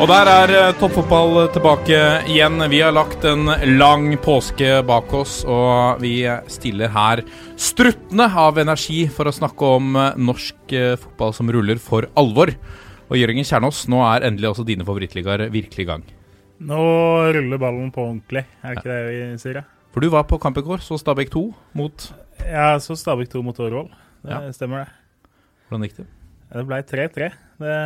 Og der er eh, toppfotball tilbake igjen. Vi har lagt en lang påske bak oss, og vi stiller her struttende av energi for å snakke om eh, norsk eh, fotball som ruller for alvor. Og Jørgen Kjernås, nå er endelig også dine favorittligaer virkelig i gang. Nå ruller ballen på ordentlig, er det ikke det vi sier? Ja? For du var på kamp i går, så Stabæk 2 mot Ja, så Stabæk 2 mot Årvoll. Det Ja. stemmer, det. Hvordan gikk det? Det ble 3-3. Det,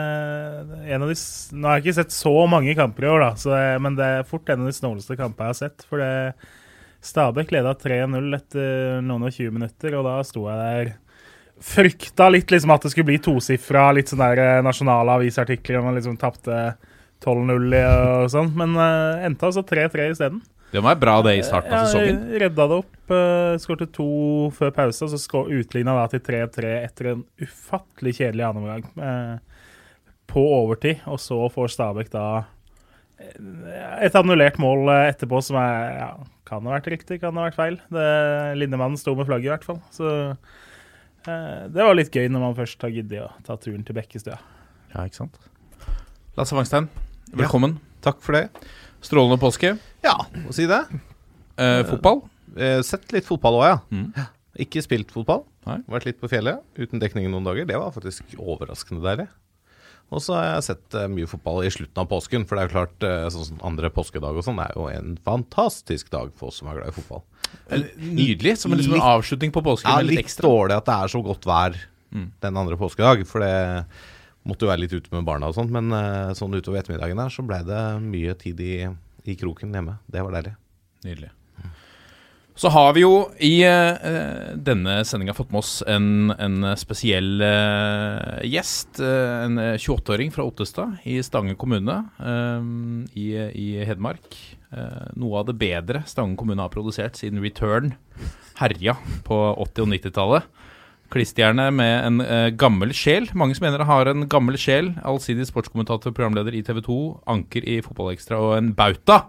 en av de, nå har jeg ikke sett så mange kamper i år, da, så, men det er fort en av de snåleste kampene jeg har sett. For det, Stabæk leda 3-0 etter noen og 20 minutter, og da sto jeg der Frykta litt liksom at det skulle bli tosifra, litt sånn der eh, nasjonale avisartikler om man liksom tapte 12-0 i og sånn, men uh, endte altså 3-3 isteden. Det være bra det i starten av sesongen. Ja, redda det opp. Uh, Skårte to før pause, og så utligna da til 3-3 etter en ufattelig kjedelig andreomgang uh, på overtid. Og så får Stabæk da eh, et annullert mål eh, etterpå som er ja, kan ha vært riktig, kan ha vært feil. Det, Lindemannen sto med flagget, i hvert fall. Så eh, det var litt gøy når man først har giddet å ta turen til Bekkestua. Ja, ikke sant? Lasse Wangstein, velkommen. Takk for det. Strålende påske. Ja, å si det. Eh, fotball? Eh, sett litt fotball òg, ja. Mm. Ikke spilt fotball. Nei. Vært litt på fjellet uten dekning noen dager. Det var faktisk overraskende deilig. Og så har jeg sett eh, mye fotball i slutten av påsken, for det er jo klart eh, sånn andre påskedag og sånn er jo en fantastisk dag for oss som er glad i fotball. Nydelig. Som en, liksom en avslutning på påsken Ja, litt litt ekstra. dårlig at det er så godt vær Mm. den andre påskedag, for det måtte jo være litt ute med barna og sånt, men eh, sånn utover ettermiddagen her så ble det mye tid i, i kroken hjemme. Det var deilig. Nydelig. Så har vi jo i uh, denne sendinga fått med oss en, en spesiell uh, gjest. en 28-åring fra Ottestad i Stange kommune i, i Hedmark. Noe av det bedre Stange kommune har produsert siden Return herja på 80- og 90-tallet. Klistjerne med en gammel sjel. Mange som mener det har en gammel sjel. Allsidig sportskommentator, programleder i TV 2, anker i Fotballekstra og en bauta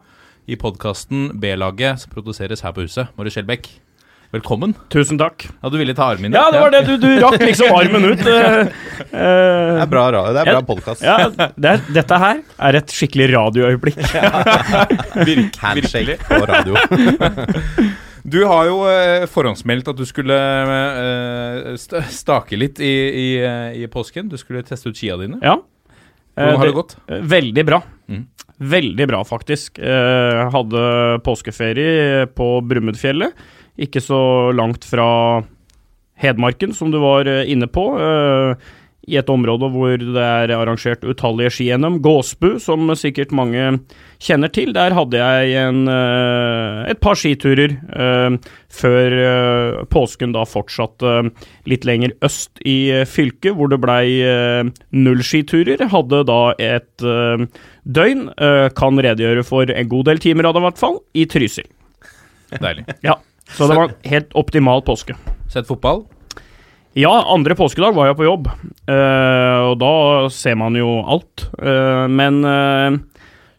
i podkasten B-laget som produseres her på huset. Mari Skjelbæk, velkommen. Tusen takk. Ja, du ville ta armen min? Ja, det var det. Du, du rakk liksom armen ut. eh, Det eh, er bra, ra- det er bra podkast. ja, det er, dette her er et skikkelig radioøyeblikk. Virkelig på radio. Du har jo eh, forhåndsmeldt at du skulle eh, st stake litt i, i, i påsken. Du skulle teste ut skia dine. Ja. Hvordan har det, det gått? Veldig bra. Mm. Veldig bra, faktisk. Eh, hadde påskeferie på Brumunddfjellet. Ikke så langt fra Hedmarken, som du var eh, inne på. eh, I et område hvor det er arrangert utallige ski-NM. Gåsbu, som sikkert mange kjenner til. Der hadde jeg en, eh, et par skiturer eh, før eh, påsken da fortsatte litt lenger øst i fylket, hvor det blei null skiturer. Hadde da et døgn, eh, kan redegjøre for en god del timer av det i hvert fall, i Trysil. Deilig. Ja, så det var en helt optimal påske. Sett fotball? Ja, andre påskedag var jeg på jobb, eh, og da ser man jo alt. Eh, men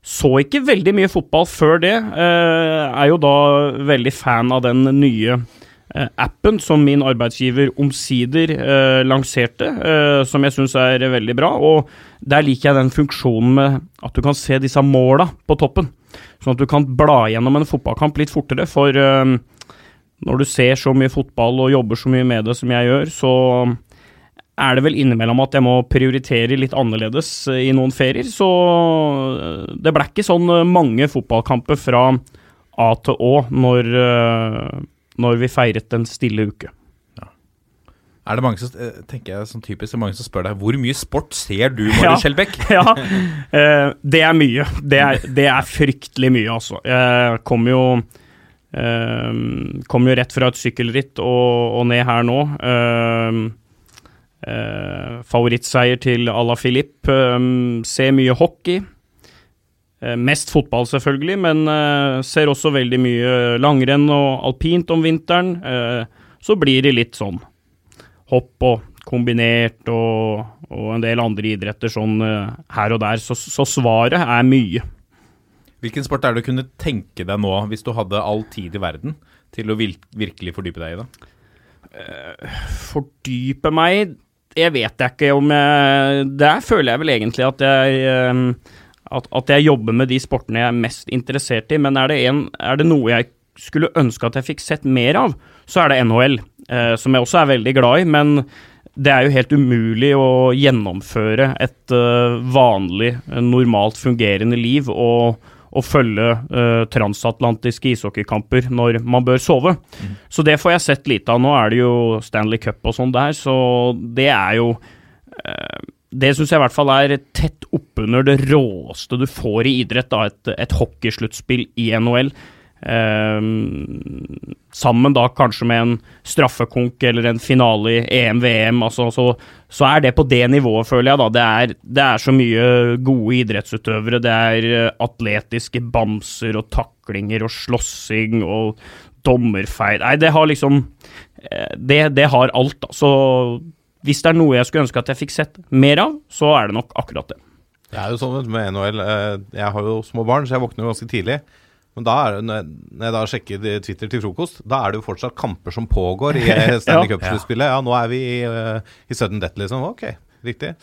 så ikke veldig mye fotball før det. Eh, er jo da veldig fan av den nye appen som min arbeidsgiver omsider eh, lanserte, eh, som jeg syns er veldig bra. Og der liker jeg den funksjonen med at du kan se disse måla på toppen. Sånn at du kan bla gjennom en fotballkamp litt fortere, for eh, når du ser så mye fotball og jobber så mye med det som jeg gjør, så er det vel innimellom at jeg må prioritere litt annerledes eh, i noen ferier. Så eh, det ble ikke sånn eh, mange fotballkamper fra A til Å når, eh, når vi feiret en stille uke. Er det mange som, eh, tenker jeg sånn typisk, det er mange som spør deg hvor mye sport ser du, Marius Ja. Skjelbæk? ja, eh, det er mye. Det er, det er fryktelig mye, altså. Jeg kom jo Um, kom jo rett fra et sykkelritt og, og ned her nå. Um, uh, favorittseier til à la Philippe. Um, ser mye hockey. Uh, mest fotball, selvfølgelig, men uh, ser også veldig mye langrenn og alpint om vinteren. Uh, så blir det litt sånn hopp og kombinert og, og en del andre idretter sånn her og der. Så, så svaret er mye. Hvilken sport er det du kunne tenke deg nå, hvis du hadde all tid i verden, til å virkelig fordype deg i det? Fordype meg Jeg vet jeg ikke om jeg Der føler jeg vel egentlig at jeg eh, at, at jeg jobber med de sportene jeg er mest interessert i, men er det, en, er det noe jeg skulle ønske at jeg fikk sett mer av, så er det NHL, eh, som jeg også er veldig glad i, men det er jo helt umulig å gjennomføre et eh, vanlig, eh, normalt fungerende liv og, og følge eh, transatlantiske ishockeykamper når man bør sove. Så det får jeg sett lite av. Nå er det jo Stanley Cup og sånn der, så det er jo eh, det syns jeg i hvert fall er tett oppunder det råeste du får i idrett, da, et, et hockeysluttspill i NHL. Ehm, sammen da kanskje med en straffekonk eller en finale i EM-VM, altså, så, så er det på det nivået, føler jeg. da. Det er, det er så mye gode idrettsutøvere. Det er eh, atletiske bamser og taklinger og slåssing og dommerfeil Nei, det har liksom eh, Det, det har alt, da. Så hvis det er noe jeg skulle ønske at jeg fikk sett mer av, så er det nok akkurat det. Det er jo sånn med NHL. eh, Jeg har jo små barn, så jeg våkner jo ganske tidlig. Men da er det, når jeg- da sjekker Twitter til frokost, da er det jo fortsatt kamper som pågår i eh, Stanley Cup-sluttspillet. Ja, nå er vi i, eh, i sudden death, liksom. Ok, riktig.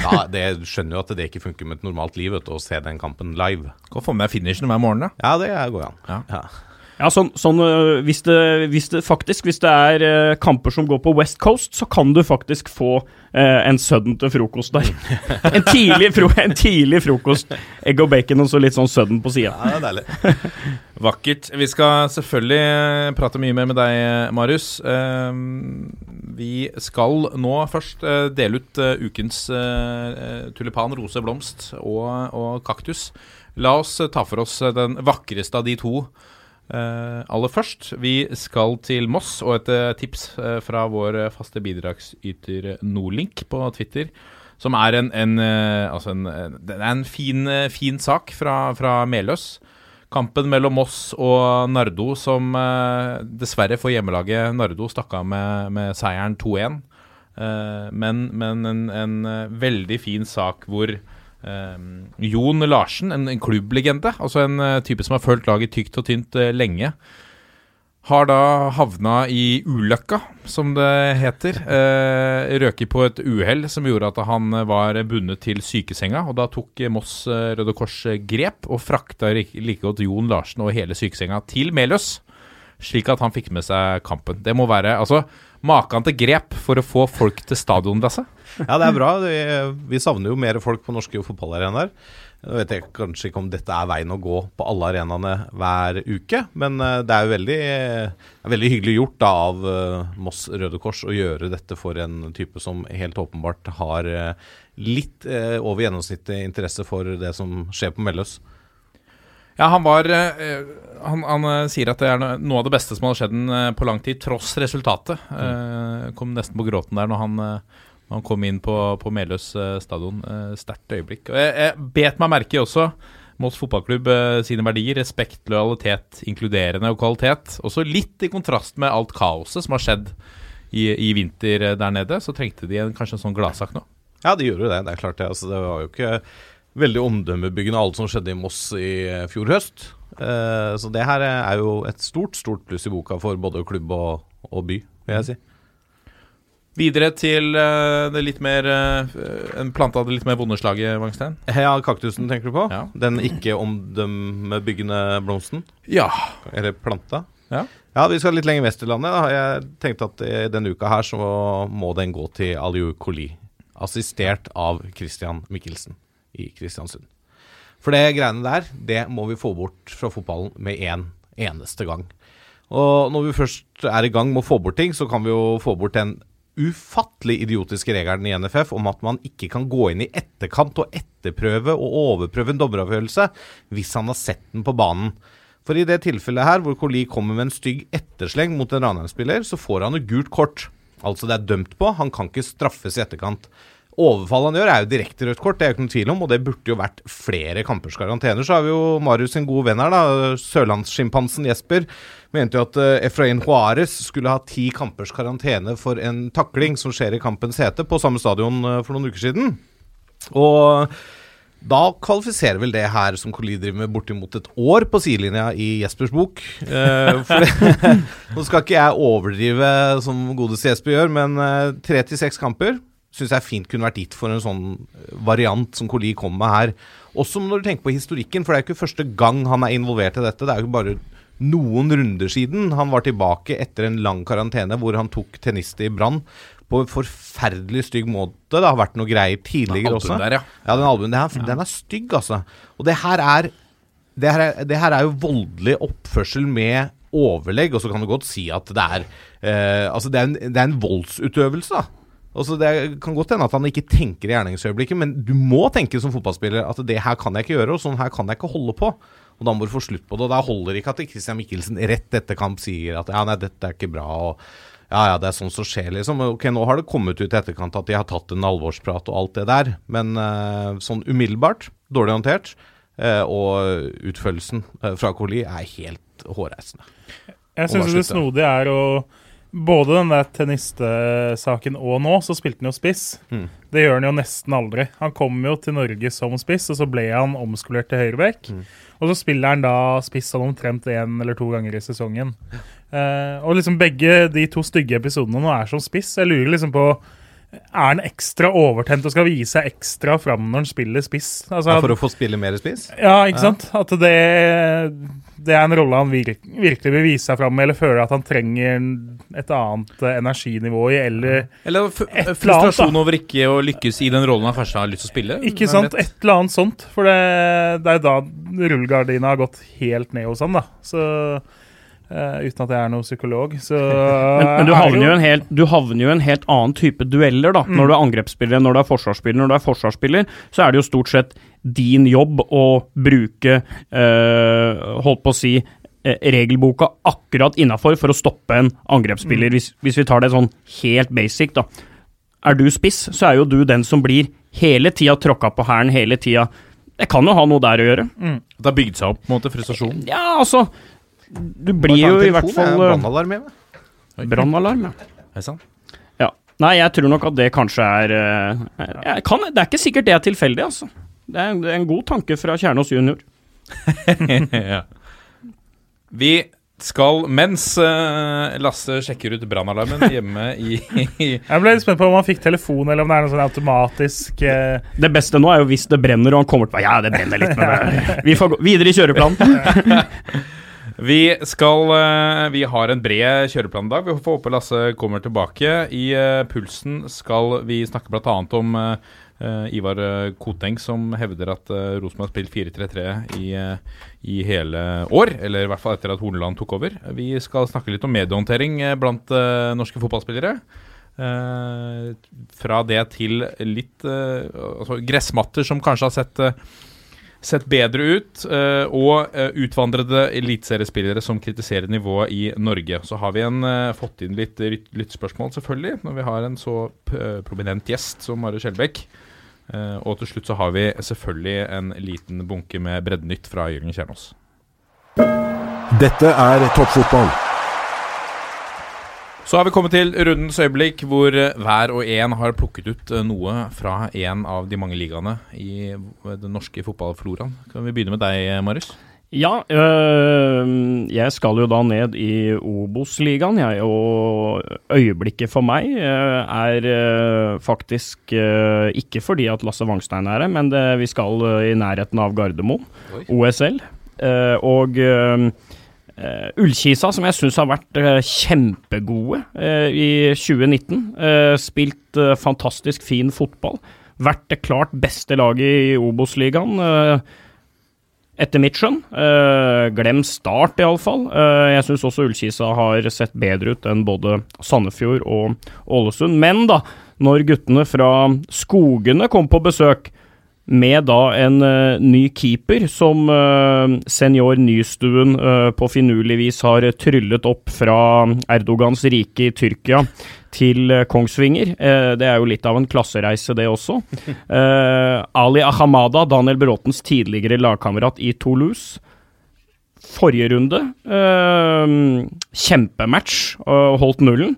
Ja, det skjønner jo at det ikke funker med et normalt liv, vet du, å se den kampen live. Kan få med finishen hver morgen, da. Ja, det går an. Ja. Ja. Ja, sånn, sånn hvis, det, hvis det faktisk Hvis det er kamper som går på West Coast, så kan du faktisk få øh, en sudden til frokost der. en, tidlig fro en tidlig frokost. Egg og bacon og så litt sånn sudden på sida. Ja, det er deilig. Vakkert. Vi skal selvfølgelig eh, prate mye mer med deg, Marius. Eh, Vi skal nå først eh, dele ut eh, ukens eh, tulipan, rose, blomst og, og kaktus. La oss eh, ta for oss eh, den vakreste av de to. Eh, aller først, vi skal til Moss og et eh, tips uh, fra vår faste bidragsyter Nordlink på Twitter. Som er en, en, altså en, det en fin, fin sak fra, fra Meløs. Kampen mellom Moss og Nardo, som dessverre for hjemmelaget Nardo stakk av med, med seieren 2-1. Eh, men men en, en veldig fin sak hvor eh, Jon Larsen, en, en klubblegende, altså en uh, type som har fulgt laget tykt og tynt uh, lenge, har da havna i ulykka, som det heter. Uh, røket på et uhell som gjorde at han var bundet til sykesenga. Og da tok Moss Røde Kors grep og frakta like godt Jon Larsen og hele sykesenga til Meløs. Slik at han fikk med seg kampen. Det må være altså maken til grep for å få folk til stadion, Lasse. Ja, det er bra. Vi, savner jo mer folk på norske fotballarenaer. Nå vet jeg kanskje ikke om dette er veien å gå på alle arenaene hver uke, men eh, det er jo veldig, er veldig hyggelig gjort da, av eh, Moss Røde Kors å gjøre dette for en type som helt åpenbart har eh, litt eh, over gjennomsnittet interesse for det som skjer på Melløs. Ja, han var eh, han, han eh, sier at det er noe av det beste som hadde skjedd den, eh, på lang tid, tross resultatet. Mm. kom nesten på gråten der når han, når han kom inn på, på Meløs stadion. Sterkt øyeblikk. Og jeg, jeg bet meg merke i også Moss fotballklubb sine verdier. Respekt, lojalitet, inkluderende og kvalitet. Også litt i kontrast med alt kaoset som har skjedd i, i vinter der nede. Så trengte de en, kanskje en sånn gladsak nå. Ja, de gjorde jo det. Det er klart det. Altså, det var jo ikke veldig omdømmebyggende alt som skjedde i Moss i eh, fjor høst. Eh, så det her er jo et stort, stort pluss i boka for både klubb og, og by, vil jeg si. Videre til eh, det litt mer eh, En plante av det litt mer vonde slaget, Wangstein. Ja, kaktusen tenker du på? Ja. Den ikke omdømmebyggende blomsten? Ja. Eller planta? Ja. Ja, vi skal litt lenger vest i landet. Da. Jeg tenkte at denne uka her så må den gå til Aliou Koli. Assistert av Christian Mikkelsen i Kristiansund. For det greiene der, det må vi få bort fra fotballen med en eneste gang. Og når vi først er i gang med å få bort ting, så kan vi jo få bort den ufattelig idiotiske regelen i NFF om at man ikke kan gå inn i etterkant og etterprøve og overprøve en dommeravgjørelse hvis han har sett den på banen. For i det tilfellet her, hvor Coli kommer med en stygg ettersleng mot en Ranheim-spiller, så får han jo gult kort. Altså det er dømt på, han kan ikke straffes i etterkant. Overfallet han gjør, er jo direkte rødt kort, det er jo ikke noen tvil om, og det burde jo vært flere kampers karantener. Så har vi jo Marius sin gode venn her, da, sørlandssjimpansen Jesper, mente jo at uh, Efrain Juarez skulle ha ti kampers karantene for en takling som skjer i kampens hete på samme stadion uh, for noen uker siden. Og da kvalifiserer vel det her som Coli driver med bortimot et år på sidelinja i Jespers bok. Eh, det, nå skal ikke jeg overdrive som godeste Jesper gjør, men eh, tre til seks kamper syns jeg fint kunne vært gitt for en sånn variant som Coli kom med her. Også når du tenker på historikken, for det er jo ikke første gang han er involvert i dette. Det er jo bare noen runder siden han var tilbake etter en lang karantene hvor han tok tennister i brann på en forferdelig stygg måte. Det har vært noe greier tidligere også. Der, ja. Ja, den albuen, der, den er stygg, altså. Og det her er det her er, det her er jo voldelig oppførsel med overlegg, og så kan du godt si at det er eh, Altså, det er, en, det er en voldsutøvelse, da. Altså, det kan godt hende at han ikke tenker i gjerningsøyeblikket, men du må tenke som fotballspiller at det her kan jeg ikke gjøre, og sånn her kan jeg ikke holde på. Og da må du få slutt på det. Og da holder ikke at Christian Michelsen rett etter kamp sier at ja, nei, dette er ikke bra. og ja, ja, det er sånn som skjer, liksom. Ok, Nå har det kommet ut i etterkant at de har tatt en alvorsprat og alt det der, men uh, sånn umiddelbart, dårlig håndtert, uh, og utførelsen uh, fra Coli er helt hårreisende. Jeg syns det snodige er å Både den der tennistesaken og nå, så spilte han jo spiss. Mm. Det gjør han jo nesten aldri. Han kom jo til Norge som spiss, og så ble han omskolert til høyreback. Mm. Og så spiller han da spiss sånn omtrent én eller to ganger i sesongen. Eh, og liksom begge de to stygge episodene nå er som spiss. Jeg lurer liksom på Er han ekstra overtent og skal vise seg ekstra fram når han spiller spiss? Altså, Ja, for å få spille mer spiss? ja, ikke sant? At det, det er en rolle han vir virkelig vil vise seg fram med, eller føler at han trenger et annet eh, energinivå i, eller Eller frustrasjon over ikke å lykkes i den rollen han først har lyst til å spille. Ikke sant? Et eller annet sånt. For det, det er da rullegardina har gått helt ned hos han, da. Så eh, Uten at jeg er noen psykolog, så Men, men du, er havner jo en helt, du havner jo en helt annen type dueller, da. Når du er angrepsspiller, når du er forsvarsspiller. Når du er forsvarsspiller, så er det jo stort sett din jobb å bruke uh, Holdt på å si eh, regelboka akkurat innafor for å stoppe en angrepsspiller, hvis, hvis vi tar det sånn helt basic, da. Er du spiss, så er jo du den som blir hele tida tråkka på hælen, hele tida. Det kan jo ha noe der å gjøre. Det har bygd seg opp på en måte frustrasjon. Ja, altså Du blir jo i hvert fall eh, Brannalarm hjemme. Brannalarm, ja. Er sant? Ja. Nei, jeg tror nok at det kanskje er eh, jeg kan, Det er ikke sikkert det er tilfeldig, altså. Det er, en god tanke fra Kjernås junior. ja. Vi skal, mens uh, Lasse sjekker ut brannalarmen hjemme i, Jeg ble litt spent på om han fikk telefon, eller om det er noe sånn automatisk uh... Det beste nå er jo hvis det brenner og han kommer til Ja, det brenner litt, men vi får gå videre i kjøreplanen. Vi skal eh, Vi har en bred kjøreplan i dag. Vi får håpe Lasse kommer tilbake. I eh, Pulsen skal vi snakke bl.a. om eh, Ivar Koteng, som hevder at uh, Rosenborg har spilt 4-3-3 i, i hele år. Eller i hvert fall etter at Horneland tok over. Vi skal snakke litt om mediehåndtering eh, blant norske fotballspillere. Fra det til litt altså gressmatter som kanskje har sett sett bedre ut, eh, og eh, utvandrede eliteseriespillere som kritiserer nivået i Norge. Så har vi en, eh, fått inn litt lyttespørsmål, selvfølgelig, når vi har en så prominent gjest som Mari Skjelbæk. Og til slutt så har vi selvfølgelig en liten bunke med breddenytt fra Jørgen Kjernås. Dette er toppfotball. Så har vi kommet til rundens øyeblikk, hvor eh, hver og en har plukket ut eh, noe fra en av de mange ligaene i eh, den norske fotballfloraen. Kan vi begynne med deg, Marius? Ja, øh, jeg skal jo da ned i Obos-ligaen, jeg, og øyeblikket for meg er faktisk ikke fordi at Lasse Wangstein er her, men det, vi skal i nærheten av Gardermoen, Oi. OSL. og øh, Ullkisa, som jeg syns har vært uh, kjempegode uh, i 2019. øh, spilt fantastisk fin fotball. Vært det klart beste laget i Obos-ligaen. etter mitt skjønn. Glem start, iallfall. Uh, jeg syns også Ullkisa har sett bedre ut enn både Sandefjord og Ålesund. Men da, når guttene fra Skogene kom på besøk, med da en uh, ny keeper som uh, senior Nystuen uh, på finurlig vis har tryllet opp fra Erdogans rike i Tyrkia til Kongsvinger. Det er jo litt av en klassereise, det også. Ali Ahamada, Daniel Bråtens tidligere lagkamerat i Toulouse. Forrige runde, kjempematch, holdt nullen.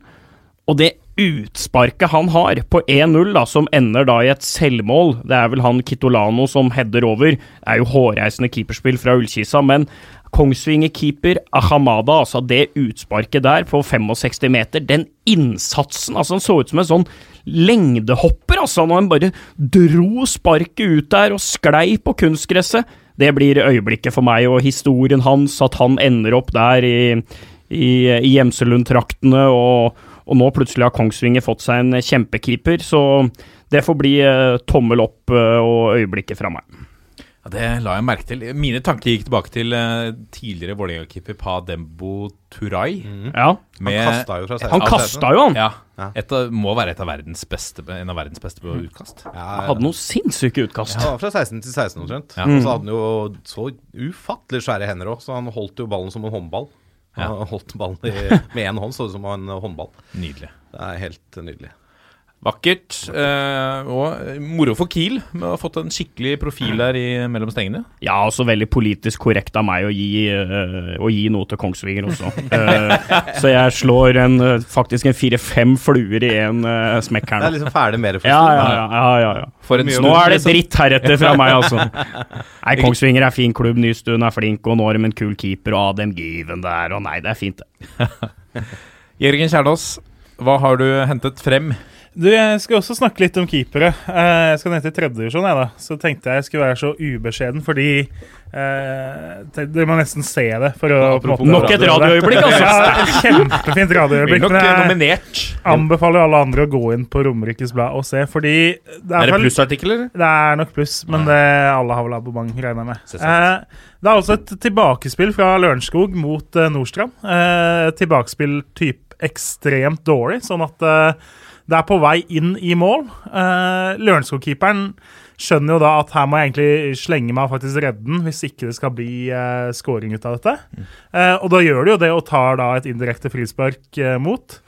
Og det utsparket han har på 1-0, da, som ender da i et selvmål Det er vel han Kitolano som header over. Det er jo hårreisende keeperspill fra Ullkisa, men Kongsvinger-keeper Ahamada, altså det utsparket der på 65 meter, den innsatsen altså Han så ut som en sånn lengdehopper, altså, når han bare dro sparket ut der og sklei på kunstgresset. Det blir øyeblikket for meg, og historien hans, at han ender opp der i, i, i Gjemselund-traktene, og, og nå plutselig har Kongsvinger fått seg en kjempekeeper, så det får bli eh, tommel opp eh, og øyeblikket fra meg. Ja, Det la jeg merke til. Mine tanker gikk tilbake til eh, tidligere Vålerenga-keeper Pa Dembo Turay. Ja, Med, Han kasta jo fra 16. han kasta jo han! ja, av, må være et av verdens beste, en av verdens beste på utkast. Ja, Han hadde noen sinnssyke utkast. Ja, fra 16 til 16 omtrent. Ja. Og så hadde han jo så ufattelig svære hender òg, så han holdt jo ballen som en håndball. Ja. Han holdt ballen i, med én hånd, så ut som en håndball. Nydelig. Det er helt nydelig. Vakkert. Eh, og moro for Kiel med å ha fått en skikkelig profil der i, mellom stengene. Ja, også veldig politisk korrekt av meg å gi, uh, å gi noe til Kongsvinger også. uh, så jeg slår en, eh, faktisk en fire-fem fluer i en uh, smekk her nå. Det er liksom ferdig med det. Ja, ja, ja. ja, ja, ja. For en Nå er det dritt heretter fra meg, altså. Nei, Kongsvinger er fin klubb, Nystuen er flink, og nå har de en kul keeper, og Adem Given der, og nei, det er fint, det. Jørgen Kjernås, hva har du hentet frem? Du, Jeg skal også snakke litt om keepere. Eh, Jeg skal ned til tredjedivisjon. Så tenkte jeg jeg skulle være så ubeskjeden, fordi eh, Dere må nesten se det. for å på måte- Nok et radioøyeblikk, altså. Ja, kjempefint radioøyeblikk. nok Men jeg nominert. anbefaler alle andre å gå inn på Romerikes Blad og se, fordi det Er er det plussartikler? Det er nok pluss, men det, alle har vel abonnement, regner jeg med. Eh, det er altså et tilbakespill fra Lørenskog mot eh, Nordstrand. Eh, tilbakespill type ekstremt dårlig, sånn at eh, det er på vei inn i mål. Uh, Lørenskog-keeperen skjønner jo da at her må jeg egentlig slenge meg faktisk redde den, hvis ikke det skal bli uh, scoring ut av dette. Uh, og da gjør det jo det og tar da et indirekte frispark uh, mot.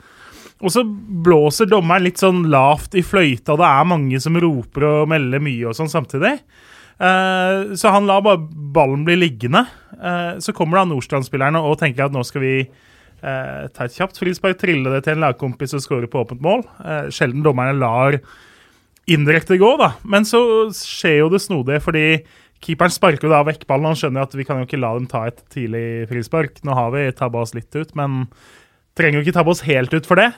Og så blåser dommeren litt sånn lavt i fløyta, og det er mange som roper og melder mye og sånn samtidig. Så han lar bare ballen bli liggende. Så kommer da Nordstrand-spillerne og tenker at nå skal vi eh, ta et kjapt frispark, trille det til en lagkompis og skåre på åpent mål. Eh, sjelden dommerne lar indirekte gå, da. Men så skjer jo det snodige, fordi keeperen sparker jo da vekk ballen. Han skjønner at vi kan jo ikke la dem ta et tidlig frispark. Nå har vi tabba oss litt ut, men trenger jo ikke tabbe oss helt ut for det.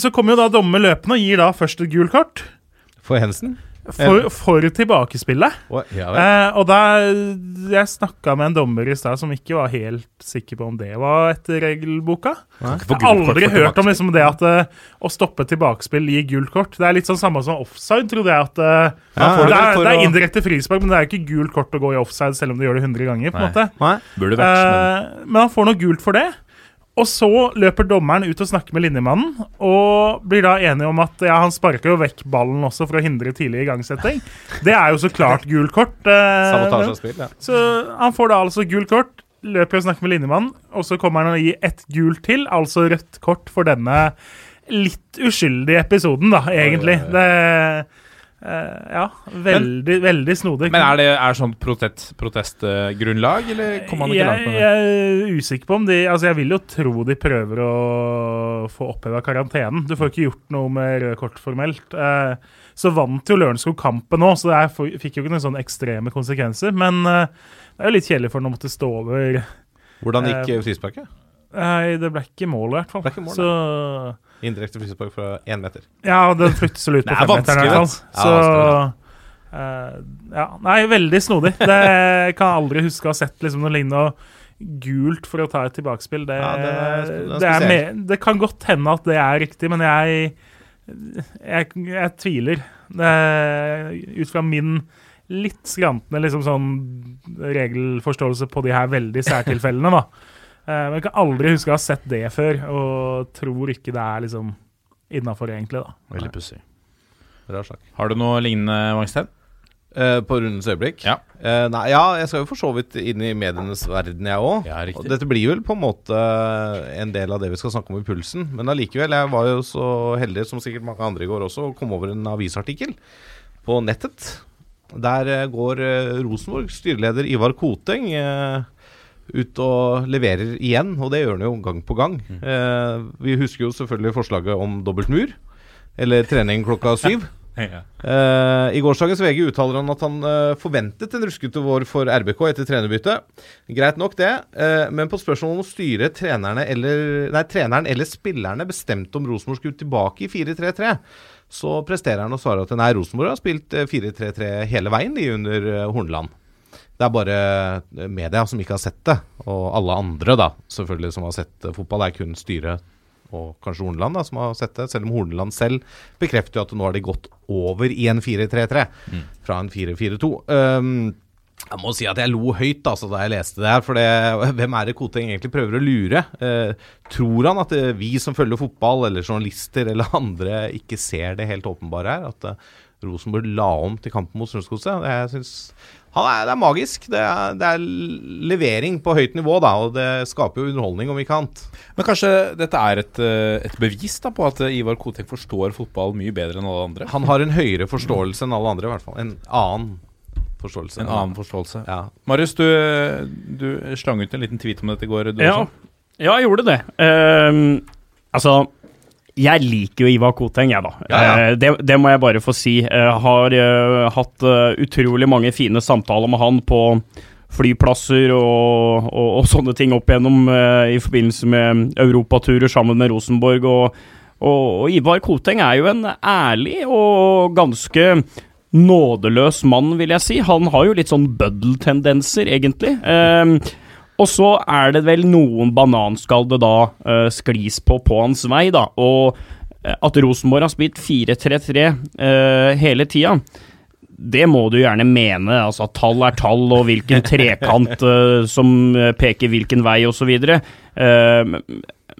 Så kommer jo da dommer løpende og gir da først et gult kort For Hensen? For, for tilbakespillet. Ja. Eh, og da Jeg snakka med en dommer i stad som ikke var helt sikker på om det var etter regelboka. Jeg har aldri hørt om liksom det at uh, å stoppe tilbakespill gir gult kort. Det er litt sånn samme som offside, trodde jeg. at uh, Ja, det, er, det er indirekte frispark, men det er jo ikke gult kort å gå i offside selv om du gjør det 100 ganger. på en Nei. måte. Nei? Burde vært, men Eh, men han får noe gult for det. Og så løper dommeren ut og snakker med linjemannen, og blir da enige om at ja, han sparker jo vekk ballen også for å hindre tidlig igangsetting. Det er jo så klart gult kort. eh, Sabotasje av spill, ja. så han får da altså gult kort, løper og snakker med linjemannen, og så kommer han og gir ett gult til, altså rødt kort for denne litt uskyldige episoden, da, egentlig. Det Ja, veldig, veldig snodig. Men er det er sånn protest, protestgrunnlag, eller kommer man ikke langt med det? jeg er usikker på om de Altså, jeg vil jo tro de prøver å få oppheva karantenen. Du får ikke gjort noe med røde kort formelt. Eh, så vant jo Lørenskog kampen nå, så det er, fikk jo ikke noen sånne ekstreme konsekvenser. Men eh, det er jo litt kjedelig for den å måtte stå over Hvordan gikk Eh, eh, frisparket? Nei, det ble ikke mål, i hvert fall. Det Ble ikke mål, så Indirekte frispark fra én meter. Ja, den flyttes så ut på er femmeteren, i hvert fall. Så ja, uh, Ja. Nei, veldig snodig. Det kan jeg aldri huske å ha sett liksom, noe lignende. Gult for å ta et tilbakespill, det, Ja, det er- det er det, kan godt hende at det er riktig, men jeg Jeg, jeg tviler. Det, ut fra min litt skrantende liksom sånn regelforståelse på de her veldig særtilfellene, da. Eh, Men jeg kan aldri huske å ha sett det før, og tror ikke det er liksom innafor, egentlig, da. Veldig pussig. Rar sak. Har du noe lignende, Wangsten? Uh, på rundens øyeblikk? Ja. Uh, nei, ja, jeg skal jo for så vidt inn i medienes verden, jeg òg. Ja. Og dette blir vel på en måte en del av det vi skal snakke om i Pulsen. Men allikevel, jeg var jo så heldig, som sikkert mange andre i går også, å komme over en avisartikkel på nettet. Der eh, går eh, Rosenborg, styreleder Ivar Koteng, eh, ut og leverer igjen. Og det gjør han jo gang på gang. Eh, vi husker jo selvfølgelig forslaget om dobbelt mur. Eller trening klokka syv. Eh, I gårsdagens VG uttaler han at han eh, forventet en ruskete vår for RBK etter trenerbyttet. Greit nok, det. eh, men på spørsmålet om å styre trenerne eller, nei, treneren eller spillerne bestemte om Rosenborg skulle tilbake i 4-3-3, så presterer han å svare at nei, Rosenborg har spilt eh, 4-3-3 hele veien de under Hornland. Det er bare eh, media som ikke har sett det, og alle andre da, selvfølgelig som har sett eh, fotball. Det er kun styret og kanskje Horneland da, som har sett det, selv om Horneland selv bekrefter jo at nå har de gått over i en 4-3-3 fra en 4-4-2. Um, jeg må si at jeg lo høyt altså, da jeg leste det her, for det, hvem er det Koteng egentlig prøver å lure? Eh, tror han at vi som følger fotball, eller journalister eller andre, ikke ser det helt åpenbare her? At eh, Rosenborg la om til kampen mot Strømsgodset? Jeg er, det er magisk. Det er, det er levering på høyt nivå, da, og det skaper jo underholdning, om ikke annet. Men kanskje dette er et, eh, et bevis da på at eh, Ivar Kotek forstår fotball mye bedre enn alle andre? Han har en høyere forståelse enn alle andre, i hvert fall. En annen forståelse. En annen forståelse. Ja. Marius, du, du slang ut en liten tweet om dette i går. Du Ja, ja jeg gjorde det. Ehm, altså jeg liker jo Ivar Koteng, jeg, da. Ja, ja. Eh, det, det må jeg bare få si. Jeg har eh, hatt eh, utrolig mange fine samtaler med han på flyplasser og, og, og sånne ting opp igjennom eh, i forbindelse med europaturer sammen med Rosenborg. Og, og, Ivar Koteng er jo en ærlig og ganske nådeløs mann, vil jeg si. Han har jo litt sånn bøddeltendenser, egentlig. Ehm, og så er det vel noen bananskall det da uh, sklis på på hans vei, da. Og eh, at Rosenborg har spilt 4-3-3 uh, hele tida, det må du gjerne mene. Altså tall er tall, og hvilken trekant uh, som eh, peker hvilken vei, osv. Uh,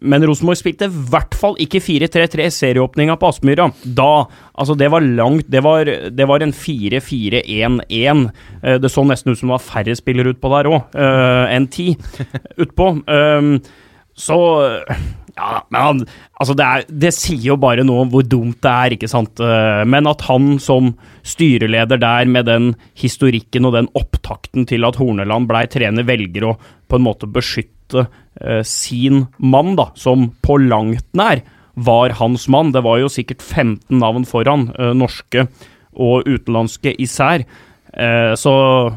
men Rosenborg spilte i hvert fall ikke 4-3-3 i serieåpninga på Aspmyra. Da Altså, det var langt Det var, det var en 4-4-1-1. Eh, det så nesten ut som det var færre spillere utpå der òg, enn ti utpå. Um, så Ja, men Altså, det, er, det sier jo bare noe om hvor dumt det er, ikke sant? Eh, Men at han som styreleder der, med den historikken og den opptakten til at Horneland blei trener, velger å på en måte beskytte eh, sin mann, da, som på langt nær var hans mann. Det var jo sikkert 15 navn foran, eh, norske og utenlandske især. Eh, Så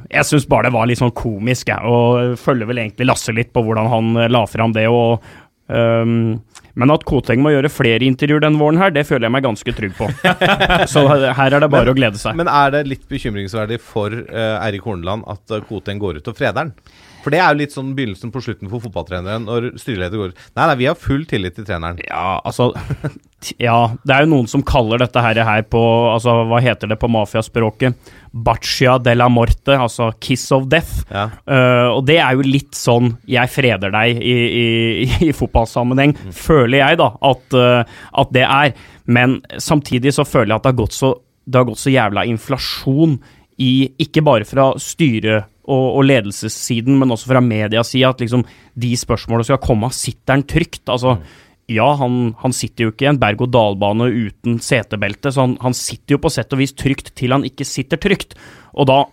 jeg syns bare det var litt sånn komisk, jeg, og følger vel egentlig Lasse litt på hvordan han eh, la fram det. og um, men at Koteng må gjøre flere intervjuer den våren her, det føler jeg meg ganske trygg på. Så her er det bare å glede seg. Men er det litt bekymringsverdig for uh, Eirik Horneland at Koteng går ut og freder han? For det er jo litt sånn begynnelsen på slutten for fotballtreneren når styreleder går. Nei, nei, vi har full tillit til treneren. Ja, altså Ja, det er jo noen som kaller dette her, her på Altså, hva heter det på mafiaspråket? Baccia de la morte, altså kiss of death. Ja. Uh, og det er jo litt sånn jeg freder deg i, i, i fotballsammenheng, føler jeg da at, uh, at det er. Men samtidig så føler jeg at det har gått så, det har gått så jævla inflasjon i Ikke bare fra styre- og, og ledelsessiden, men også fra mediasida, at liksom de spørsmålene skal komme. Sitter han trygt? Altså, ja, han, han sitter jo ikke i en berg-og-dal-bane uten setebelte, så han, han sitter jo på sett og vis trygt til han ikke sitter trygt. Og da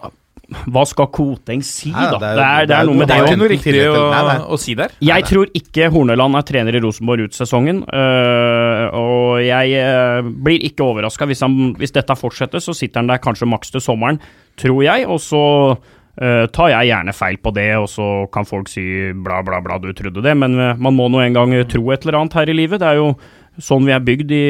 Hva skal Koteng si, Nei, da? det Det er- er, det er noe med Det det er ikke noe riktig å, Nei, nei. å si der. Jeg tror ikke Horneland er trener i Rosenborg ut sesongen, øh, og jeg øh, blir ikke overraska hvis, hvis dette fortsetter. Så sitter han der kanskje maks til sommeren, tror jeg, og så øh, tar jeg gjerne feil på det, og så kan folk si bla, bla, bla, du trodde det, men uh, man må nå en gang tro et eller annet her i livet. Det er jo sånn vi er bygd i,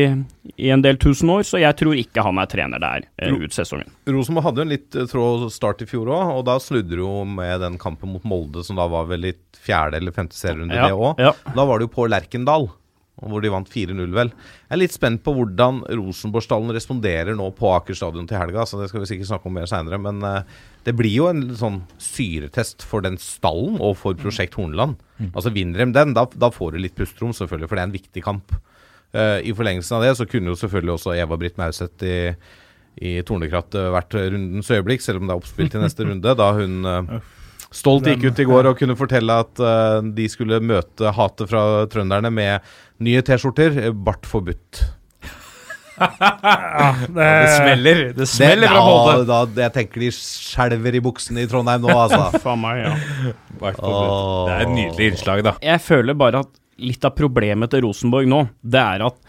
i en del tusen år, så jeg tror ikke han er trener der uh, ut sesongen. Rosenborg hadde jo en litt trå start i fjor òg, og da snudde jo med den kampen mot Molde, som da var vel i fjerde eller femte serierunde, Ja, det òg. ja. Da var det jo på Lerkendal, hvor de vant 4-0, vel. Jeg er litt spent på hvordan Rosenborgstallen responderer nå på Aker stadion til helga, så det skal vi sikkert snakke om mer seinere. Men eh, det blir jo en sånn syretest for den stallen og for Prosjekt Horneland. Altså Vinner de den, da, da får du litt pusterom, selvfølgelig, for det er en viktig kamp. Uh, I forlengelsen av det så kunne jo selvfølgelig også Eva Britt Mauseth i, i Tornekratt vært hvert rundens øyeblikk, selv om det er oppspilt i neste runde. Da hun eh, stolt gikk ut i går og kunne fortelle at uh, de skulle møte hatet fra trønderne med nye T-skjorter. Bart forbudt. det, Det smeller. Det smeller fra Molde. da, jeg tenker de skjelver i buksene i Trondheim nå, altså. Faen meg, ja. Bart forbudt. Det er et nydelig innslag, da. Jeg føler bare at litt av problemet til Rosenborg nå, det er at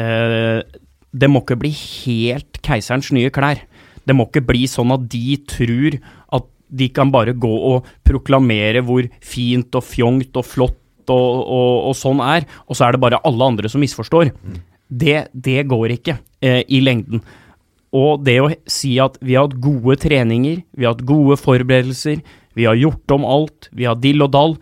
uh, det må ikke bli helt keiserens nye klær. Det må ikke bli sånn at de tror at de kan bare gå og proklamere hvor fint og fjongt og flott og, og, og sånn er, og så er det bare alle andre som misforstår. Det, det går ikke eh, i lengden. Og det å si at vi har hatt gode treninger, vi har hatt gode forberedelser, vi har gjort om alt, vi har dill og dall,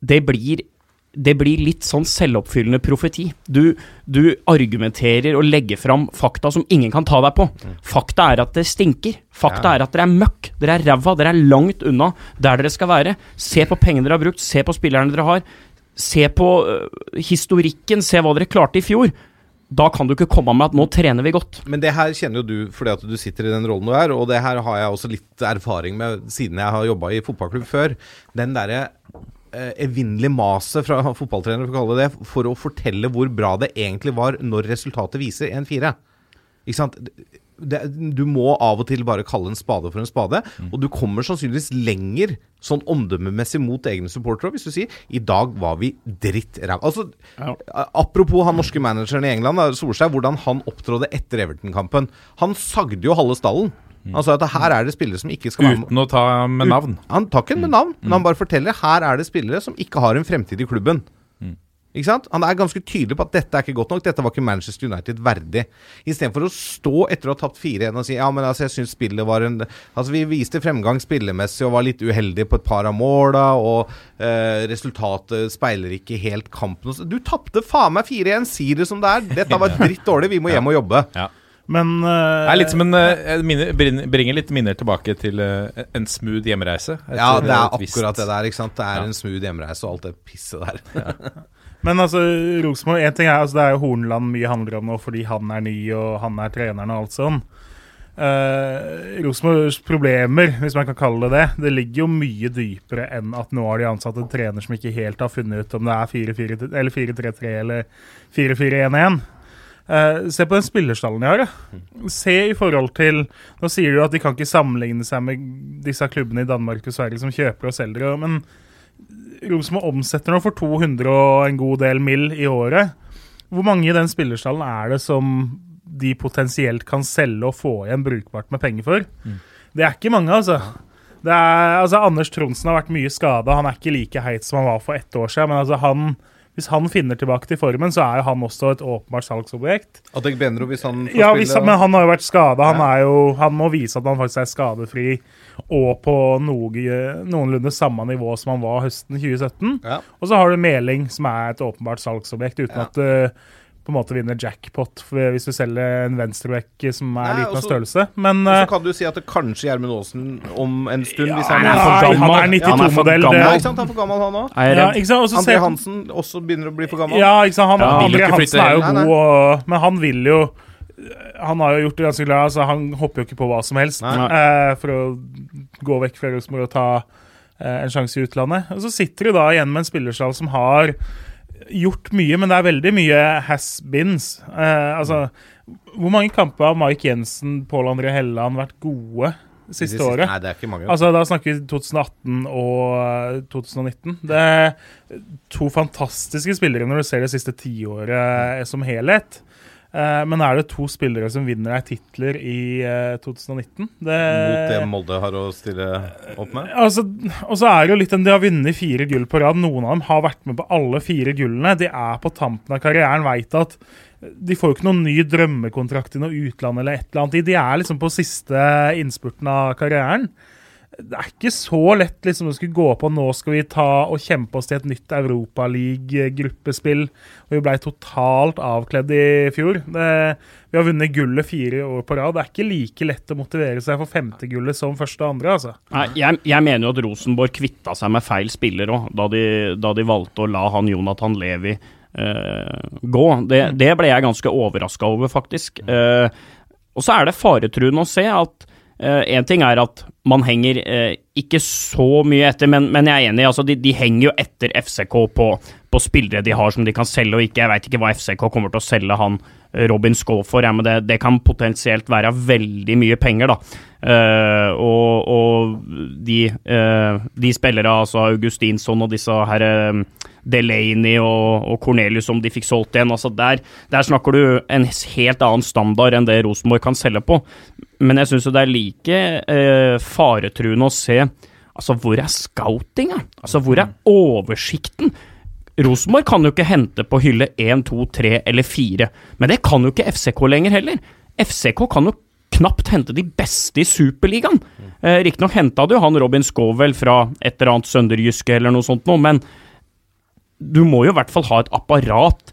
det blir, det blir litt sånn selvoppfyllende profeti. Du, du argumenterer og legger fram fakta som ingen kan ta deg på. Fakta er at det stinker. Fakta er at dere er møkk. Dere er ræva. Dere er langt unna der dere skal være. Se på pengene dere har brukt, se på spillerne dere har. Se på uh, historikken, se hva dere klarte i fjor. Da kan du ikke komme med at nå trener vi godt. Men det her kjenner jo du fordi at du sitter i den rollen du er, og det her har jeg også litt erfaring med siden jeg har jobba i fotballklubb før. Den derre eh, evinnelige maset fra fotballtrenere for å kalle det det, for å fortelle hvor bra det egentlig var når resultatet viser 1-4. Ikke sant? Det, du må av og til bare kalle en spade for en spade, og du kommer sannsynligvis lenger sånn omdømmemessig mot egne supportere hvis du sier 'i dag var vi drittræva'. Altså, Ja. Apropos han norske manageren i England, Solskjær, hvordan han opptrådde etter Everton-kampen. Han sagde jo halve stallen. Han sa at her er det spillere som ikke skal være med. Uten å ta med navn. Han tar ikke med navn, men han bare forteller her er det spillere som ikke har en fremtid i klubben. Ikke sant? Han er ganske tydelig på at dette er ikke godt nok. Dette var ikke Manchester United verdig. Istedenfor å stå etter å ha tapt 4-1 og si ja, men altså, jeg syns spillet var en Altså, vi viste fremgang spillemessig og var litt uheldige på et par av måla, og eh, resultatet speiler ikke helt kampen. Du tapte faen meg 4-1, si det som det er. Dette var dritt dårlig, vi må hjem og jobbe. Men uh, Det er litt som en uh, minne, bringer litt minner tilbake til uh, en smooth hjemreise. Ja, det er akkurat det der. ikke sant? Det er Ja. en smooth hjemreise og alt det pisset der. Men altså, Rosenborg, en ting er altså, Det er jo Hornland mye handler om nå fordi han er ny og han er treneren og alt sånn. Uh, Rosenborgs problemer, hvis man kan kalle det det, det ligger jo mye dypere enn at nå har de ansatt en trener som ikke helt har funnet ut om det er 4-4 eller 4-3-3 eller 4-4-1-1. Eh, se på den spillerstallen de har. Ja. Se i forhold til Nå sier du at de kan ikke sammenligne seg med disse klubbene i Danmark og Sverige som kjøper og selger, men Rosenborg omsetter nå for 200 og en god del mill. i året. Hvor mange i den spillerstallen er det som de potensielt kan selge og få igjen brukbart med penger for? Det er ikke mange, altså. Det er, altså Anders Tronsen har vært mye skada. Han er ikke like heit som han var for ett år siden. Men altså han, hvis han finner tilbake til formen, så er jo han også et åpenbart salgsobjekt. Adek Benro, hvis han får Ja, spille men han har jo vært skada. Han, han må vise at han faktisk er skadefri og på noe, noenlunde samme nivå som han var høsten 2017. Ja. Og så har du Meling, som er et åpenbart salgsobjekt, uten Ja. at du på en måte vinner jackpot hvis du selger en venstreback som er Nei, liten av størrelse. Men så eh, kan du si at det kanskje Gjermund Aasen om en stund, hvis han han er for gammel. Han er Ja, han er for 92-modell. Ja, det- Han er for gammel, han òg. Ja, André Hansen også begynner å bli for gammel. Ja, ikke sant? Han, Ja, vil André Hansen flytte er jo heller. Nei, god, og, men han vil jo Han har jo gjort det ganske glad. Altså, han hopper jo ikke på hva som helst eh, for å gå vekk fra Rosenborg og ta eh, en sjanse i utlandet. Og så sitter du da igjen med en spillerstall som har gjort mye, men det er veldig mye has-beens. Eh, altså, hvor mange kamper har Mike Jensen, Pål André Helleland vært gode siste siste året? Nei, det er ikke mange. Altså, Da snakker vi 2018 og eh, 2019. Det er to fantastiske spillere når du ser det siste tiåret eh, som helhet. Eh, men er det to spillere som vinner ei titler i eh, 2019? Det, Mot det Molde har å stille opp med. Altså, og så er det jo litt en De har vunnet fire gull på rad. Noen av dem har vært med på alle fire gullene. De er på tampen av karrieren, veit at de får jo ikke noen ny drømmekontrakt i noe utland eller et eller annet. De er liksom på siste innspurten av karrieren. Det er ikke så lett liksom å skulle gå på nå skal vi ta og kjempe oss til et nytt Europaliga-gruppespill. Og vi ble totalt avkledd i fjor. Det, vi har vunnet gullet fire år på rad. Det er ikke like lett å motivere seg for femtegullet som første og andre. altså. Nei, jeg, jeg mener jo at Rosenborg kvitta seg med feil spiller òg, da, de- da de valgte å la han Jonathan Levi uh, gå. Det, det ble jeg ganske overraska over, faktisk. Uh, Og så er det faretruende å se at Én ting er at man henger eh, ikke så mye etter, men, men jeg er enig. altså De, de henger jo etter FCK på, på spillere de har som de kan selge og ikke. Jeg veit ikke hva FCK kommer til å selge han eh, Robin Skaw for, ja, men det, det kan potensielt være veldig mye penger, da. Uh, og, og de, uh, de spillere, altså Augustinsson og disse her eh, Delaney og, og Cornelius om de fikk solgt igjen, altså der, der snakker du en helt annen standard enn det Rosenborg kan selge på. Men jeg syns jo det er like eh, faretruende å se Altså, hvor er scoutinga? Altså, hvor er oversikten? Rosenborg kan jo ikke hente på hylle 1, 2, 3 eller 4, men det kan jo ikke FCK lenger heller. FCK kan jo knapt hente de beste i Superligaen. Eh, Riktignok henta du han Robin Scovel fra et eller annet Sønderjyske eller noe sånt noe, men du må jo i hvert fall ha et apparat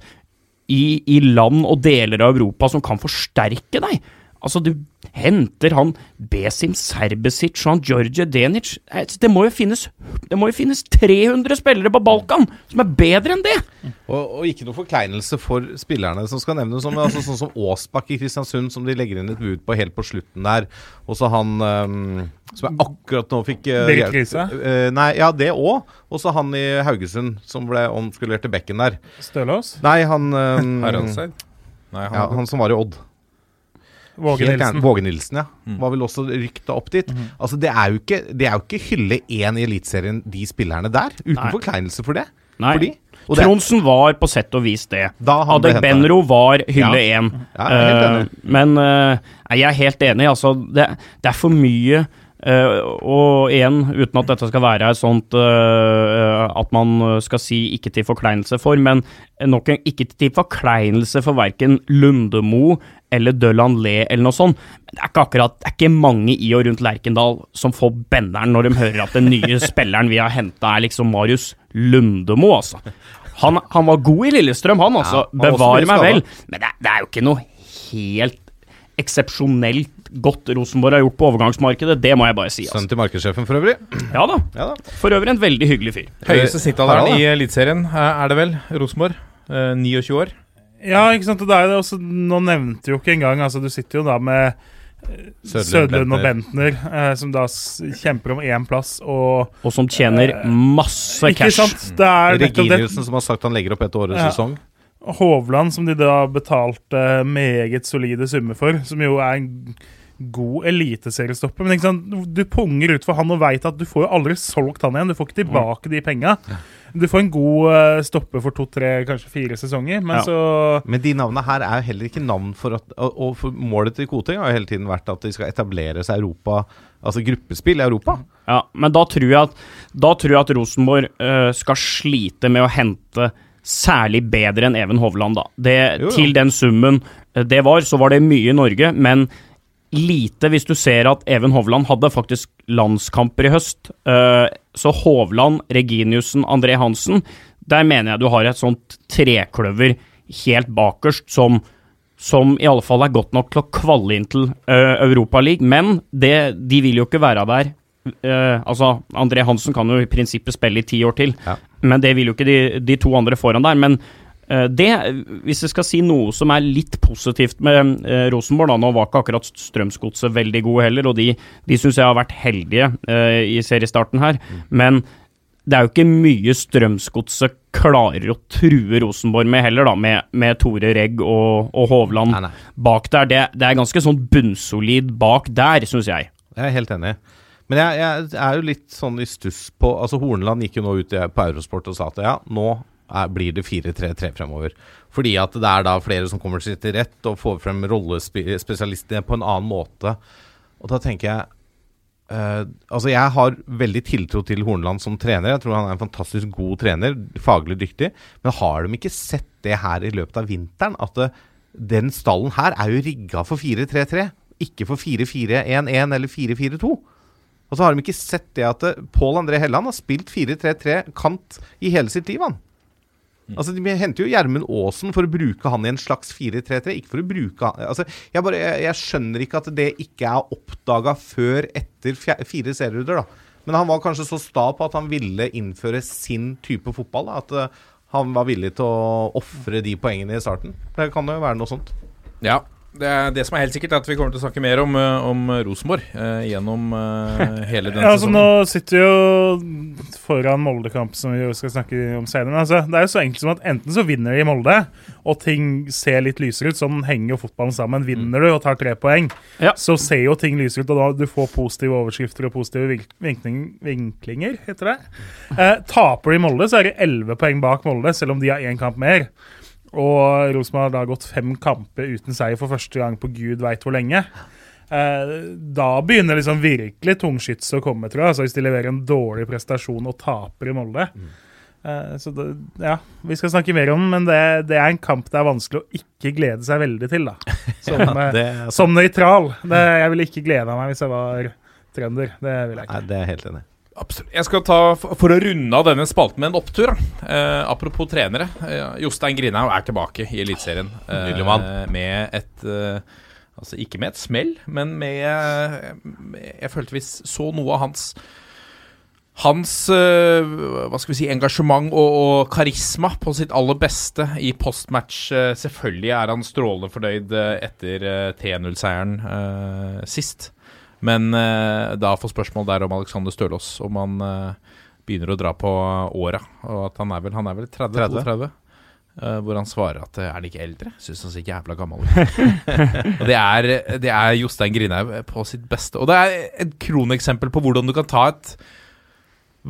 i, i land og deler av Europa som kan forsterke deg. Altså, du henter han Besim Serbesic og han Georgie Denic Eh, Det må jo finnes Det må jo finnes 300 spillere på Balkan som er bedre enn det! Og, og ikke noe forkleinelse for spillerne som skal nevnes, som, altså, sånn som Aasbakk i Kristiansund, som de legger inn et bud på helt på slutten der. Og så han um, som jeg akkurat nå fikk uh, Berit Riise? Eh, nei, ja, det òg. Og så han i Haugesund som ble omskulert til bekken der. Stølås? Nei, han um, Haraldseid? Nei, han, ja, han som var i Odd. Våge Nilsen? Våge Nilsen, ja. Var vel også rykta opp dit. Altså, det er jo ikke, det er jo ikke hylle én i Eliteserien, de spillerne der. Uten Nei. forkleinelse for det. Nei. Fordi. Tronsen var på sett og vis det. Adek. Adegbenro var hylle én. Ja, Ja, enig. Eh, men uh, jeg er helt enig. Altså, det, det er for mye eh, og igjen, uten at dette skal være et sånt uh, at man skal si ikke til forkleinelse for, men nok en, ikke til forkleinelse for verken Lundemo eller Dølan Le eller noe sånt. Men det er ikke akkurat Det er ikke mange i og rundt Lerkendal som får benderen når de hører at den nye spilleren vi har henta, er liksom Marius Lundemo, altså. Han, han var god i Lillestrøm, han altså. Ja, han var Bevare meg vel. Men det, det er jo ikke noe helt eksepsjonelt godt Rosenborg har gjort på overgangsmarkedet. Det må jeg bare si. Altså. Sønnen til markedssjefen for øvrig. Ja da. Ja da. For øvrig en veldig hyggelig fyr. Høyeste snittalderen i Eliteserien eh, er det vel? Rosenborg. Eh, 29 år. Ja, ikke sant. Og det er det også, nå nevnte jo ikke engang altså Du sitter jo da med eh, Sødlund, og Bentner. Eh, som da kjemper om én plass, og Og som tjener masse Ikke cash. sant? Det er nettopp. Reginiussen som har sagt han legger opp et årets Ja. sesong. Hovland, som de da betalte meget solide summer for, som jo er en god eliteseriestopper. Men ikke sant? du punger ut for han og veit at du får jo aldri solgt han igjen. Du får ikke tilbake de penga. Du får en god eh, stopper for to-tre, kanskje fire sesonger, men Ja. så Men de navnene her er jo heller ikke navn for at Og for målet til Koting har jo hele tiden vært at de skal etableres i Europa, altså gruppespill i Europa. Ja, men da tror jeg at, da tror jeg at Rosenborg øh, skal slite med å hente særlig bedre enn Even Hovland, da. Det, Jo, jo. Til den summen øh, det var, så var det mye i Norge, men lite hvis du ser at Even Hovland hadde faktisk landskamper i høst. Eh, så Hovland, Reginiussen, André Hansen, der mener jeg du har et sånt trekløver helt bakerst som som i alle fall er godt nok til å kvalle inn til uh, Europaligaen. Men det, de vil jo ikke være der. Eh, altså, André Hansen kan jo i prinsippet spille i ti år til, Ja. Men det vil jo ikke de, de to andre foran der. Men eh, det, hvis jeg skal si noe som er litt positivt med eh, Rosenborg, da, nå var ikke akkurat Strømsgodset veldig gode heller, og de, de syns jeg har vært heldige uh, i seriestarten her, men det er jo ikke mye Strømsgodset klarer å true Rosenborg med heller, da, med, med Tore Regg og, og Hovland Nei, nei. bak der. Det, det er ganske sånn bunnsolid bak der, syns jeg. Jeg er helt enig. Men jeg, jeg er jo litt sånn i stuss på Altså Horneland gikk jo nå ut på Eurosport og sa at ja, nå er, blir det 4-3-3 fremover. Fordi at det er da flere som kommer til sin rett og får frem rollespesialistene på en annen måte. Og da tenker jeg eh, Altså Jeg har veldig tiltro til Horneland som trener. Jeg tror han er en fantastisk god trener, faglig dyktig. Men har de ikke sett det her i løpet av vinteren? At det, den stallen her er jo rigga for 4-3-3, ikke for 4-4-1-1 eller 4-4-2. Og så har de ikke sett det at eh, Pål André Helland har spilt 4-3-3 kant i hele sitt liv, han. Altså, De henter jo Gjermund Aasen for å bruke han i en slags 4-3-3, ikke for å bruke han altså, jeg, bare, jeg, jeg skjønner ikke at det ikke er oppdaga før etter fire serierunder, da. Men han var kanskje så sta på at han ville innføre sin type fotball, da, at eh, han var villig til å ofre de poengene i starten. Det kan jo være noe sånt. Ja. Det, er, det som er helt sikkert, er at vi kommer til å snakke mer om, eh, om Rosenborg eh, gjennom eh, hele denne Ja, altså sesongen. Nå sitter vi jo foran Molde-kamp, som vi skal snakke om senere. Men altså, det er jo så enkelt som at enten så vinner de i Molde, og ting ser litt lysere ut. Sånn henger jo fotballen sammen. Vinner du og tar tre poeng, Ja. så ser jo ting lysere ut. Og da du får positive overskrifter og positive vink- vinkling, vinklinger, heter det. Eh, taper de i Molde, så er det elleve poeng bak Molde, selv om de har én kamp mer. Og Rosenborg har da gått fem kamper uten seier for første gang på gud veit hvor lenge. Eh, da begynner liksom virkelig tungskytset å komme, tror jeg. Altså Hvis de leverer en dårlig prestasjon og taper i Molde. Eh, så det, ja, Vi skal snakke mer om den, men det, det er en kamp det er vanskelig å ikke glede seg veldig til. da. Som, ja, det, er- som nøytral. Det, jeg ville ikke gleda meg hvis jeg var trønder. Det ville jeg ikke. nei, det er helt enig. Absolutt. Jeg skal ta, For å runde av denne spalten med en opptur. Eh, apropos trenere. Eh, Jostein Grinhaug er tilbake i Eliteserien. Eh, Nydelig mann. med et eh, Altså ikke med et smell, men med, med Jeg følte vi så noe av hans hans eh, hva skal vi si, engasjement og, og karisma på sitt aller beste i postmatch. Eh, selvfølgelig er han strålende fornøyd eh, etter eh, 3-0-seieren eh, sist. Men eh, da får spørsmål der om Alexander Stølås, om han eh, begynner å dra på åra. Og at han er vel, han er vel 30? 30. 32, Uh, hvor han svarer at eh, er han ikke eldre? Syns han ser jævla gammel ut. og det er, det er Jostein Grinhaug på sitt beste. Og det er et kroneksempel på hvordan du kan ta et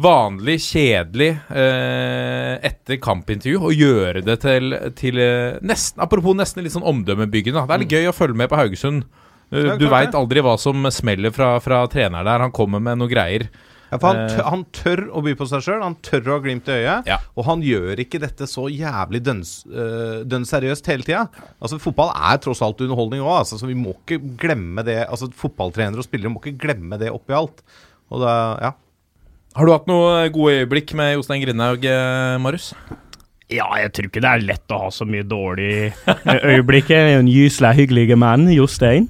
vanlig, kjedelig uh, etter kampintervju og gjøre det til, til uh, nesten Apropos nesten litt sånn omdømmebyggende. Det er litt gøy å følge med på Haugesund. Eh, du veit aldri hva som smeller fra, fra treneren der. Han kommer med noe greier. Ja, han, Eh. tør, han tør å by på seg sjøl, han tør å ha glimt i øyet. Ja. Og han gjør ikke dette så jævlig dønn øh, seriøst hele tida. Altså, fotball er tross alt underholdning òg, altså, så vi må ikke glemme det. Altså, Fotballtrenere og spillere må ikke glemme det oppi alt. Og da, ja. Har du hatt noe gode øyeblikk med Jostein Grindhaug, eh, Marius? Ja, jeg tror ikke det er lett å ha så mye dårlig øyeblikk. Er jo En gyselig hyggelig mann, Jostein.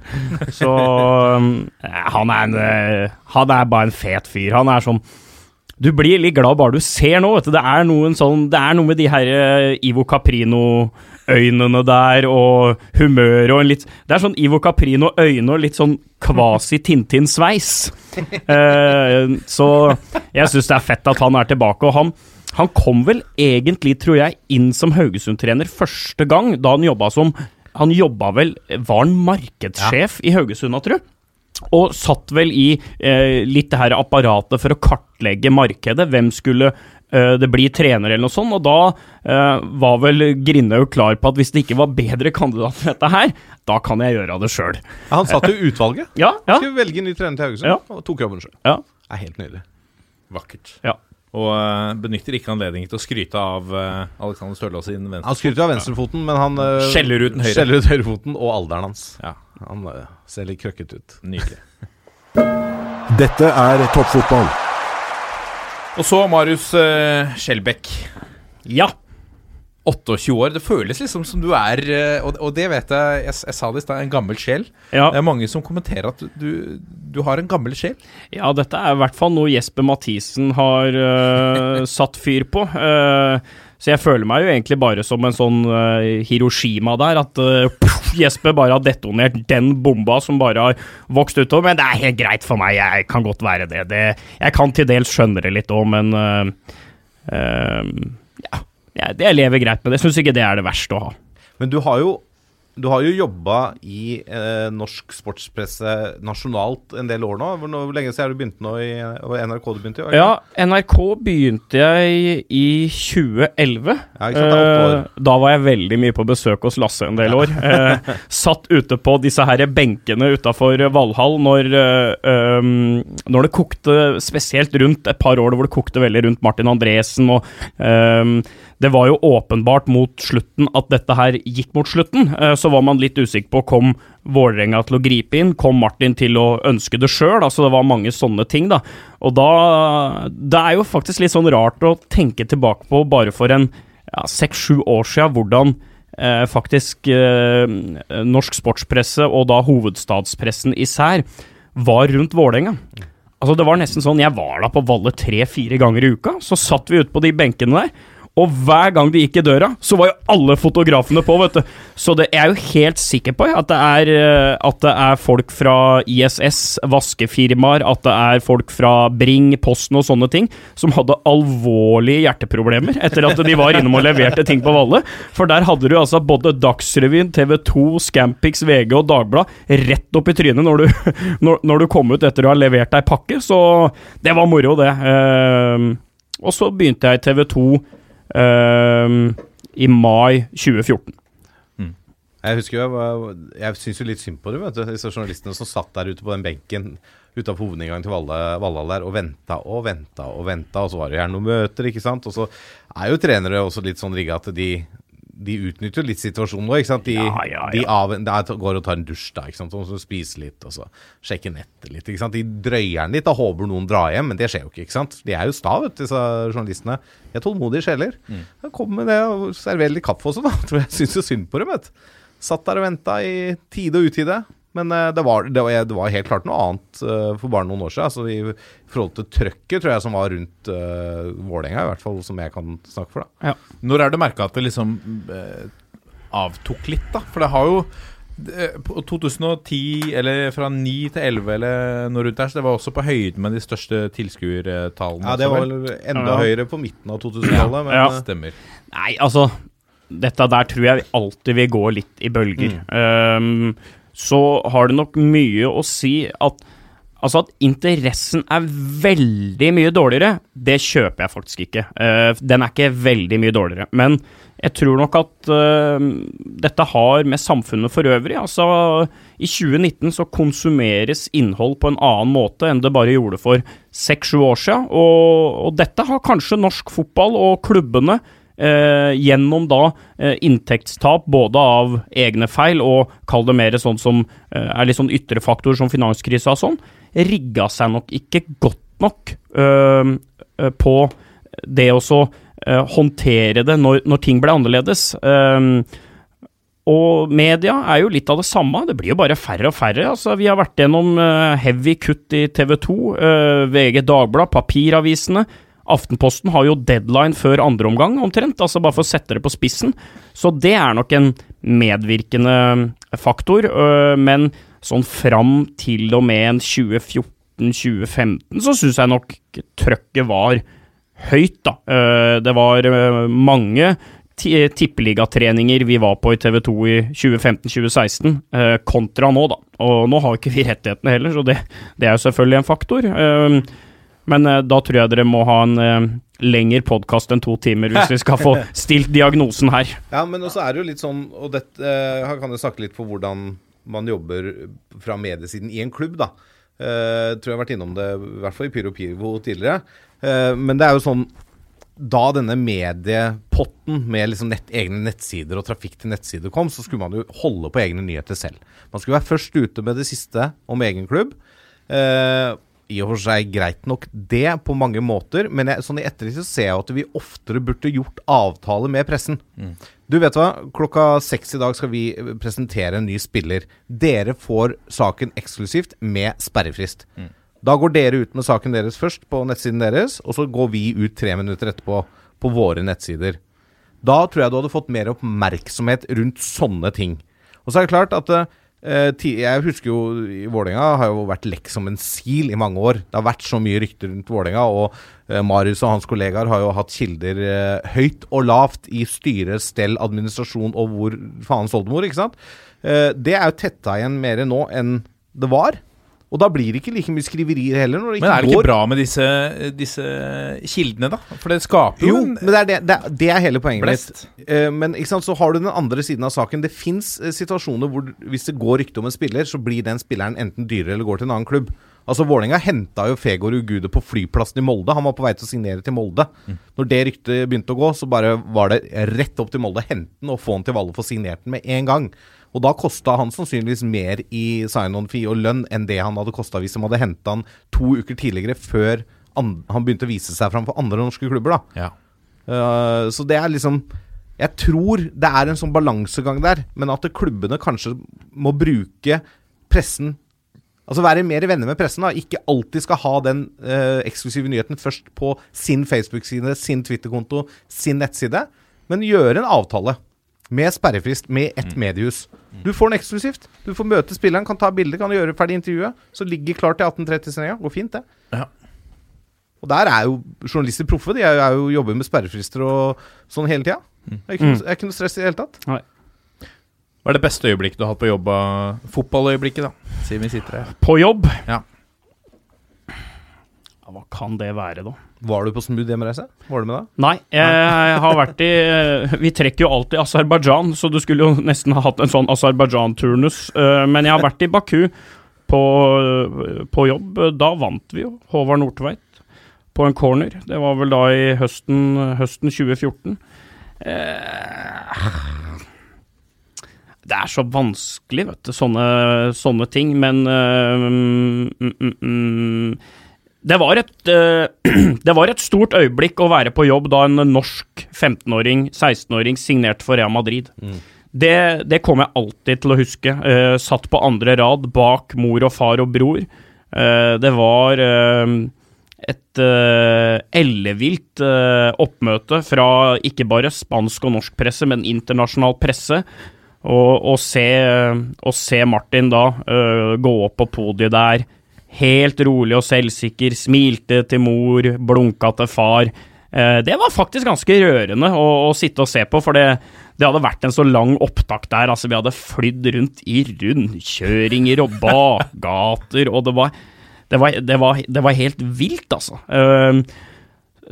Så um, han er en eh, Han er bare en fet fyr. Han er sånn Du blir litt glad bare du ser nå, vet du. Det er, noen sånn, det er noe med de her eh, Ivo Caprino-øynene der, og humøret og en litt Det er sånn Ivo Caprino-øyne og litt sånn kvasi-Tintin-sveis. Eh, så jeg syns det er fett at han er tilbake, og han han kom vel egentlig, tror jeg, inn som Haugesund-trener første gang da han jobba som Han jobba vel Var han markedssjef i Haugesund, da, tru? Og satt vel i eh, litt det her apparatet for å kartlegge markedet. Hvem skulle eh, det bli trener, eller noe sånt? Og da eh, var vel Grindhaug klar på at hvis det ikke var bedre kandidat enn dette her, da kan jeg gjøre det sjøl. Han satt jo i utvalget. Ja, ja, Skulle velge ny trener til Haugesund, Ja. og tok jobben sjøl. ja, Det er helt nydelig. Vakkert. ja. Og eh, benytter ikke anledningen til å skryte av uh, Alexander Stølås sin venstre. Han skryter av venstrefoten, men han øh, Skjeller ut den høyre. Skjeller ut høyrefoten og alderen hans. Ja, Han ser litt krøkket ut. Nydelig. Dette er toppfotball. Og så Marius uh, ja. 28 år. Det føles liksom som du er eh, Og, det vet jeg, jeg, jeg sa det i stad, en gammel sjel. ja. Det er mange som kommenterer at du, du har en gammel sjel. Ja, dette er i hvert fall noe Jesper Mathisen har uh, satt fyr på. Uh, så jeg føler meg jo egentlig bare som en sånn uh, Hiroshima der, at puff, Jesper bare har detonert den bomba som bare har vokst utover. Men det er helt greit for meg, jeg kan godt være det. det jeg kan til dels skjønne det litt òg, men ja, det jeg lever greit med det. Jeg syns ikke det er det verste å ha. Men du har jo du har jo jobba i eh, norsk sportspresse nasjonalt en del år nå. Hvor, nå- hvor lenge siden har du begynte nå i NRK? du begynte i? Ja, NRK begynte jeg i 2011. Ja, sant. Eh, Da var jeg veldig mye på besøk hos Lasse en del år. Eh, satt ute på disse her benkene utafor Valhall når, eh, um, når det kokte spesielt rundt et par år hvor det kokte veldig rundt Martin Andresen og um, det var jo åpenbart mot slutten at dette her gikk mot slutten. Eh, Så var man litt usikker på kom Vålerenga til å gripe inn, kom Martin til å ønske det sjøl. Altså det var mange sånne ting, da. Og da Det er jo faktisk litt sånn rart å tenke tilbake på bare for en seks-sju år sia, hvordan eh, faktisk eh, norsk sportspresse, og da hovedstadspressen især, var rundt Vålerenga. Altså Det var nesten sånn Jeg var da på Valle tre-fire ganger i uka. Så satt vi ute på de benkene der. Og hver gang de gikk i døra, så var jo alle fotografene på, vet du. Så det, jeg er jo helt sikker på at det, er, eh, at det er folk fra ISS, vaskefirmaer, at det er folk fra Bring, Posten og sånne ting, som hadde alvorlige hjerteproblemer etter at de var innom og leverte ting på Valle. For der hadde du altså både Dagsrevyen, TV 2, Scampix, VG og Dagbladet rett opp i trynet når du, når, når du kom ut etter å ha levert ei pakke, så det var moro, det. Eh, og så begynte jeg i TV 2 i mai 2014. Jeg husker jo, jeg, jeg syns jo litt synd på dem, vet du. Disse journalistene som satt der ute på den benken utafor hovedinngangen til Valhall der og venta og venta og venta, og så var det gjerne noen møter, ikke sant. Og så er jo trenere også litt sånn rigga at de, de utnytter jo litt situasjonen nå, ikke sant. De, Ja, ja, ja. de av, der går og tar en dusj, da, ikke sant. Og så spiser litt, og så sjekker nettet litt, ikke sant. De drøyer den litt, og håper noen drar hjem, men det skjer jo ikke, ikke sant. De er jo sta, vet du, disse journalistene. De er tålmodige sjeler. Mm. Kom med det og server litt kaffe også, da. Tror jeg syns jo synd på dem, vet. Satt der og venta i tide og utide. Men eh, det, var, det, var, det var helt klart noe annet eh, for bare noen år siden. Altså, I i forhold til trøkket, tror jeg, som var rundt uh, Vålerenga, i hvert fall som jeg kan snakke for. da. Når er det merka at det liksom eh, avtok litt, da? For det har jo på 2010, eller fra 9 til 11 eller noe rundt der, så det var også på høyden med de største tilskuertallene. Ja, Det var vel? enda Ja. høyere på midten av 2000-tallet. men Ja. Stemmer. Nei, altså Dette der tror jeg alltid vil gå litt i bølger. Ehm, så har det nok mye å si at Altså at interessen er veldig mye dårligere, det kjøper jeg faktisk ikke. Eh, den er ikke veldig mye dårligere. Men jeg tror nok at eh, dette har med samfunnet for øvrig Altså, i 2019 så konsumeres innhold på en annen måte enn det bare gjorde for seks-sju år siden. Og, og dette har kanskje norsk fotball og klubbene eh, gjennom da eh, inntektstap både av egne feil og kall det mer sånn som eh, er litt sånn ytre faktorer som finanskrisa og sånn, rigga seg nok ikke godt nok eh, på det å eh, håndtere det når, når ting ble annerledes. Og media er jo litt av det samme. Det blir jo bare færre og færre. Altså, vi har vært gjennom eh, heavy kutt i TV 2, eh, VG Dagblad, papiravisene. Aftenposten har jo deadline før andre omgang, omtrent. Altså bare for å sette det på spissen. Så det er nok en medvirkende faktor. øh, men sånn fram til og med en 2014-2015 så syns jeg nok trøkket var høyt, da. Øh, det var øh, mange ti- tippeligatreninger vi var på i TV 2 i 2015-2016, eh, kontra nå, da. Og nå har ikke vi rettighetene heller, så det, det er jo selvfølgelig en faktor. Men eh, da tror jeg dere må ha en eh, lengre podkast enn to timer hvis vi skal få stilt diagnosen her. Ja, men også er det jo litt sånn Og dette, eh, kan jo snakke litt på hvordan man jobber fra mediesiden i en klubb, da. Eh, tror jeg har vært innom det, i hvert fall i Pyro Pivo tidligere. Eh, men det er jo sånn Da denne mediepotten med liksom nett, egne nettsider og trafikk til nettsider kom, så skulle man jo holde på egne nyheter selv. Man skulle være først ute med det siste om egen klubb. Eh, I og for seg greit nok det på mange måter, men jeg, sånn i ettertid så ser jeg at vi oftere burde gjort avtale med pressen. Du vet hva, klokka seks i dag skal vi presentere en ny spiller. Dere får saken eksklusivt med sperrefrist. Da går dere ut med saken deres først på nettsiden deres, og så går vi ut tre minutter etterpå på våre nettsider. Da tror jeg du hadde fått mer oppmerksomhet rundt sånne ting. Og så er det klart at eh, Jeg husker jo Vålerenga har jo vært lekk som en sil i mange år. Det har vært så mye rykter rundt Vålerenga, og eh, Marius og hans kollegaer har jo hatt kilder eh, høyt og lavt i styre, stell, administrasjon og hvor faen oldemor, ikke sant? Eh, det er jo tetta igjen mer nå enn det var. Og da blir det ikke like mye skriverier heller. Når det ikke Men er det går ikke bra med disse, disse kildene, da? For det skaper jo, jo, en men det er, det, det, er- det er hele poenget blest. mitt. Eh, men sant, så har du den andre siden av saken. Det fins situasjoner hvor hvis det går rykte om en spiller, så blir den spilleren enten dyrere eller går til en annen klubb. Altså Vålerenga henta jo Fegor Ugude på flyplassen i Molde. Han var på vei til å signere til Molde. Når det ryktet begynte å gå, så bare var det rett opp til Molde. Hente den og få den til Valle få signert den med en gang. Og da kosta han sannsynligvis mer i sign-on-fee og lønn enn det han hadde kosta hvis de hadde henta han to uker tidligere, før han begynte å vise seg fram for andre norske klubber. da Ja. Uh, så det er liksom Jeg tror det er en sånn balansegang der, men at klubbene kanskje må bruke pressen Altså være mer venner med pressen. da Ikke alltid skal ha den uh, eksklusive nyheten først på sin Facebook-side, sin Twitter-konto, sin nettside. Men gjøre en avtale med sperrefrist med ett mediehus. Du får den eksklusivt. Du får møte spilleren, kan ta bilde, kan gjøre ferdig intervjuet. Så ligger klart til 18.30-sendinga. Går fint, det. Ja. Og der er jo journalister proffe. De er, jo- er jo jobber med sperrefrister og sånn hele tida. Det er ikke, noe- er ikke noe stress i det hele tatt. Hva er det beste øyeblikket du har hatt på jobb? Fotballøyeblikket, da, siden vi sitter her. På jobb? Ja. Hva kan det være, da? Var du på smooth hjemreise? Var du med da? Nei, jeg har vært i Vi trekker jo alltid Aserbajdsjan, så du skulle jo nesten ha hatt en sånn Aserbajdsjan-turnus. eh, Men jeg har vært i Baku på, på jobb. Da vant vi jo, Håvard Nordtveit, på en corner. Det var vel da i høsten, høsten 2014. Eh, det er så vanskelig, vet du, sånne, sånne ting, men eh, mm, mm, mm, det var, et, eh, det var et stort øyeblikk å være på jobb da en norsk 15-åring, 16-åring signerte for Real Madrid. Det, det kommer jeg alltid til å huske. Eh, satt på andre rad bak mor og far og bror. Eh, det var et ellevilt oppmøte fra ikke bare spansk og norsk presse, men internasjonal presse. Og, og, se, se Martin da gå opp på podiet der, helt rolig og selvsikker, smilte til mor, blunka til far. Eh, det var faktisk ganske rørende å, å sitte og se på, for det, det hadde vært en så lang opptak der. Altså, vi hadde flydd rundt i rundkjøringer og bakgater, og det var, det var, det var, var helt vilt, altså. Eh,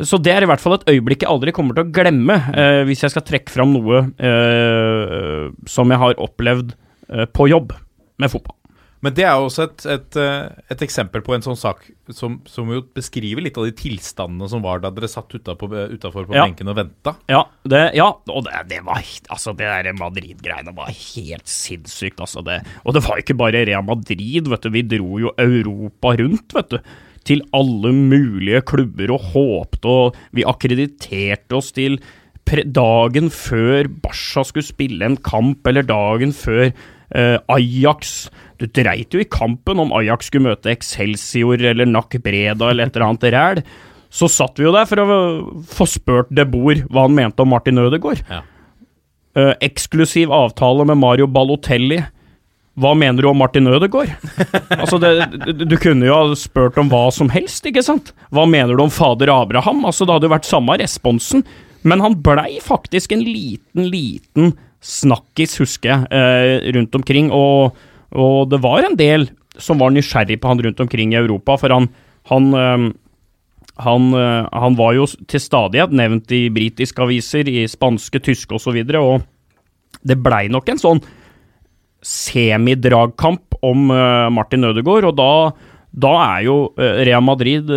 så det er i hvert fall et øyeblikk jeg aldri kommer til å glemme, eh, hvis jeg skal trekke fram noe som jeg har opplevd på jobb med fotball. Men det er jo også et, et, eh, et eksempel på en sånn sak som, som jo beskriver litt av de tilstandene som var da dere satt utafor på Ja. benken og venta. Ja, det, ja og det, det var Altså, det der Madrid-greiene var helt sinnssykt, altså. Det, og det var ikke bare Real Madrid, vet du. Vi dro jo Europa rundt, vet du. Til alle mulige klubber og håpte, og vi akkrediterte oss til dagen før Barca skulle spille en kamp, eller dagen før eh, Ajax Du dreit jo i kampen om Ajax skulle møte Excelsior eller Nac Breda eller et eller annet ræl. Så satt vi jo der for å få spurt De Boer hva han mente om Martin Ødegaard. Ja. Eh, eksklusiv avtale med Mario Balotelli. Hva mener du om Martin Ødegaard? altså det, du, kunne jo ha spurt om hva som helst, ikke sant? Hva mener du om fader Abraham? Altså Det hadde jo vært samme responsen. Men han blei faktisk en liten, liten snakkis, husker jeg, eh, rundt omkring. Og, og det var en del som var nysgjerrig på han rundt omkring i Europa, for han, han eh, han, eh, han var jo til stadighet nevnt i britiske aviser, i spanske, tyske osv., og, så videre, og det blei nok en sånn semidragkamp om Martin Ødegaard, og da, da er jo Real Madrid,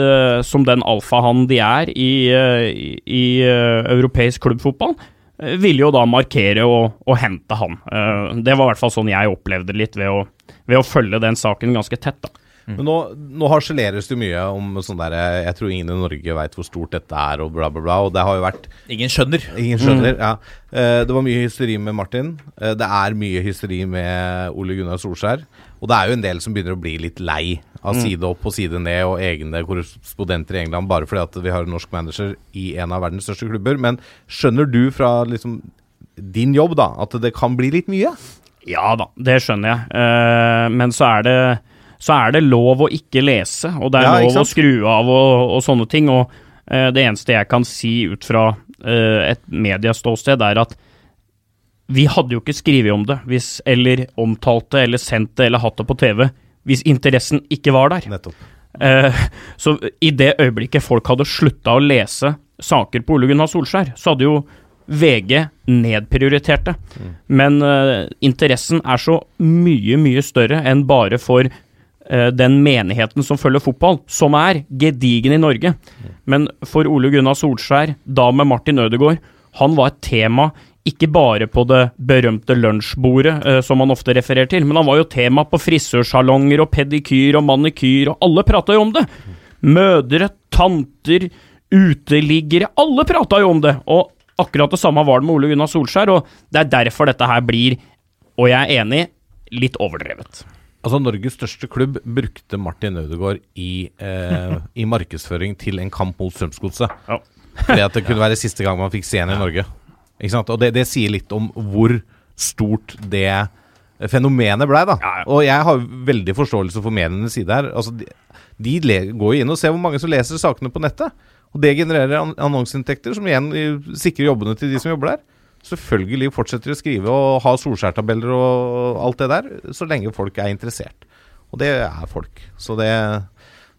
som den alfahannen de er i, i, i europeisk klubbfotball, ville jo da markere og, og hente han. Eh, det var i hvert fall sånn jeg opplevde det litt ved å, ved å følge den saken ganske tett. da. Men nå, nå harseleres det mye om sånn derre Jeg tror ingen i Norge veit hvor stort dette er, og bla, bla, bla. Og det har jo vært Ingen skjønner. Ingen skjønner, ja. Eh, det var mye hysteri med Martin. Eh, det er mye hysteri med Ole Gunnar Solskjær. Og det er jo en del som begynner å bli litt lei av side opp og side ned og egne korrespondenter i England bare fordi at vi har en norsk manager i en av verdens største klubber. Men skjønner du fra liksom din jobb da at det kan bli litt mye? Ja da, det skjønner jeg. Eh, men så er, det, så er det lov å ikke lese, og det er Ja, lov å skru av og, og sånne ting. Og uh, det eneste jeg kan si ut fra uh, et medieståsted, er at vi hadde jo ikke skrevet om det, hvis, eller omtalt det, eller sendt det, eller hatt det på TV, hvis interessen ikke var der. Nettopp. Uh, så i det øyeblikket folk hadde slutta å lese saker på Ole Gunnar Solskjær, så hadde jo VG nedprioritert det. Men uh, interessen er så mye, mye større enn bare for den menigheten som følger fotball, som er gedigen i Norge. Men for Ole Gunnar Solskjær, da med Martin Ødegaard, han var et tema ikke bare på det berømte lunsjbordet, eh, som han ofte refererer til, men han var jo tema på frisørsalonger og pedikyr og manikyr, og alle prata jo om det. Mødre, tanter, uteliggere, alle prata jo om det. Og akkurat det samme var det med Ole Gunnar Solskjær, og det er derfor dette her blir, og jeg er enig, litt overdrevet. Altså Norges største klubb brukte Martin Ødegaard i, eh, i markedsføring til en kamp mot Strømsgodset. Ja. Fordi at det kunne være siste gang man fikk se henne i Norge. Ikke sant? Og det, det sier litt om hvor stort det fenomenet blei, da. Ja, ja. Og jeg har veldig forståelse for medienes side her. Altså, de de går jo inn og ser hvor mange som leser sakene på nettet. Og det genererer an annonseinntekter, som igjen eh, sikrer jobbene til de som jobber der. Selvfølgelig fortsetter de å skrive og ha Solskjær-tabeller og alt det der, så lenge folk er interessert. Og det er folk. Så det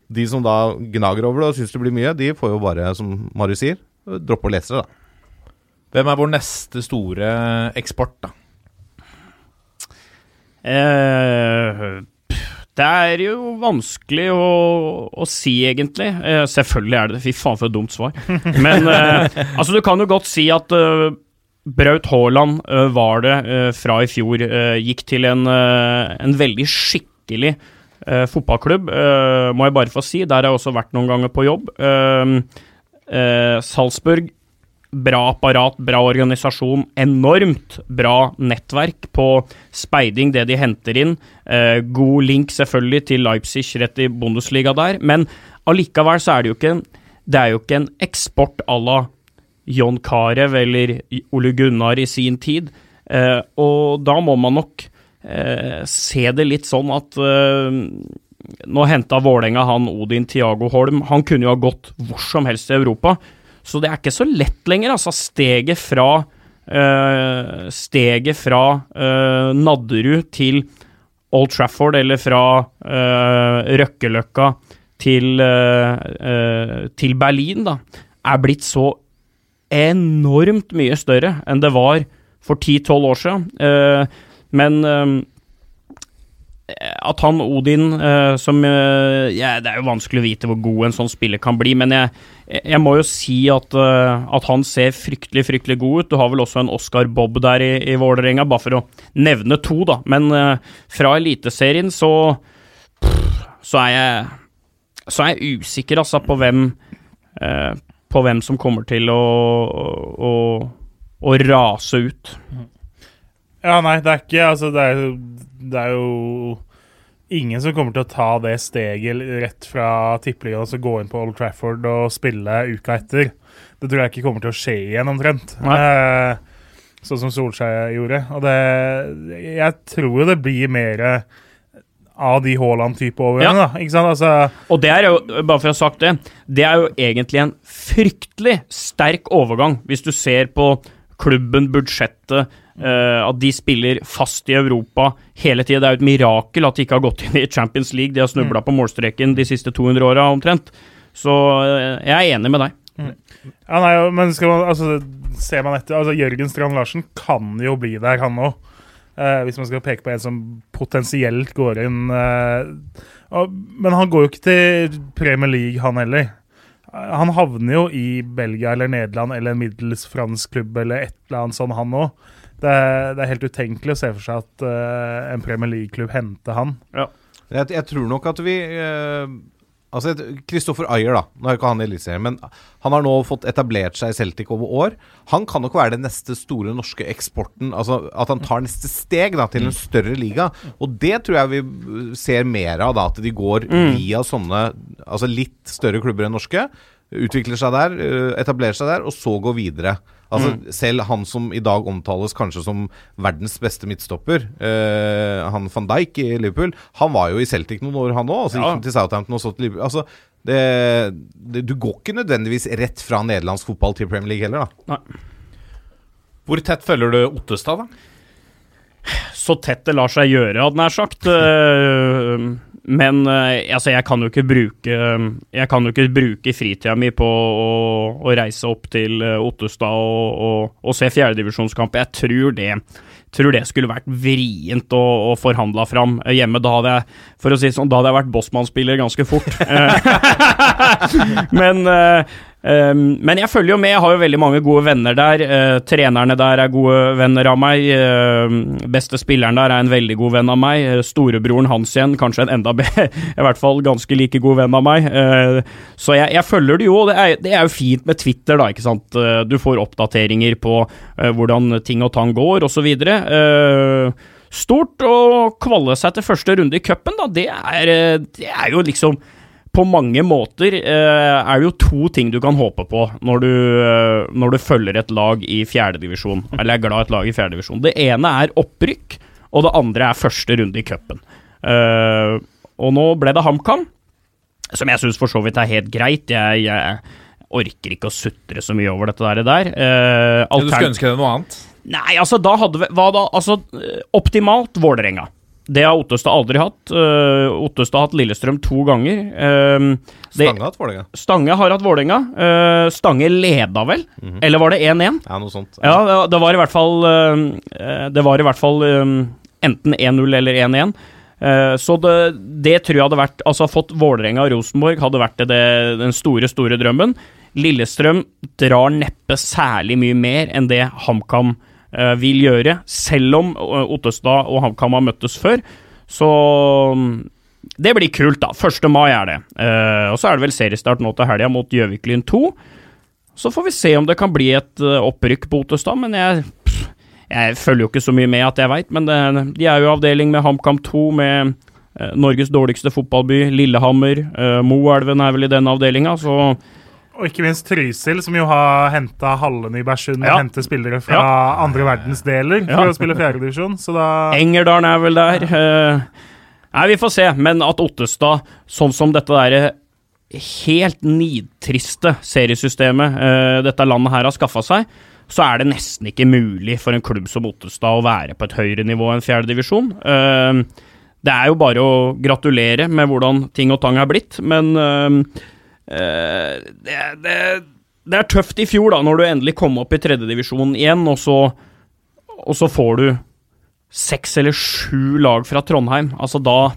De som da gnager over det og syns det blir mye, de får jo bare, som Marius sier, droppe å lese det, da. Hvem er vår neste store eksport, da? Eh, det er jo vanskelig å, å si, egentlig. Eh, selvfølgelig er det det. Fy faen, for et dumt svar. Men eh, altså, du kan jo godt si at eh, Braut Haaland eh, var det eh, fra i fjor. eh, gikk til en, en veldig skikkelig fotballklubb, må jeg bare få si. Der har jeg også vært noen ganger på jobb. Salzburg Bra apparat, bra organisasjon, enormt bra nettverk på speiding, det de henter inn. Eh, god link selvfølgelig til Leipzig rett i Bundesliga der, men allikevel så er det jo ikke en, det er jo ikke en eksport à la John Carew eller Ole Gunnar i sin tid. Eh, og da må man nok eh, se det litt sånn at eh, nå henta Vålerenga han Odin Tiago Holm. Han kunne jo ha gått hvor som helst i Europa. Så det er ikke så lett lenger. Altså, steget fra eh, Steget fra eh, Nadderud til Old Trafford, eller fra eh, Røkkeløkka til, til Berlin, da, er blitt så enormt mye større enn det var for 10-12 år siden. Eh, men eh, at han Odin, eh, som ja, Det er jo vanskelig å vite hvor god en sånn spiller kan bli, men jeg, jeg må jo si at, at han ser fryktelig, fryktelig god ut. Du har vel også en Oscar Bob der i, i Vålerenga, bare for å nevne to, da. Men fra Eliteserien så så er jeg så er jeg usikker, altså, på hvem På hvem som kommer til å, å, å rase ut. Ja, nei, det er ikke Altså, det er, det er jo ingen som kommer til å ta det steget rett fra tippeligaen og så gå inn på Old Trafford og spille uka etter. Det tror jeg ikke kommer til å skje igjen, omtrent. Eh, sånn som Solskjær gjorde. Og det Jeg tror jo det blir mer av de Haaland-type overgangene, da. Ikke sant? Altså Og det er jo, bare for å ha sagt det, det er jo egentlig en fryktelig sterk overgang, hvis du ser på klubben, budsjettet, eh, at de spiller fast i Europa hele tida. Det er jo et mirakel at de ikke har gått inn i Champions League. De har snubla på målstreken de siste 200 åra omtrent. Så eh, jeg er enig med deg. Ja, nei, men skal man, altså, ser man etter altså, Jørgen Strand Larsen kan jo bli der, han òg. Eh, hvis man skal peke på en som potensielt går inn uh, og, Men han går jo ikke til Premier League, han heller. Eh, Han havner jo i Belgia eller Nederland eller en middels fransk klubb eller et eller annet sånn, han òg. Det, det er helt utenkelig å se for seg at uh, en Premier League-klubb henter han. Jeg, jeg tror nok at vi eh, Altså, Kristoffer Ayer, da. Nå er ikke han i Eliteserien, men han har nå fått etablert seg i Celtic over år. Han kan nok være den neste store norske eksporten. Altså At han tar neste steg da til en større liga. Og det tror jeg vi ser mer av, da. At de går via sånne Altså litt større klubber enn norske. Utvikler seg der, etablerer seg der, og så går videre. Altså Selv han som i dag omtales kanskje som verdens beste midtstopper, eh, han van Dijk i Liverpool, han var jo i Celtic noen år, han òg. Så gikk han til Southampton og så til Liverpool. Altså, det, det, du går ikke nødvendigvis rett fra nederlandsk fotball til Premier League heller, da. Hvor tett følger du Ottestad, da? Så tett det lar seg gjøre, hadde nær sagt. Eh, Men eh, altså, jeg kan jo ikke bruke Jeg kan jo ikke bruke fritida mi på å, å reise opp til eh, Ottestad og, og, og se fjerdedivisjonskamp. Jeg tror det tror det skulle vært vrient å, å forhandla fram hjemme. Da hadde jeg for å si sånn, da hadde jeg vært Bossmann-spiller ganske fort. Men, eh, men jeg følger jo med. Jeg har jo veldig mange gode venner der. Uh, trenerne der er gode venner av meg. Uh, beste spilleren der er en veldig god venn av meg. Uh, storebroren hans igjen, kanskje en enda bedre i hvert fall ganske like god venn av meg. Eh, så jeg, jeg følger det jo. og Det er, det er jo fint med Twitter, da. ikke sant? Du får oppdateringer på hvordan ting og tang går, osv. Uh, stort å kvalle seg til første runde i cupen, da, det er, det er jo liksom på mange måter eh, er det jo to ting du kan håpe på når du, eh, når du følger et lag i fjerdedivisjon, eller er glad i et lag i fjerdedivisjon. Det ene er opprykk, og det andre er første runde i cupen. Eh, og nå ble det HamKam, som jeg syns for så vidt er helt greit. Jeg, jeg orker ikke å sutre så mye over dette der. Eh, Du skulle ønske deg noe annet? Nei, altså da hadde vi Hva da? Altså, optimalt Vålerenga. Det har Ottestad aldri hatt. Uh, Ottestad har hatt Lillestrøm to ganger. Uh, det- Stange hatt Vålerenga. Stange har hatt Vålerenga. Uh, Stange leda vel? Eller var det 1-1? Ja, noe sånt. Ja, det- var i hvert fall Det var i hvert fall enten 1-0 eller 1-1. Eh, så det, det tror jeg hadde vært Altså fått Vålerenga og Rosenborg hadde vært det, den store, store drømmen. Lillestrøm drar neppe særlig mye mer enn det HamKam eh, vil gjøre, selv om eh, Ottestad og HamKam har møttes før. Så mm, det blir kult, da. 1. mai er det. Uh, og så er det vel seriestart nå til helga mot Gjøviklyn 2. Så får vi se om det kan bli et uh, opprykk på Ottestad, men jeg, pff, jeg følger jo ikke så mye med at jeg veit. Men det, de er jo avdeling med HamKam 2, med uh, Norges dårligste fotballby, Lillehammer. Moelven er vel i den avdelinga, så Og ikke minst Trysil, som jo har henta hallen i Bersund Ja. og henter spillere fra andre verdensdeler for Ja. å spille fjerdedivisjon. Engerdalen er vel der. Eh, nei, vi får se. Men at Ottestad, sånn som dette derre helt nidtriste seriesystemet eh, dette landet her har skaffa seg, så er det nesten ikke mulig for en klubb som Ottestad å være på et høyere nivå enn fjerdedivisjon. Uh, det er jo bare å gratulere med hvordan ting og tang er blitt, men eh, eh, det, det, det er tøft i fjor, da, når du endelig kom opp i tredjedivisjon igjen, og så, og så får du seks eller sju lag fra Trondheim. Altså, da,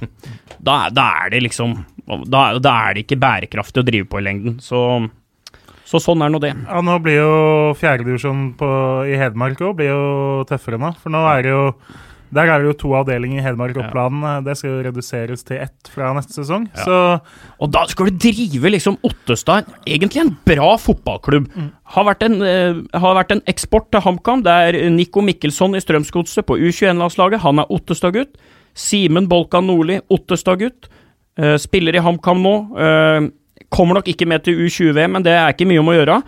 da, da er det liksom da, da er det ikke bærekraftig å drive på i lengden. Så, så sånn er nå det. Ja, nå blir jo fjerdedivisjonen i Hedmark òg tøffere nå. For nå er det jo Der er det jo to avdelinger i Hedmark og Oppland. Det skal jo reduseres til ett fra neste sesong. Så Og da skal du drive liksom Ottestad, egentlig en bra fotballklubb. Har, vært en, uh, har vært en eksport til HamKam. Det er Nico Mikkelsson i Strømsgodset på U21-landslaget. Han er Ottestad-gutt. Simen Bolkan Nordli, Ottestad-gutt. Uh, spiller i HamKam nå. Uh, kommer nok ikke med til U20, men det er ikke mye om å gjøre.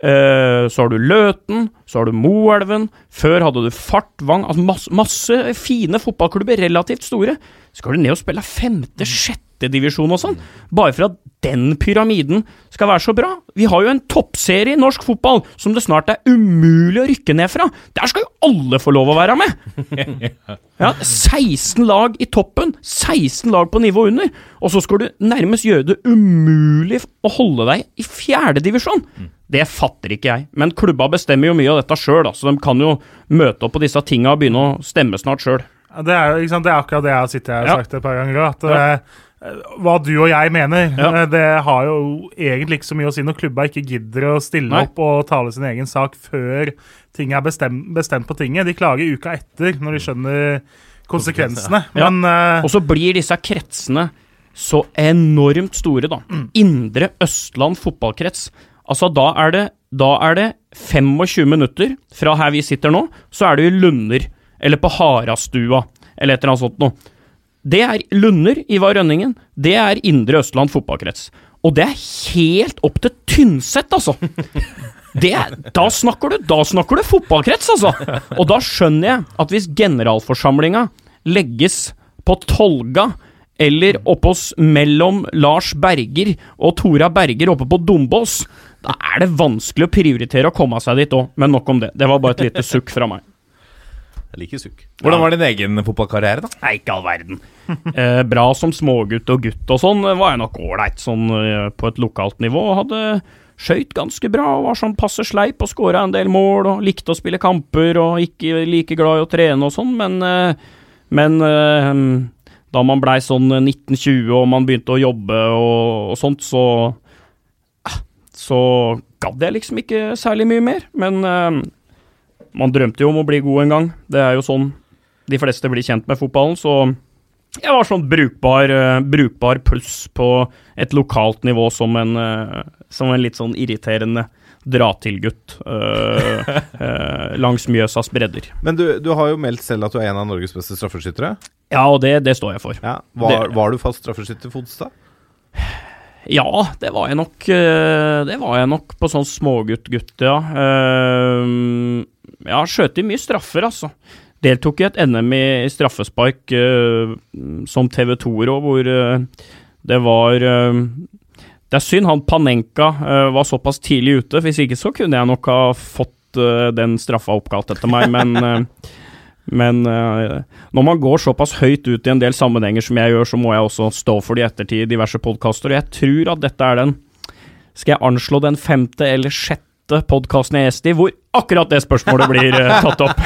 Eh, så har du Løten, så har du Moelven. Før hadde du Fartvang. Altså masse, masse fine fotballklubber, relativt store. Så Skal du ned og spille femte, sjette divisjon og sånn? Bare for at den pyramiden skal være så bra? Vi har jo en toppserie i norsk fotball som det snart er umulig å rykke ned fra. Der skal jo alle få lov å være med! Ja, 16 lag i toppen, 16 lag på nivå under, og så skal du nærmest gjøre det umulig å holde deg i fjerdedivisjon. Det fatter ikke jeg, men klubba bestemmer jo mye av dette sjøl, så de kan jo møte opp på disse tinga og begynne å stemme snart sjøl. det, er, jo- det er akkurat det jeg har sittet her og Ja. sagt et par ganger. At eh, hva du og jeg mener, Ja. eh, det har jo egentlig ikke så mye å si når klubba ikke gidder å stille Nei. opp og tale sin egen sak før ting er bestemt, bestemt på tinget. De klager uka etter når de skjønner konsekvensene. Ja. Men eh, Og så blir disse kretsene så enormt store, da. Indre Østland fotballkrets. Altså, da er det da er det 25 minutter fra her vi sitter nå, så er det i Lunder, eller på Harastua, eller et eller annet sånt noe. Det er Lunder, Ivar Rønningen. Det er Indre Østland fotballkrets. Og det er helt opp til Tynset, altså! Det, da, snakker du, da snakker du fotballkrets, altså! Og da skjønner jeg at hvis generalforsamlinga legges på Tolga, eller oppe hos mellom Lars Berger og Tora Berger oppe på Dombås, da er det vanskelig å prioritere å komme seg dit òg. Men nok om det. Det var bare et lite sukk fra meg. Jeg liker sukk. Hvordan var din egen fotballkarriere, da? Nei, ikke all verden. Eh, bra som smågutt og gutt og sånn eh, var jeg nok ålreit sånn eh, på et lokalt nivå. Hadde skøyt ganske bra og var sånn passe sleip og skåra en del mål og likte å spille kamper og ikke like glad i å trene og sånn, men, eh, men eh, da man blei sånn 1920 og man begynte å jobbe og, og sånt, så så gadd jeg liksom ikke særlig mye mer. Men uh, man drømte jo om å bli god en gang. Det er jo sånn de fleste blir kjent med fotballen, så jeg var sånn brukbar, uh, brukbar pluss på et lokalt nivå som en, uh, som en litt sånn irriterende dra-til-gutt langs Mjøsas bredder. Men du, du har jo meldt selv at du er en av Norges beste straffeskyttere. Ja, og det, det står jeg for. Ja. Var, var du fast straffeskytter Fodstad? Ja, det var jeg nok. øh, Det var jeg nok på sånn smågutt-gutt, ja. Jeg har skjøt i mye straffer, altså. Deltok i et NM i straffespark øh, som TV 2-er òg, hvor det var Det er synd han Panenka var såpass tidlig ute, hvis ikke så kunne jeg nok ha fått den straffa oppkalt etter meg, men men uh, når man går såpass høyt ut i en del sammenhenger som jeg gjør, så må jeg også stå for det i ettertid i diverse podkaster. Og jeg tror at dette er den Skal jeg anslå den femte eller sjette podkasten jeg er gjest i, hvor akkurat det spørsmålet blir uh, tatt opp.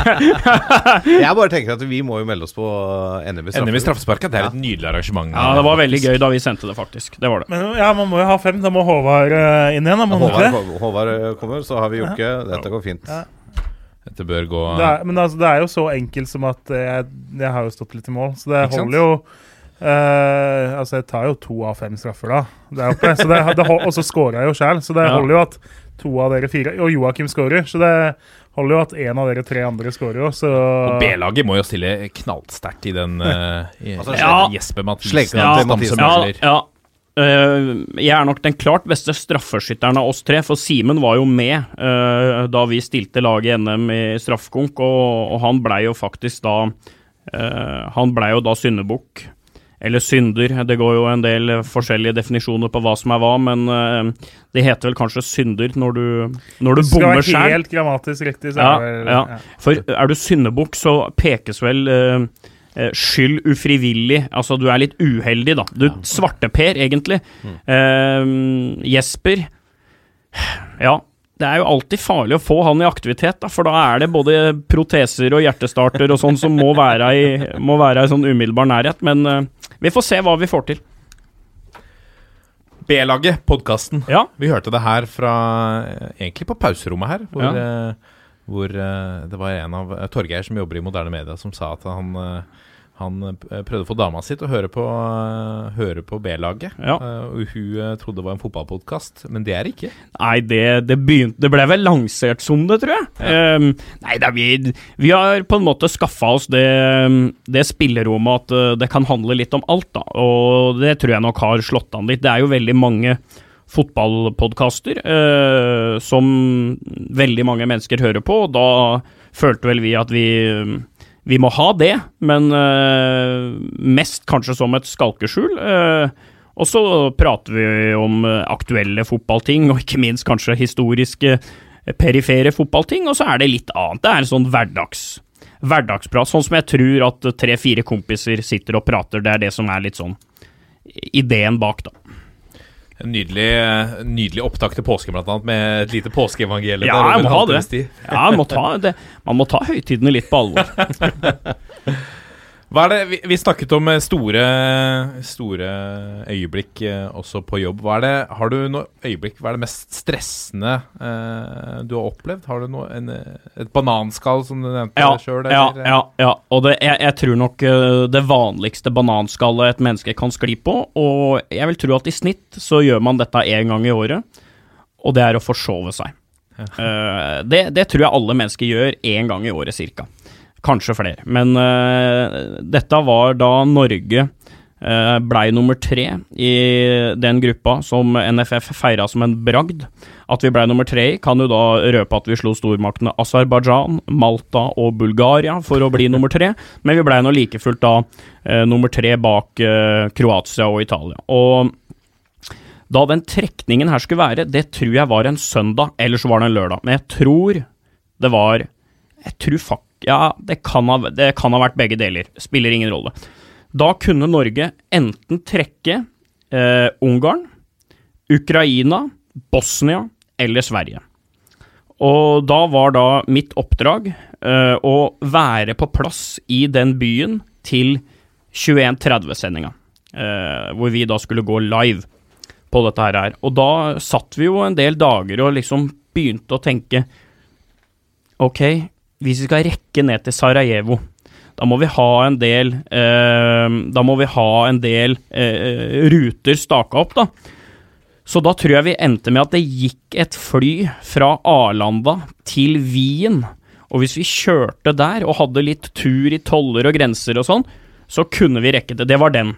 Jeg bare tenker at vi må jo melde oss på NM i straffe. NM straffesparket, det er et nydelig arrangement. ja, det var veldig gøy da vi sendte det, faktisk. Det var det. Men ja, man må jo ha fem. Da må Håvard eh, inn igjen. Da må man Håvard. Håvard kommer, så har vi Jokke. Dette går fint. Ja. Dette bør gå Det er, men altså, det er jo så enkelt som at eh, jeg, jeg har jo stått litt i mål, så det Ikke sant? holder jo Uh, Altså, jeg tar jo to av fem straffer, da. Det er oppe, så det, det, og så scorer jeg jo sjøl, så det Ja. holder jo at to av dere fire Og Joakim scorer, så det holder jo at en av dere tre andre scorer jo, så Og B-laget må jo stille knallsterkt i den uh, i, Altså, Ja. Jesper Mathisen. Ja, Mathisen. Ja, ja. Eh, jeg er nok den klart beste straffeskytteren av oss tre, for Simen var jo med eh, da vi stilte laget i NM i straffekonk, og, han blei jo faktisk da eh, Han blei jo da syndebukk. Eller synder. Det går jo en del forskjellige definisjoner på hva som er hva, men det heter vel kanskje synder når du, når du skal bommer være sjæl. helt grammatisk riktig, så Ja, er det ja. For er du syndebukk, så pekes vel eh, skyld ufrivillig. Altså, du er litt uheldig, da. Du svarteper, egentlig. Eh, Jesper Ja. Det er jo alltid farlig å få han i aktivitet, da, for da er det både proteser og hjertestarter og sånn som må være i, må være i sånn umiddelbar nærhet. Men uh, vi får se hva vi får til. B-laget, podkasten. Ja. Vi hørte det her fra eh, Egentlig på pauserommet her, hvor, Ja. eh, hvor uh, det var en av uh, Torgeir som jobber i moderne media, som sa at han eh, han eh, prøvde å få dama si til å høre på, eh, høre på B-laget. Ja. Eh, og hun trodde det var en fotballpodkast, men det er det ikke. Nei, det, det begynte Det ble vel lansert som det, tror jeg. Ehm, nei, det er vi, vi har på en måte skaffa oss det, det spillerommet at det kan handle litt om alt, da. Og det tror jeg nok har slått an litt. Det er jo veldig mange fotballpodkaster uh, som veldig mange mennesker hører på, og da følte vel vi at vi vi må ha det, men uh, mest kanskje som et skalkeskjul. Uh, og så prater vi om eh, aktuelle fotballting, og ikke minst kanskje historiske, perifere fotballting, og så er det litt annet. Det er en sånn hverdags, hverdagsprat, sånn som jeg tror at tre-fire kompiser sitter og prater. Det er det som er litt sånn ideen bak, da. Nydelig, nydelig opptak til påske, blant annet, med et lite påskeevangelium. Ja, jeg må ha det. Ja, man må ta, det, man må ta høytidene litt på alvor. Hva er det, vi, vi snakket om eh, store, store øyeblikk eh, også på jobb. Hva er det, har du noe øyeblikk, hva er det mest stressende eh, du har opplevd? Har du noe, en, eh, et bananskall, som du nevnte Ja, sjøl? ja, ja, ja. Og det, jeg, jeg tror nok det vanligste bananskallet et menneske kan skli på, og jeg vil tro at i snitt så gjør man dette én gang i året, og det er å forsove seg. Eh, det, det tror jeg alle mennesker gjør én gang i året, cirka. Kanskje flere. Men uh, dette var da Norge uh, blei nummer tre i den gruppa som NFF feira som en bragd. At vi blei nummer tre i, kan jo da røpe at vi slo stormaktene Aserbajdsjan, Malta og Bulgaria for å bli nummer tre, men vi blei nå like fullt da uh, nummer tre bak eh, Kroatia og Italia. Og da den trekningen her skulle være, det tror jeg var en søndag, eller så var det en lørdag. Men jeg tror det var Jeg tror fuck Ja, det kan ha, det kan ha vært begge deler. Spiller ingen rolle. Da kunne Norge enten trekke eh, Ungarn, Ukraina, Bosnia eller Sverige. Og da var da mitt oppdrag eh, å være på plass i den byen til 21.30-sendinga, eh, hvor vi da skulle gå live på dette her. Og da satt vi jo en del dager og liksom begynte å tenke Ok, hvis vi skal rekke ned til Sarajevo, da må vi ha en del eh, ha en del eh, ruter staka opp, da. Så da tror jeg vi endte med at det gikk et fly fra Arlanda til Wien. Og hvis vi kjørte der og hadde litt tur i toller og grenser og sånn, så kunne vi rekke det. Det var den.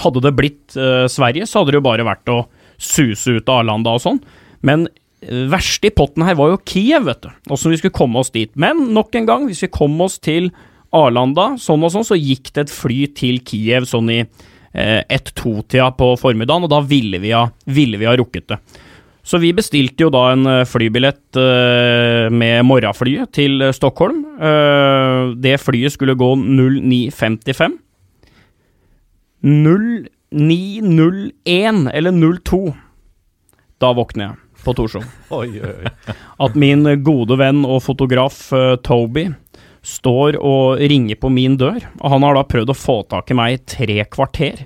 Hadde det blitt eh, Sverige, så hadde det jo bare vært å suse ut av Arlanda og sånn. Men eh, verst i potten her var jo Kiev, vet du. Åssen vi skulle komme oss dit. Men nok en gang, hvis vi kom oss til Arlanda sånn og sånn, så gikk det et fly til Kiev sånn i eh, ett-to-tida på formiddagen, og da ville vi, ha, ville vi ha rukket det. Så vi bestilte jo da en eh, flybillett eh, med morgenflyet til eh, Stockholm. Eh, det flyet skulle gå 09.55. 09.01 eller 02. Da våkner jeg på Torshov. At min gode venn og fotograf eh, Toby står og ringer på min dør. Og han har da prøvd å få tak i meg i tre kvarter.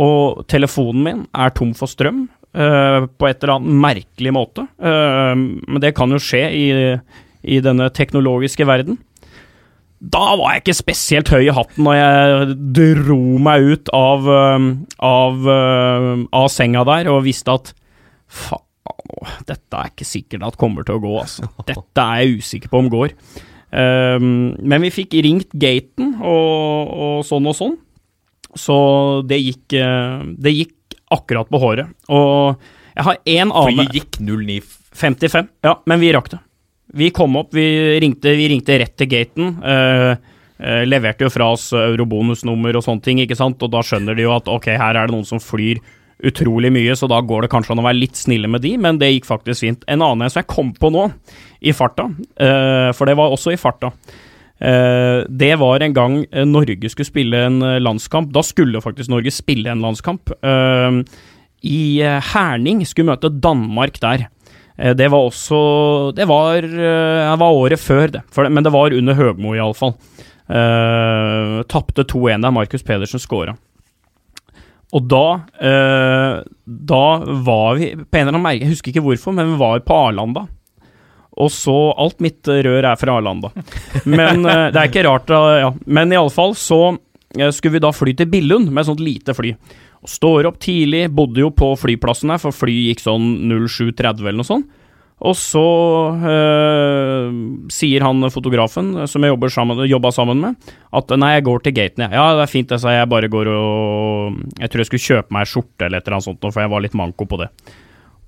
Og telefonen min er tom for strøm uh, på et eller annet merkelig måte. Uh, men det kan jo skje i, i denne teknologiske verden. Da var jeg ikke spesielt høy i hatten når jeg dro meg ut av, av, av senga der og visste at faen, dette er ikke sikkert at kommer til å gå, altså. Dette er jeg usikker på om går. Um, men vi fikk ringt gaten og, og sånn og sånn, så det gikk, eh, det gikk akkurat på håret. Og jeg har én annen Flyet gikk 09.55? ja, men vi rakk det. Vi kom opp, vi ringte, vi ringte rett til gaten. Uh, Uh, leverte jo fra oss eurobonusnummer og sånne ting, ikke sant, og da skjønner de jo at ok, her er det noen som flyr utrolig mye, så da går det kanskje an å være litt snille med de, men det gikk faktisk fint. En annen en som jeg kom på nå, i farta, eh, for det var også i farta. Eh, det var en gang eh, Norge skulle spille en landskamp. Da skulle faktisk Norge spille en landskamp. I Herning skulle møte Danmark der. Det var også Det var, det var året før, det. Det- men det var under Høgmo, iallfall. Uh, Tapte 2-1 der Markus Pedersen scora. Og da eh, Da var vi på en eller annen merke, jeg husker ikke hvorfor, men vi var på Arlanda. Og så Alt mitt eh, rør er fra Arlanda. Men eh, det er ikke rart, da, ja. Men iallfall så eh, skulle vi da fly til Billund med et sånt lite fly. Og Står opp tidlig, bodde jo på flyplassen her, for fly gikk sånn 07.30 eller noe sånt. Og så øh, sier han fotografen som jeg jobber sammen, sammen med, at nei, jeg går til gaten, jeg. Ja, det er fint, det, sa jeg. Bare går og Jeg tror jeg skulle kjøpe meg skjorte eller et eller annet sånt, for jeg var litt manko på det.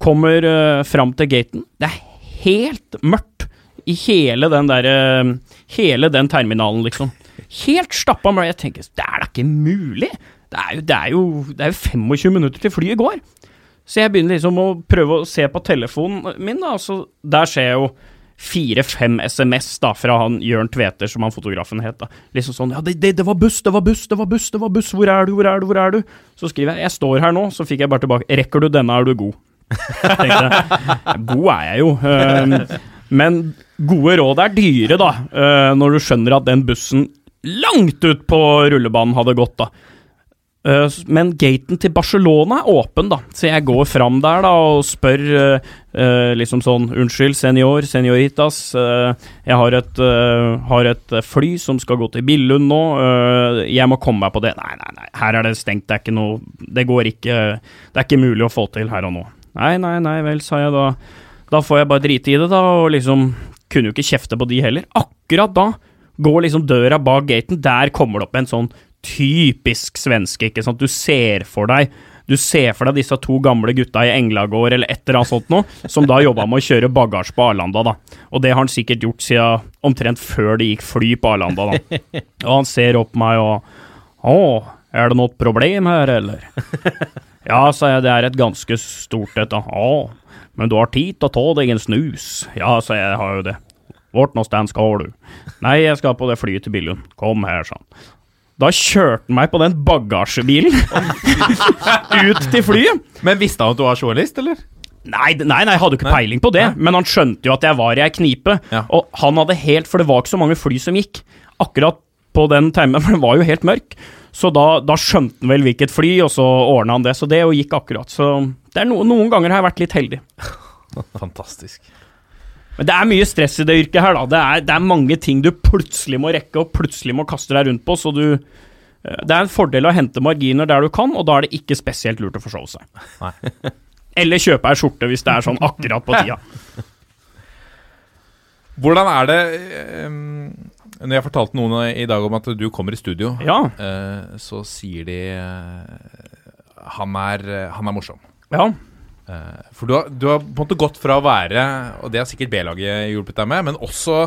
Kommer øh, fram til gaten. Det er helt mørkt i hele den der øh, Hele den terminalen, liksom. Helt stappa mørkt. Jeg tenker, det er da ikke mulig? Det er jo, det er jo, det er jo 25 minutter til flyet går. Så jeg begynner liksom å prøve å se på telefonen min, da. Så der ser jeg jo fire-fem SMS da fra han Jørn Tveter, som han fotografen het. da. Liksom sånn Ja, det, det, det var buss, det var buss, det var buss, det var buss. Hvor er du, hvor er du, hvor er du? Så skriver jeg Jeg står her nå. Så fikk jeg bare tilbake Rekker du denne, er du god. Tenkte jeg. God er jeg jo. Um, men gode råd er dyre, da. uh, når du skjønner at den bussen langt ut på rullebanen hadde gått, da. Uh, men gaten til Barcelona er åpen, da, så jeg går fram der da og spør uh, uh, liksom sånn Unnskyld, senior, senioritas. Uh, jeg har et, uh, har et fly som skal gå til Billund nå. Jeg må komme meg på det. Nei, nei, nei, her er det stengt. Det er ikke noe Det går ikke Det er ikke mulig å få til her og nå. Nei, nei, nei vel, sa jeg da. Da får jeg bare drite i det, da, og liksom Kunne jo ikke kjefte på de heller. Akkurat da går liksom døra bak gaten, der kommer det opp en sånn typisk svenske, ikke sant. Du ser for deg du ser for deg disse to gamle gutta i Englagård eller et eller annet sånt noe, som da jobba med å kjøre bagasje på Arlanda, da. Og det har han sikkert gjort siden omtrent før det gikk fly på Arlanda, da. Og han ser opp meg og Å, er det noe problem her, eller? Ja, sa jeg, det er et ganske stort et, da. Å, men du har tid til å ta deg en snus. Ja, sa jeg, jeg har jo det. Vart någonstans skal du? Nei, jeg skal på det flyet til Billund. Kom her, sa han. Da kjørte han meg på den bagasjebilen ut til flyet. Men visste han at du var journalist, eller? Nei, nei, nei, jeg hadde jo ikke peiling på det, men han skjønte jo at jeg var i ei knipe. Ja. Og han hadde helt, for det var ikke så mange fly som gikk akkurat på den timen, for den var jo helt mørk. Så da, da skjønte han vel hvilket fly, og så ordna han det. Så det jo gikk akkurat. Så det no, noen ganger har jeg vært litt heldig. Fantastisk. Men det er mye stress i det yrket her, da. Det er, det er mange ting du plutselig må rekke, og plutselig må kaste deg rundt på, så du eh, Det er en fordel å hente marginer der du kan, og da er det ikke spesielt lurt å forsove seg. Eller kjøpe ei skjorte hvis det er sånn akkurat på tida. Hvordan er det um, Når jeg fortalte noen i dag om at du kommer i studio, Ja. uh, så sier de uh, han, er, han er morsom. ja. Eh, For du har, du har på en måte gått fra å være, og det har sikkert B-laget hjulpet deg med, men også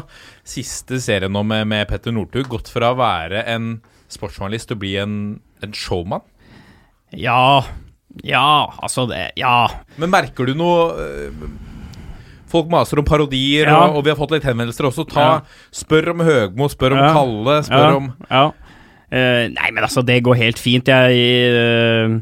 siste serien nå med, med Petter Northug, gått fra å være en sportsjournalist til å bli en, en showman. Ja. Ja, altså det Ja. Men merker du noe eh, Folk maser om parodier, Ja. og, og vi har fått litt henvendelser også. Ta, Ja. Spør om Høgmo, spør om Ja. Kalle, spør om ja. Eh, nei, men altså, det går helt fint. Jeg eh,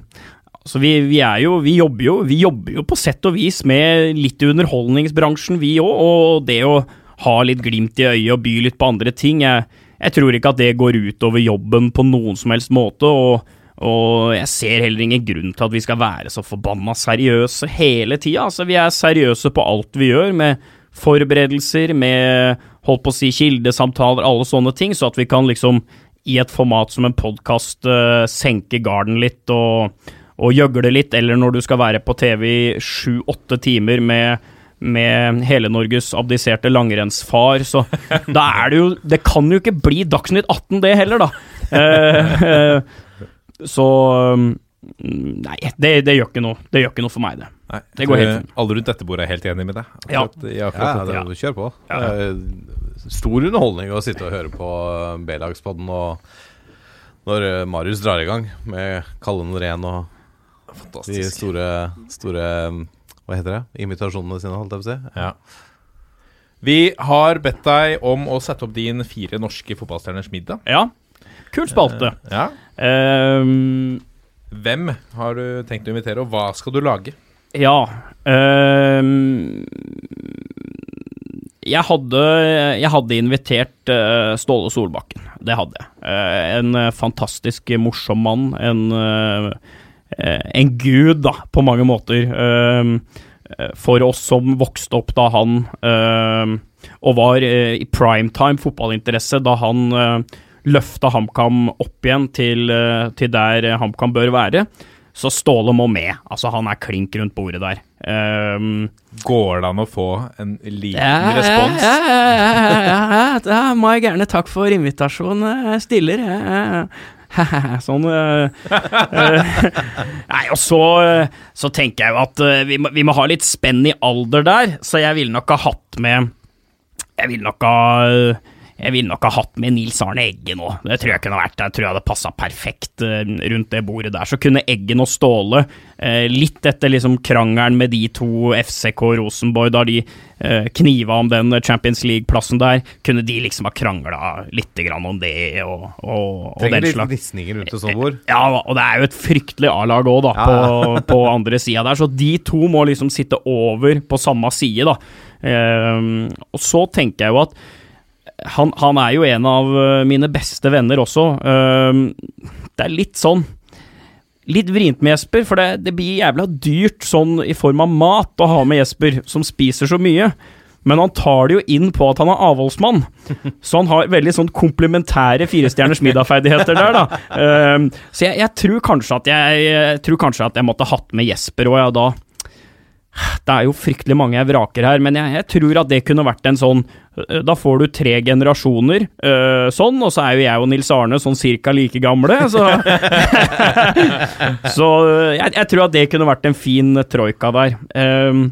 Altså, vi, vi er jo Vi jobber jo Vi jobber jo på sett og vis med litt i underholdningsbransjen, vi òg, og det å ha litt glimt i øyet og by litt på andre ting jeg, jeg tror ikke at det går utover jobben på noen som helst måte, og, og jeg ser heller ingen grunn til at vi skal være så forbanna seriøse hele tida. Altså, vi er seriøse på alt vi gjør, med forberedelser, med holdt på å si kildesamtaler, alle sånne ting, så at vi kan liksom i et format som en podkast senke garden litt og, og gjøgle litt, eller når du skal være på TV i sju-åtte timer med med hele Norges abdiserte langrennsfar, så da er det jo Det kan jo ikke bli Dagsnytt 18, det heller, da. Eh, eh, så um, Nei, det, det gjør ikke noe. Det gjør ikke noe for meg, det. Nei, Det går helt fint. Alle rundt dette bordet er helt enig med deg. Ja. Ja, det er, kjør på. Det er stor underholdning å sitte og høre på eh, B-lagspodden og når eh, Marius drar i gang med Kalle Norén og de Fantastisk. store, store mm, Hva heter det? Imitasjonene sine, holdt jeg på å si. Ja. Vi har bedt deg om å sette opp din fire norske fotballstjerners middag. Ja. Kul spalte. Ja. Um, Hvem har du tenkt å invitere, og hva skal du lage? Ja ehm, jeg, hadde, jeg hadde invitert eh, Ståle Solbakken. Det hadde jeg. Eh, en fantastisk morsom mann. En, en gud, da, på mange måter. Eh, for oss som vokste opp da han ehm, Og var eh, i primetime fotballinteresse da han uh, løfta HamKam opp igjen til, eh, til der eh, HamKam bør være. Så Ståle må med. Altså, han er klink rundt bordet der. Um, Går det an å få en liten ja, respons? Ja, ja, ja, ja, ja, ja, da må jeg gjerne takke for invitasjonen. Jeg stiller. ja, ja. Sånn eh, eh, Nei, og så, eh, så tenker jeg jo at vi må, vi må ha litt spenn i alder der, så jeg ville nok ha hatt med Jeg ville nok ha jeg ville nok ha hatt med Nils Arne Eggen òg. Det tror jeg kunne vært Jeg tror jeg hadde passa perfekt eh, rundt det bordet der. Så kunne Eggen og Ståle, eh, litt etter liksom krangelen med de to FCK Rosenborg, da de eh, kniva om den Champions League-plassen der, kunne de liksom ha krangla litt grann om det og, og, og Trenger litt visninger gnisninger rundt et sånt bord. Ja, og det er jo et fryktelig A-lag òg, da, Ja, på, på andre sida der. Så de to må liksom sitte over på samme side, da. Ehm, og så tenker jeg jo at han, han er jo en av eh, mine beste venner også. Ehm, det er litt sånn Litt vrient med Jesper, for det, det blir jævla dyrt sånn i form av mat å ha med Jesper, som spiser så mye. Men han tar det jo inn på at han er avholdsmann, så han har veldig sånn komplementære firestjerners middagferdigheter der, da. Ehm, så jeg, jeg tror kanskje at jeg, jeg tror kanskje at jeg måtte hatt med Jesper òg, ja, da. Det er jo fryktelig mange jeg vraker her, men jeg, jeg tror at det kunne vært en sånn øh, Da får du tre generasjoner øh, sånn, og så er jo jeg og Nils Arne sånn cirka like gamle, så Så øh, jeg, jeg tror at det kunne vært en fin troika der. Um,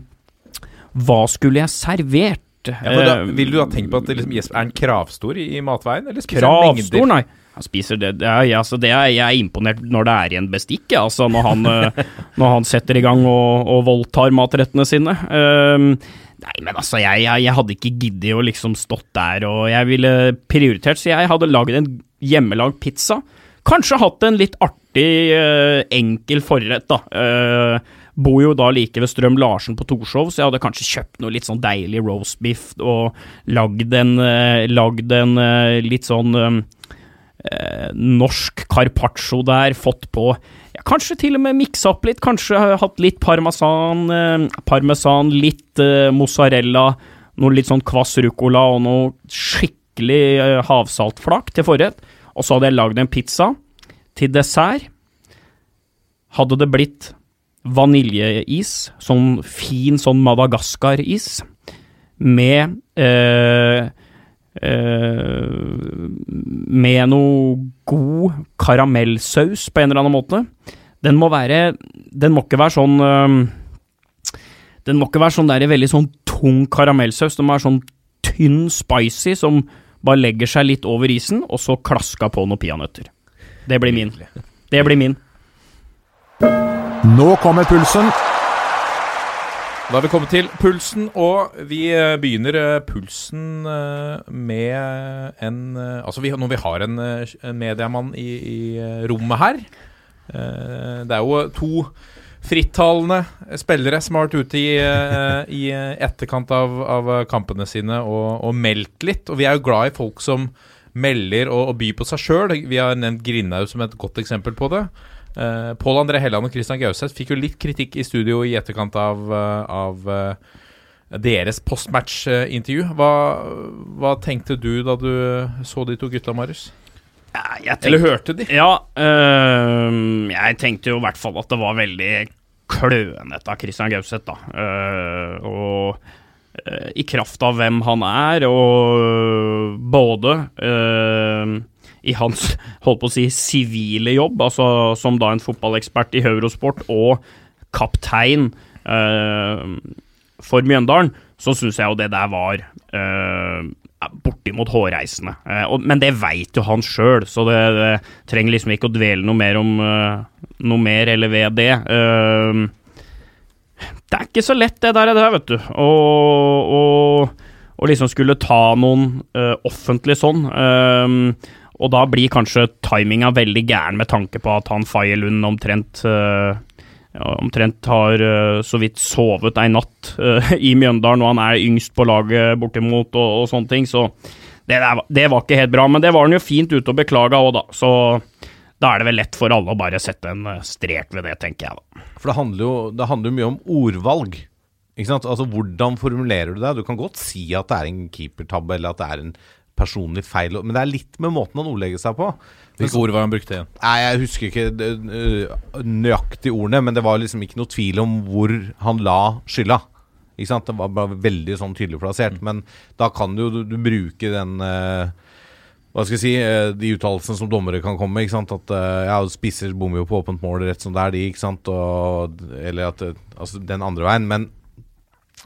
hva skulle jeg servert? Ja, da, Ehm, vil du da tenke på at liksom, Jesper er en kravstor i, i matveien? Eller Kravstor, nei. Han spiser det. det er, altså, det er, jeg er imponert når det er i en bestikk, ja, altså, når, han, eh, når han setter i gang og, og voldtar matrettene sine. Um, nei, men altså, jeg, jeg, jeg hadde ikke giddet å liksom stått der, og jeg ville prioritert, så jeg hadde laget en hjemmelagd pizza. Kanskje hatt en litt artig, eh, enkel forrett, da. Uh, bor jo da like ved Strøm Larsen på Torshov, så jeg hadde kanskje kjøpt noe litt sånn deilig roastbiff og lagd en, lagd en litt sånn eh, eh, norsk carpaccio der, fått på ja, Kanskje til og med miksa opp litt, kanskje hatt litt parmesan, eh, parmesan litt eh, mozzarella, noe litt sånn kvass ruccola og noe skikkelig eh, havsaltflak til forrett. Og så hadde jeg lagd en pizza. Til dessert hadde det blitt vaniljeis, sånn fin sånn Madagaskar-is, med eh, Med noe god karamellsaus på en eller annen måte. Den må være Den må ikke være sånn eh, Den må ikke være sånn der veldig sånn tung karamellsaus. Den må være sånn tynn spicy som bare legger seg litt over isen, og så klaska på noen peanøtter. Det blir min. Det blir min. Nå kommer pulsen. Da har vi kommet til pulsen, og vi eh, begynner eh, pulsen eh, med en Altså vi, når vi har en, en mediemann i, i rommet her Det er jo to frittalende spillere som har vært ute i, i etterkant av, av kampene sine og, og meldt litt. Og vi er jo glad i folk som melder og, og byr på seg sjøl. Vi har nevnt Grindhaug som et godt eksempel på det. Uh, Pål André Helland og Christian Gauseth fikk jo litt kritikk i studio i etterkant av, eh, av eh, deres postmatch-intervju. Hva, hva tenkte du da du så de to gutta, Marius? Ja, jeg Eller hørte de? Ja, øhm, jeg tenkte jo i hvert fall at det var veldig klønete av Christian Gauseth, da. Uh, og øh, i kraft av hvem han er, og både øh, i hans holdt på å si sivile jobb, altså som da en fotballekspert i Eurosport og kaptein eh, for Mjøndalen, så syns jeg jo det der var eh, bortimot hårreisende. Eh, og, men det veit jo han sjøl, så det, det trenger liksom ikke å dvele noe mer om eh, noe mer eller ved det. Eh, det er ikke så lett, det der, det der vet du. Og, og, og liksom skulle ta noen eh, offentlig sånn. eh, og da blir kanskje timinga veldig gæren med tanke på at han Faye Lund omtrent eh, omtrent har eh, så vidt sovet ei natt eh, i Mjøndalen, og han er yngst på laget bortimot og, og sånne ting, så det, der, det var ikke helt bra. Men det var han jo fint ute og beklaga òg, da. Så da er det vel lett for alle å bare sette en strek ved det, tenker jeg da. For det handler jo det handler mye om ordvalg. Ikke sant? Altså Hvordan formulerer du det? Du kan godt si at det er en keepertabbe, eller at det er en personlig feil, men det er litt med måten han ordlegger seg på. Hvilke ord var han brukte igjen? Nei, jeg husker ikke øh, nøyaktig ordene, men det var liksom ikke noe tvil om hvor han la skylda. Ikke sant? Det var bare veldig sånn tydelig plassert. Men da kan du du, du bruke den uh, hva skal jeg si, de uttalelsene som dommere kan komme med. ikke sant, At ja, spisser bommer jo på åpent mål rett som det er de. ikke sant, og, Eller at altså den andre veien. Men,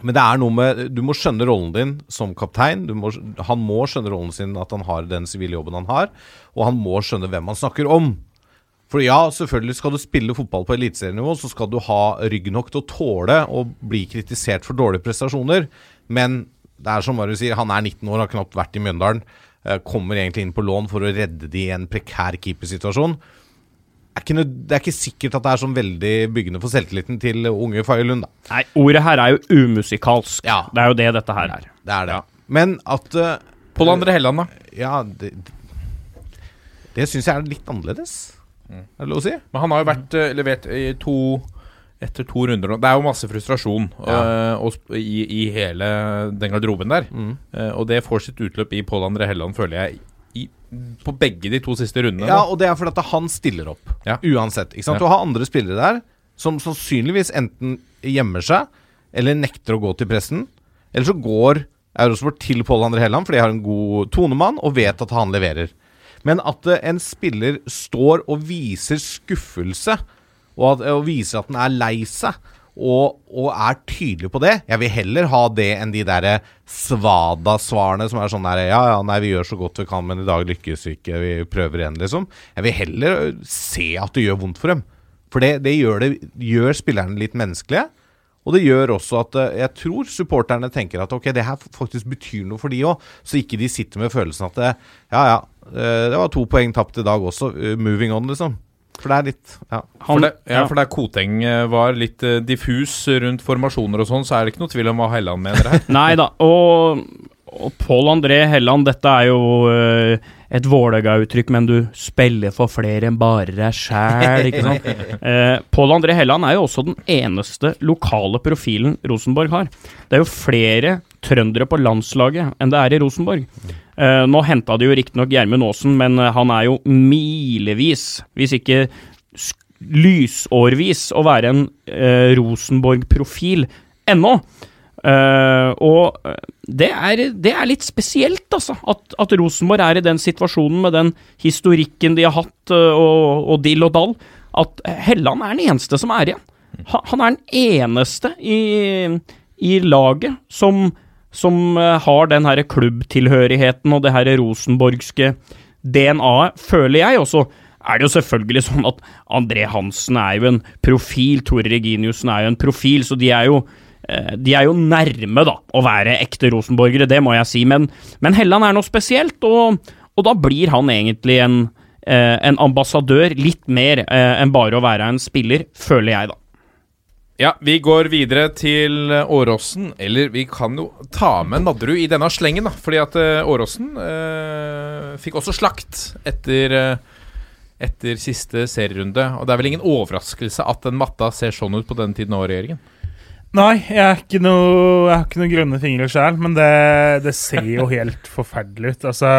men det er noe med Du må skjønne rollen din som kaptein. Må, han må skjønne rollen sin, at han har den sivile jobben han har. Og han må skjønne hvem han snakker om. For ja, selvfølgelig skal du spille fotball på eliteserienivå, så skal du ha rygg nok til å tåle å bli kritisert for dårlige prestasjoner. Men det er som Marius sier, han er 19 år, har knapt vært i Mjøndalen. eh, Kommer egentlig inn på lån for å redde de i en prekær keepersituasjon. Det er, ikke, det er ikke sikkert at det er sånn veldig byggende for selvtilliten til unge Faye Lund, da. Nei, ordet her er jo umusikalsk. Ja. Det er jo det dette her er. Det er det. Men at uh, Pål André Helland, da. Ja, det, det syns jeg er litt annerledes. Er det lov å si? Men han har jo vært uh, levert i to etter to runder nå. Det er jo masse frustrasjon ja. og sp- i, i hele den garderoben der. Eh, og det får sitt utløp i Pål André Helland, føler jeg, på begge de to siste rundene. Ja, og det er fordi at han stiller opp. Ja. Uansett. Ikke sant? Ja. Du har andre spillere der som sannsynligvis enten gjemmer seg, eller nekter å gå til pressen. Eller så går Eurosport til Pål André Helland fordi de har en god tonemann og vet at han leverer. Men at eh, en spiller står og viser skuffelse, og, at, og viser at den er lei seg, og, og er tydelig på det Jeg vil heller ha det enn de der svada-svarene som er sånn der Ja, ja, nei, vi gjør så godt vi kan, men i dag lykkes vi ikke, vi prøver igjen, liksom. Jeg vil heller se at det gjør vondt for dem. For det, det, gjør, det gjør spillerne litt menneskelige. Og det gjør også at eh, jeg tror supporterne tenker at ok, det her faktisk betyr noe for de òg. Så ikke de sitter med følelsen at det, ja ja, eh, det var to poeng tapt i dag også. eh, Moving on, liksom. For det er litt ja. For, det, ja, for der Koteng eh, var litt eh, diffus rundt formasjoner og sånn, så er det ikke noe tvil om hva Helland mener her. Nei da, og, og Pål André Helland, dette er jo uh, et Vålerenga-uttrykk, men du spiller for flere enn bare deg sjæl, ikke sant. Eh, Pål André Helland er jo også den eneste lokale profilen Rosenborg har. Det er jo flere trøndere på landslaget enn det er i Rosenborg. Eh, nå henta de jo riktignok Gjermund Aasen, men eh, han er jo milevis, hvis ikke lysårvis å være en eh, Rosenborg-profil ennå. Uh, og det er, det er litt spesielt, altså. At, at Rosenborg er i den situasjonen med den historikken de har hatt, uh, og, og dill og dall, at Helland er den eneste som er igjen. Ha, han er den eneste i, i laget som, som eh, har den her klubbtilhørigheten og det her rosenborgske DNA-et, føler jeg. Og så er det jo selvfølgelig sånn at André Hansen er jo en profil, Tore Reginiussen er jo en profil, så de er jo eh, de er jo nærme da, å være ekte rosenborgere, det må jeg si, men, men Helland er noe spesielt, og, og da blir han egentlig en, eh, en ambassadør, litt mer enn bare å være en spiller, føler jeg, da. Ja, vi går videre til Åråsen. Eller vi kan jo ta med Nadderud i denne slengen, da. Fordi at eh, Åråsen eh, fikk også slakt etter, eh, etter siste serierunde. Og det er vel ingen overraskelse at den matta ser sånn ut på denne tiden av regjeringen? Nei, jeg, noe, jeg har ikke noen grønne fingre sjøl, men det, det ser jo helt forferdelig ut. Altså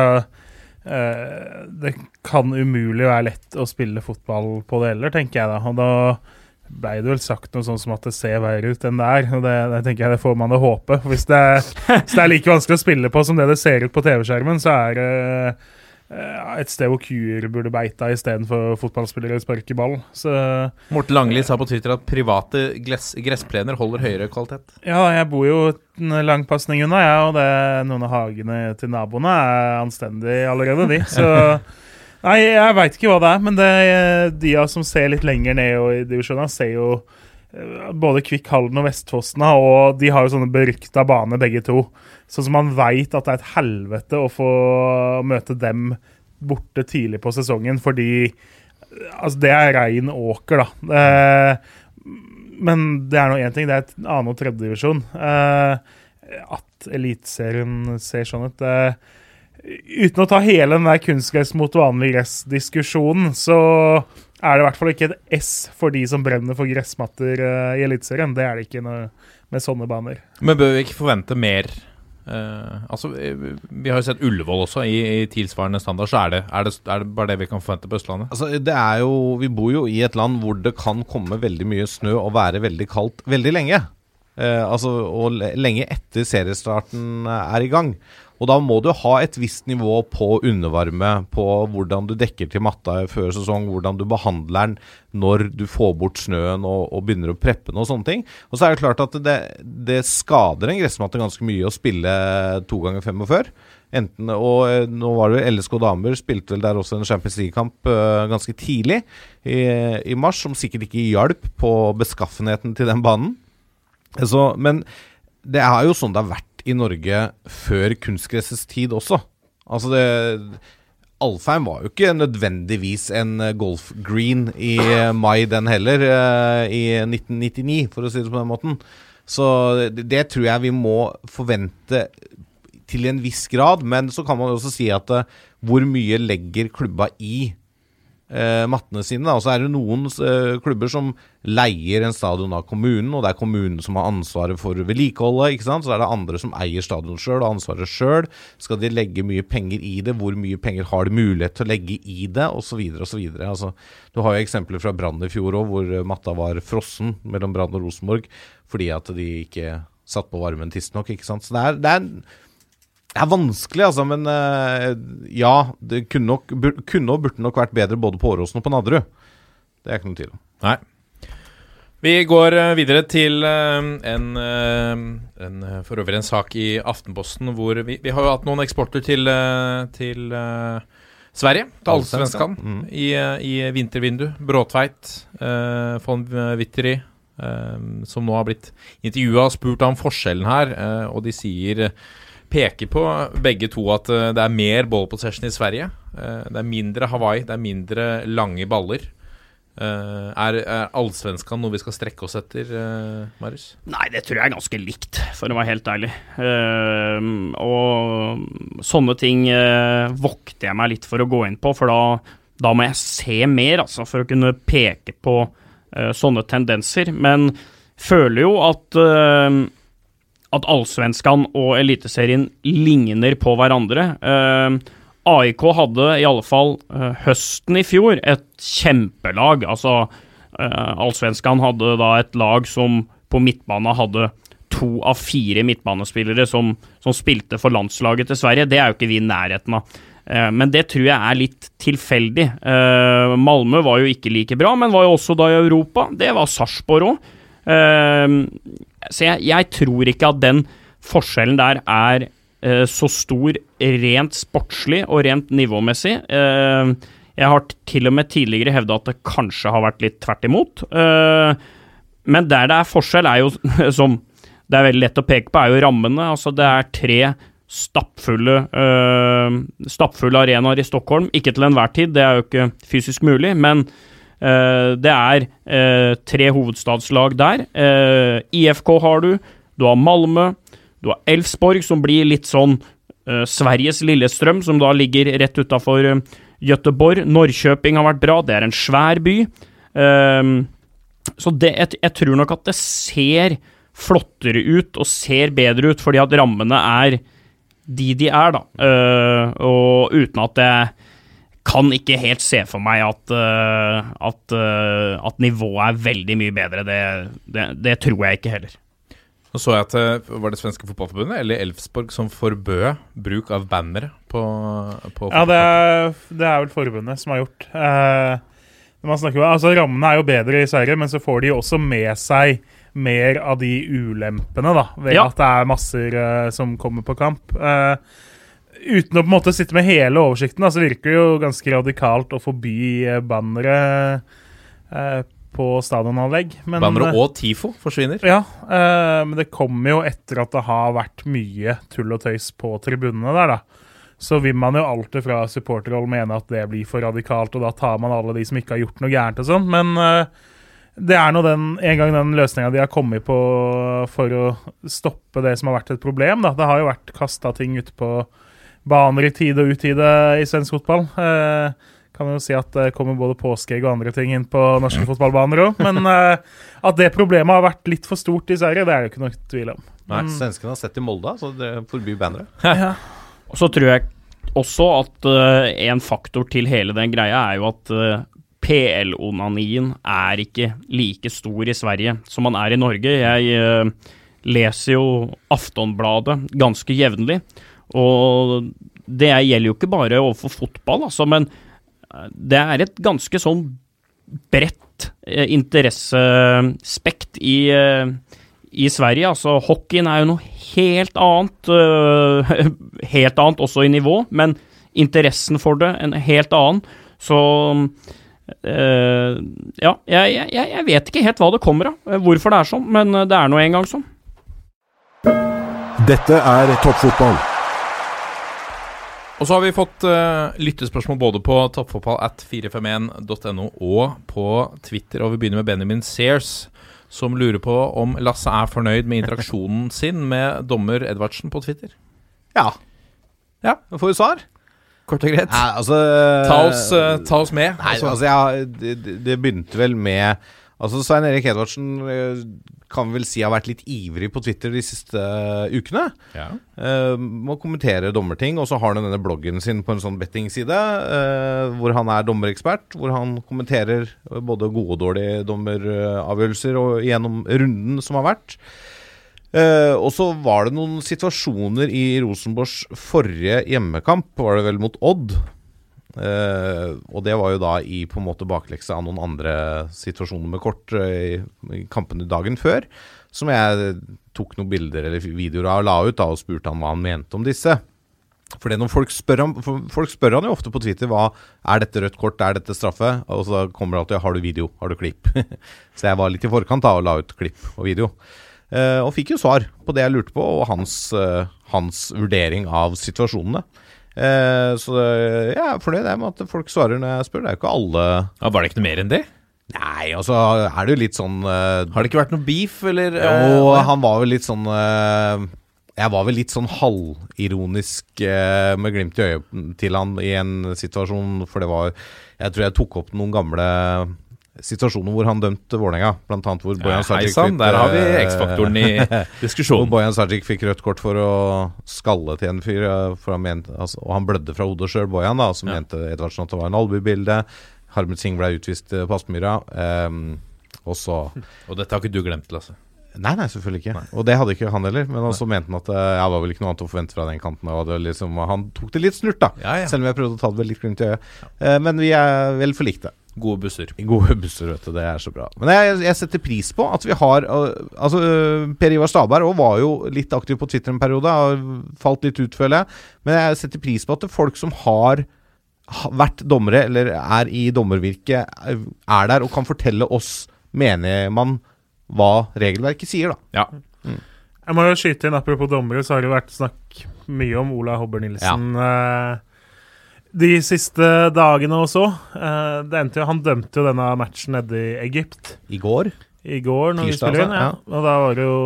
eh, Det kan umulig være lett å spille fotball på det heller, tenker jeg da. Og da ble det vel sagt noe sånn som at det ser verre ut enn det er. Og det, det tenker jeg det får man å håpe. Hvis det, hvis det er like vanskelig å spille på som det det ser ut på TV-skjermen, så er det uh, et sted hvor kuer burde beita istedenfor fotballspillere sparke ball. Så Morten Langli sa på Twitter at private gress, gressplener holder høyere kvalitet. ja, jeg bor jo en langpasning unna, jeg, og det, noen av hagene til naboene er anstendige allerede, de. Så Nei, jeg veit ikke hva det er, men det, de av som ser litt lenger ned i divisjonen, ser jo eh, både Kvikk Halden og Vestfossene, og de har jo sånne berykta baner begge to. Sånn som man veit at det er et helvete å få møte dem borte tidlig på sesongen, fordi Altså, det er rein åker, da. Eh, men det er nå én ting, det er et annen- og tredjedivisjon. Eh, at Eliteserien ser sånn ut eh, Uten å ta hele den der kunstgress mot vanlig gress-diskusjonen, så er det i hvert fall ikke et S for de som brenner for gressmatter uh, i Eliteserien. Det er det ikke noe, med sånne baner. Men bør vi ikke forvente mer? Uh, altså, eh, Vi har jo sett Ullevål også, i, i tilsvarende standard. Så er det, er, det, er det bare det vi kan forvente på Østlandet? Altså, det er jo, vi bor jo i et land hvor det kan komme veldig mye snø og være veldig kaldt veldig lenge. Uh, altså, og lenge etter seriestarten er i gang. Og da må du ha et visst nivå på undervarme, på hvordan du dekker til matta før sesong, hvordan du behandler den når du får bort snøen og, og begynner å preppe den og sånne ting. Og så er det klart at det, det skader en gressmatte ganske mye å spille to ganger 45. Enten, og eh, nå var det LSK damer spilte vel der også en Champions League-kamp uh, ganske tidlig i, i mars, som sikkert ikke hjalp på beskaffenheten til den banen. Så, men det er jo sånn det har vært i Norge før kunstgressets tid også. Altså det Alfheim var jo ikke nødvendigvis en golf golfgreen i eh, mai, den heller, eh, i 1999, for å si det på den måten. Så det, tror jeg vi må forvente til en viss grad. Men så kan man jo også si at eh, hvor mye legger klubba i eh, mattene sine. Og så er det noen eh, klubber som leier en stadion av kommunen, og det er kommunen som har ansvaret for vedlikeholdet. ikke sant? Så er det andre som eier stadion sjøl og ansvaret sjøl. Skal de legge mye penger i det? Hvor mye penger har de mulighet til å legge i det? Osv. osv. Altså, du har jo eksempler fra Brann i fjor òg, hvor eh, matta var frossen mellom Brann og Rosenborg fordi at de ikke satt på varmen tidsnok. ikke sant? Så det er, det er det er vanskelig, altså, men eh, ja. Det kunne, nok, kunne og burde nok vært bedre både på Åråsen og på Nadderud. Det er ikke noe tvil om. Nei. Vi går eh, videre til eh, en, eh, en eh, for øvrig en sak i Aftenposten hvor vi, vi har jo hatt noen eksporter til, eh, til eh, Sverige, til Allsvenskan, Mm. i, eh, i vintervindu. Bråtveit, uh, von Witteri, eh, som nå har blitt intervjua og spurt om forskjellen her, eh, og de sier Peker på begge to at eh, det er mer ball possession i Sverige. Eh, det er mindre Hawaii, det er mindre lange baller. Uh, er, er allsvenskan noe vi skal strekke oss etter, uh, Marius? Nei, det tror jeg er ganske likt, for å være helt ærlig. Uh, og sånne ting vokter jeg meg litt for å gå inn på, for da, da må jeg se mer, altså, for å kunne peke på sånne tendenser. Men føler jo at at Allsvenskan og Eliteserien ligner på hverandre. Eh, AIK hadde i alle fall eh, høsten i fjor et kjempelag. Altså Uh, Allsvenskan hadde da et lag som på midtbane hadde to av fire midtbanespillere som, som spilte for landslaget til Sverige. Det er jo ikke vi i nærheten av. Eh, men det tror jeg er litt tilfeldig. Eh, Malmö var jo ikke like bra, men var jo også da i Europa. Det var Sarpsborg òg. Så jeg, jeg, tror ikke at den forskjellen der er så stor rent sportslig og rent nivåmessig. Jeg har til og med tidligere hevda at det kanskje har vært litt tvert imot. Men der det er forskjell, er jo som det er veldig lett å peke på, er jo rammene. Altså det er tre stappfulle, uh, stappfulle arenaer i Stockholm. Ikke til enhver tid, det er jo ikke fysisk mulig, men det er uh, tre hovedstadslag der. IFK har du, du har Malmö, du har Elfsborg, som blir litt sånn Sveriges Lillestrøm, som da ligger rett utafor uh, Gøteborg. Norrköping har vært bra, det er en svær by. så det, jeg, jeg tror nok at det ser flottere ut og ser bedre ut fordi at rammene er de de er, da. Og uten at jeg kan ikke helt se for meg at, uh, at, uh, at nivået er veldig mye bedre. Det, det, det, tror jeg ikke heller. Nå så jeg at Var det svenske fotballforbundet eller Elfsborg som forbød bruk av bannere på, på Ja, det er, det er, vel forbundet som har gjort. man snakker, altså Rammene er jo bedre i Sverige, men så får de jo også med seg mer av de ulempene, da, ved ja. at det er masser uh, som kommer på kamp. Uh, uten å på en måte sitte med hele oversikten, så virker det jo ganske radikalt å forby uh, bannere uh, på stadionanlegg. Bannere og TIFO forsvinner? Ja, men det kommer jo etter at det har vært mye tull og tøys på tribunene der, da. Så vil man jo alltid fra supporterhold mene at det blir for radikalt, og da tar man alle de som ikke har gjort noe gærent og sånn, men det er nå den, en gang den løsninga de har kommet på for å stoppe det som har vært et problem. Da. Det har jo vært kasta ting ut på baner i tide og utide i svensk fotball. Eh, kan jo si at det kommer både påskeegg og andre ting inn på norske fotballbaner òg. Men eh, at det problemet har vært litt for stort i Sverige, det er det ikke noe tvil om. Nei, mm. Svenskene har sett i Molde, så det forbyr bannere. ja. Og så tror jeg også at uh, en faktor til hele den greia er jo at uh, PL-onanien er ikke like stor i Sverige som man er i Norge. Jeg uh, leser jo Aftonbladet ganske jevnlig, og det gjelder jo ikke bare overfor fotball, altså, men eh, det er et ganske sånn bredt eh, interessespekt i, eh, i Sverige. Altså, hockeyen er jo noe helt annet, helt annet også i nivå, men interessen for det en helt annen. Så Uh, ja, jeg, jeg, jeg, vet ikke helt hva det kommer av, eh, hvorfor det er sånn, men eh, det er nå engang sånn. Dette er toppfotball. Og så har vi fått uh, lyttespørsmål både på toppfotball at 451.no og på Twitter, og vi begynner med Benjamin Sears, som lurer på om Lasse er fornøyd med interaksjonen sin med dommer Edvardsen på Twitter. Ja. Ja, Får vi svar? Kort og greit. Nei, altså, ta, oss, uh, ta, oss, med. Nei, altså, altså ja, det, det, begynte vel med Altså Svein Erik Edvardsen uh, kan vel si har vært litt ivrig på Twitter de siste uh, ukene. Ja. må kommentere dommerting. Og så har han denne bloggen sin på en sånn bettingside, hvor han er dommerekspert. Hvor han kommenterer både gode og dårlige dommeravgjørelser og gjennom runden som har vært. Uh, og så var det noen situasjoner i Rosenborgs forrige hjemmekamp, var det vel mot Odd. Uh, og det var jo da i på en måte baklekse av noen andre situasjoner med kort uh, i, kampene dagen før. Som jeg tok noen bilder eller videoer av og la ut da og spurte han hva han mente om disse. For når folk spør, han, folk spør han jo ofte på Twitter hva er dette rødt kort, er dette straffe? Og så kommer det alltid har du video, har du klipp? så jeg var litt i forkant da og la ut klipp og video. Uh, og fikk jo svar på det jeg lurte på, og hans, hans vurdering av situasjonene. Uh, så jeg er fornøyd med at folk svarer når jeg spør. Det er jo ikke alle ja, Var det ikke noe mer enn det? Nei, altså er det jo litt sånn Har det ikke vært noe beef, eller? Jo, han var vel litt sånn Jeg var vel litt sånn halvironisk med glimt i øyet til han i en situasjon, for det var Jeg tror jeg tok opp noen gamle situasjoner hvor han dømte Vålerenga, annet hvor Bojan Sajic fikk Der har vi eh, X-faktoren i diskusjonen. Hvor Bojan Sajic fikk rødt kort for å skalle til en fyr, mente, altså, og han blødde fra hodet sjøl, Bojan, da, som ja. mente Edvardsen at det var en albuebilde. Harmet Singh ble utvist eh, på Aspmyra. Um, og så Og dette har ikke du glemt, Lasse. Nei, nei, selvfølgelig ikke. Og det hadde ikke han heller. Men så mente han at eh, det var vel ikke noe annet å forvente fra den kanten. Og liksom, han tok det litt snurt, da. Ja, ja. Selv om jeg prøvde å ta det litt glimt i øyet. Eh, men vi er vel forlikte. Gode busser. Gode busser, vet du. Det er så bra. Men jeg, jeg setter pris på at vi har uh, Altså, uh, Per Ivar Staberg var jo litt aktiv på Twitter en periode. Har falt litt ut, føler jeg. Men jeg setter pris på at det er folk som har vært dommere, eller er i dommervirket, er er der og kan fortelle oss, mener man, hva regelverket sier, da. Ja. Jeg må jo skyte inn, apropos dommere, så har det vært snakk mye om Ola Hobber Nilsen eh, de siste dagene også. Eh, det endte jo, han dømte jo denne matchen nede i Egypt I går. i går, når vi Tirsdag, spiller inn. ja. Ja. Og da var det jo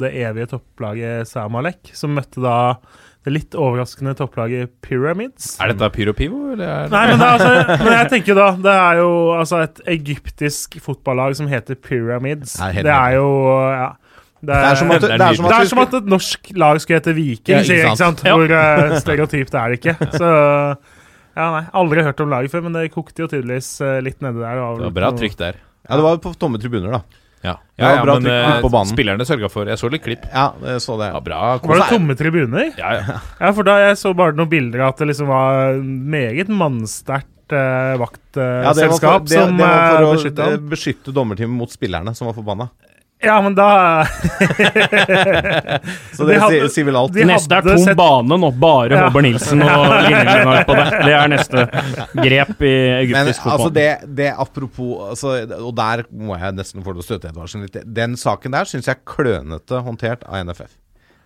det evige topplaget Samalek som møtte da det litt overraskende topplaget Pyramids. Er dette Pyro Pivo, eller er Nei, men, er altså, men jeg tenker da Det er jo altså et egyptisk fotballag som heter Pyramids. Nei, det er jo ja, det, Det er som at, det er som det at er som at et norsk lag skulle hete Viking, Ja, ikke sier, ikke sant? sant? Hvor uh, stereotypt er det ikke. Så ja, nei, aldri hørt om laget før, men det kokte jo tydeligvis eh, litt nedi der. Det var bra trykk der. Ja, det var på tomme tribuner, da. Ja, ja, ja men banen. spillerne sørga for Jeg så litt klipp. Ja, det så det. Ja, bra. Var det tomme tribuner? Ja, ja. Ja, for da jeg så bare noen bilder av at det liksom var meget mannsterkt uh, Ja, det var vaktselskap for, det, det var for å beskytta ham. beskytte dommerteamet mot spillerne som var forbanna. Ja, men da Så De det hadde- sier, vel alt. de Neste er tom sett- bane nå, bare Ja. Håber Nilsen og linjelenar på det. Det er neste grep i egyptisk fotball. altså det, det apropos altså, Og der må jeg nesten få det støte Edvardsen litt. Den saken der syns jeg er klønete håndtert av NFF.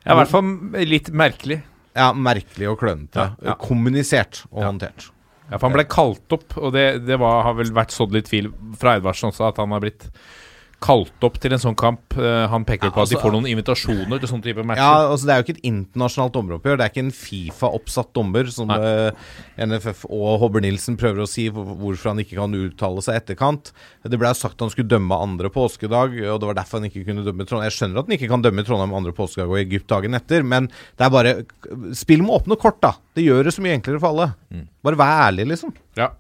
ja, I hvert fall litt merkelig. Ja, merkelig og klønete. Ja, ja. Kommunisert og Ja. håndtert. Ja, for Han ble kalt opp, og det, det var, har vel vært sådd litt tvil fra Edvardsen også, at han har blitt kalt opp til en sånn kamp. Eh, han peker Ja, på at de altså- får noen invitasjoner til sånne type matcher. Ja, altså Det er jo ikke et internasjonalt dommeroppgjør. Det er ikke en Fifa-oppsatt dommer, som Nei. eh, NFF og Hobber Nilsen prøver å si hvorfor han ikke kan uttale seg etterkant. Det ble sagt sagt han skulle dømme andre påskedag, og det var derfor han ikke kunne dømme Trondheim. Jeg skjønner at han ikke kan dømme Trondheim andre påskedag og Egypt dagen etter, men det er bare Spill med åpne kort, da. Det gjør det så mye enklere for alle. Bare vær ærlig, liksom. Ja.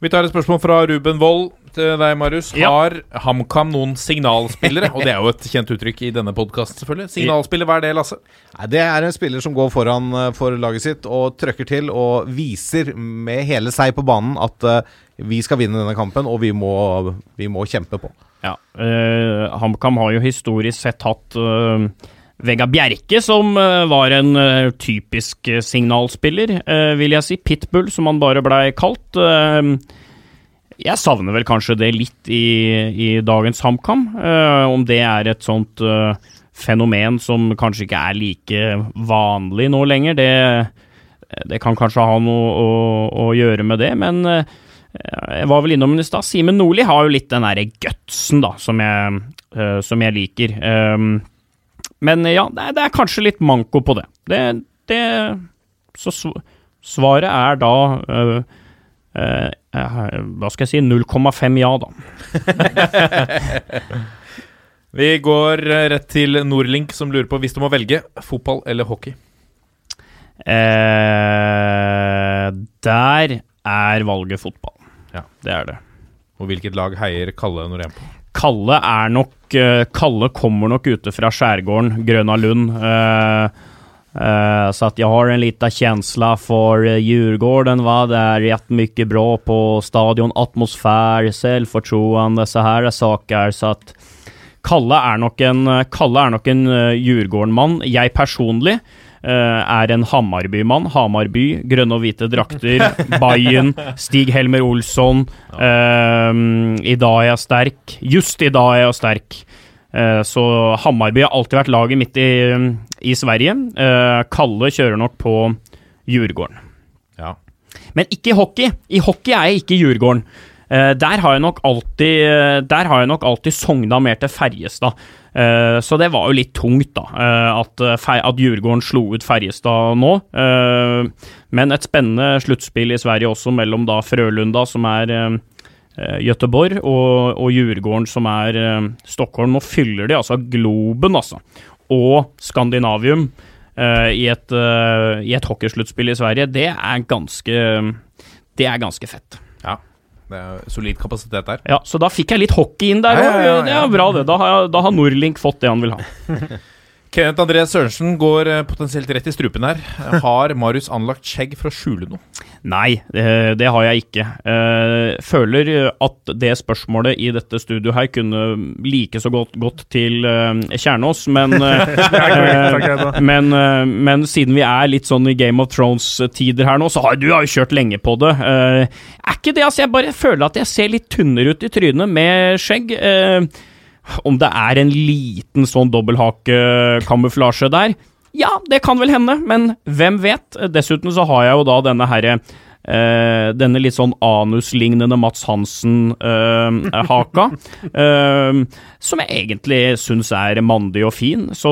Vi tar et spørsmål fra Ruben Wold til deg, Marius. Ja. Har HamKam noen signalspillere? Og det er jo et kjent uttrykk i denne podkasten, selvfølgelig. Signalspiller, hva er det, Lasse? Nei, Det er en spiller som går foran eh, for laget sitt og trøkker til og viser med hele seg på banen at uh, vi skal vinne denne kampen, og vi må, vi må kjempe på. Ja, Uh, HamKam har jo historisk sett hatt uh, Vegard Bjerke, som eh, var en eh, typisk eh, signalspiller, eh, vil jeg si. Pitbull, som han bare blei kalt. Jeg savner vel kanskje det litt i, i dagens HamKam. Uh, om det er et sånt uh, fenomen som kanskje ikke er like vanlig nå lenger, det, det kan kanskje ha noe å, å gjøre med det, men uh, jeg var vel innom den i stad. Simen Nordli har jo litt den derre gutsen, da, som jeg, som jeg liker. Men ja, det er, det er kanskje litt manko på det. Det, det Så svaret er da Hva skal jeg si 0,5 ja, da. Vi går eh, rett til Nordlink, som lurer på hvis du må velge fotball eller hockey. Eh, der er valget fotball. Ja. Det er det. Og hvilket lag heier Kalle Norén på? Kalle er nok eh, Kalle kommer nok ute fra skjærgården, Grøna Lund. eh, eh, så att jag har en liten känsla för uh, Djurgården. Va? Det är rätt mycket bra på stadion, atmosfär, självförtroende, så här saker. Så att Kalle er nok en, Kalle er nok en uh, Djurgården-mann. Jeg personlig Uh, er en Hamarby-mann. Hamarby, grønne og hvite drakter, Bayern, Stig Helmer Olsson. Uh, I dag er jeg sterk. Just i dag er jeg sterk. Eh, så Hammarby har alltid vært laget midt i, i Sverige. Eh, Kalle kjører nok på Djurgården. Ja. Men ikke i hockey. I hockey er jeg ikke i Djurgården. Eh, der har jeg nok alltid Der har jeg nok alltid sogna mer til Ferjestad. Så det var jo litt tungt, da, at, at Djurgården slo ut Ferjestad nå. Men et spennende sluttspill i Sverige også, mellom da Frølunda, som er Göteborg, og, og Djurgården, som er eh, Stockholm. Nå fyller de altså Globen, altså. Og Skandinavium eh, i et, i et hockeysluttspill i Sverige. Det er ganske Det er ganske fett. ja. Det er solid kapasitet der. Ja, Så da fikk jeg litt hockey inn der òg. ja, ja, ja. Det er bra, det. Da har, da har Norlink fått det han vil ha. Kenneth André Sørensen går eh, potensielt rett i strupen her. Har Marius anlagt skjegg for å skjule noe? Nei, det, har jeg ikke. Eh, føler at det spørsmålet i dette studioet her kunne like så godt gått til eh, Kjernås, men eh, men, eh, men siden vi er litt sånn i Game of Thrones-tider her nå, så har du har jo kjørt lenge på det. Eh, er ikke det, altså. Jeg bare føler at jeg ser litt tynnere ut i trynet med skjegg. Eh, om det er en liten sånn dobbelthakekamuflasje der? Ja, det kan vel hende, men hvem vet? Dessuten så har jeg jo da denne herre Uh, denne litt sånn anuslignende Mats Hansen-haka, eh, som jeg egentlig syns er mandig og fin. Så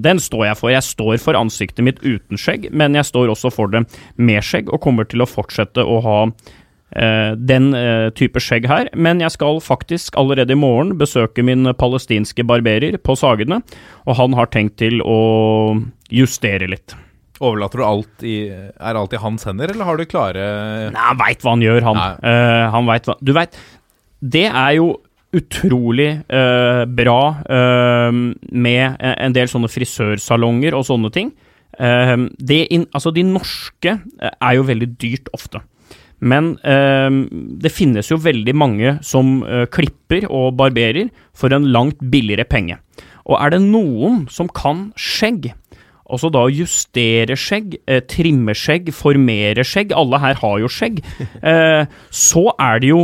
den står jeg for. Jeg står for ansiktet mitt uten skjegg, men jeg står også for det med skjegg, og kommer til å fortsette å ha eh, den eh, type skjegg her. Men jeg skal faktisk allerede i morgen besøke min palestinske barberer på Sagene, og han har tenkt til å justere litt. Overlater du alt i Er alt i hans hender, eller har du klare Nei, han veit hva han gjør, han. Eh, han vet hva Du veit, det er jo utrolig uh, bra uh, med en del sånne frisørsalonger og sånne ting. Eh, det inn, altså, de norske eh, er jo veldig dyrt ofte. Men eh, det finnes jo veldig mange som eh, klipper og barberer for en langt billigere penge. Og er det noen som kan skjegg, Altså da justere skjegg, eh, trimme skjegg, formere skjegg. Alle her har jo skjegg. Eh, så er det jo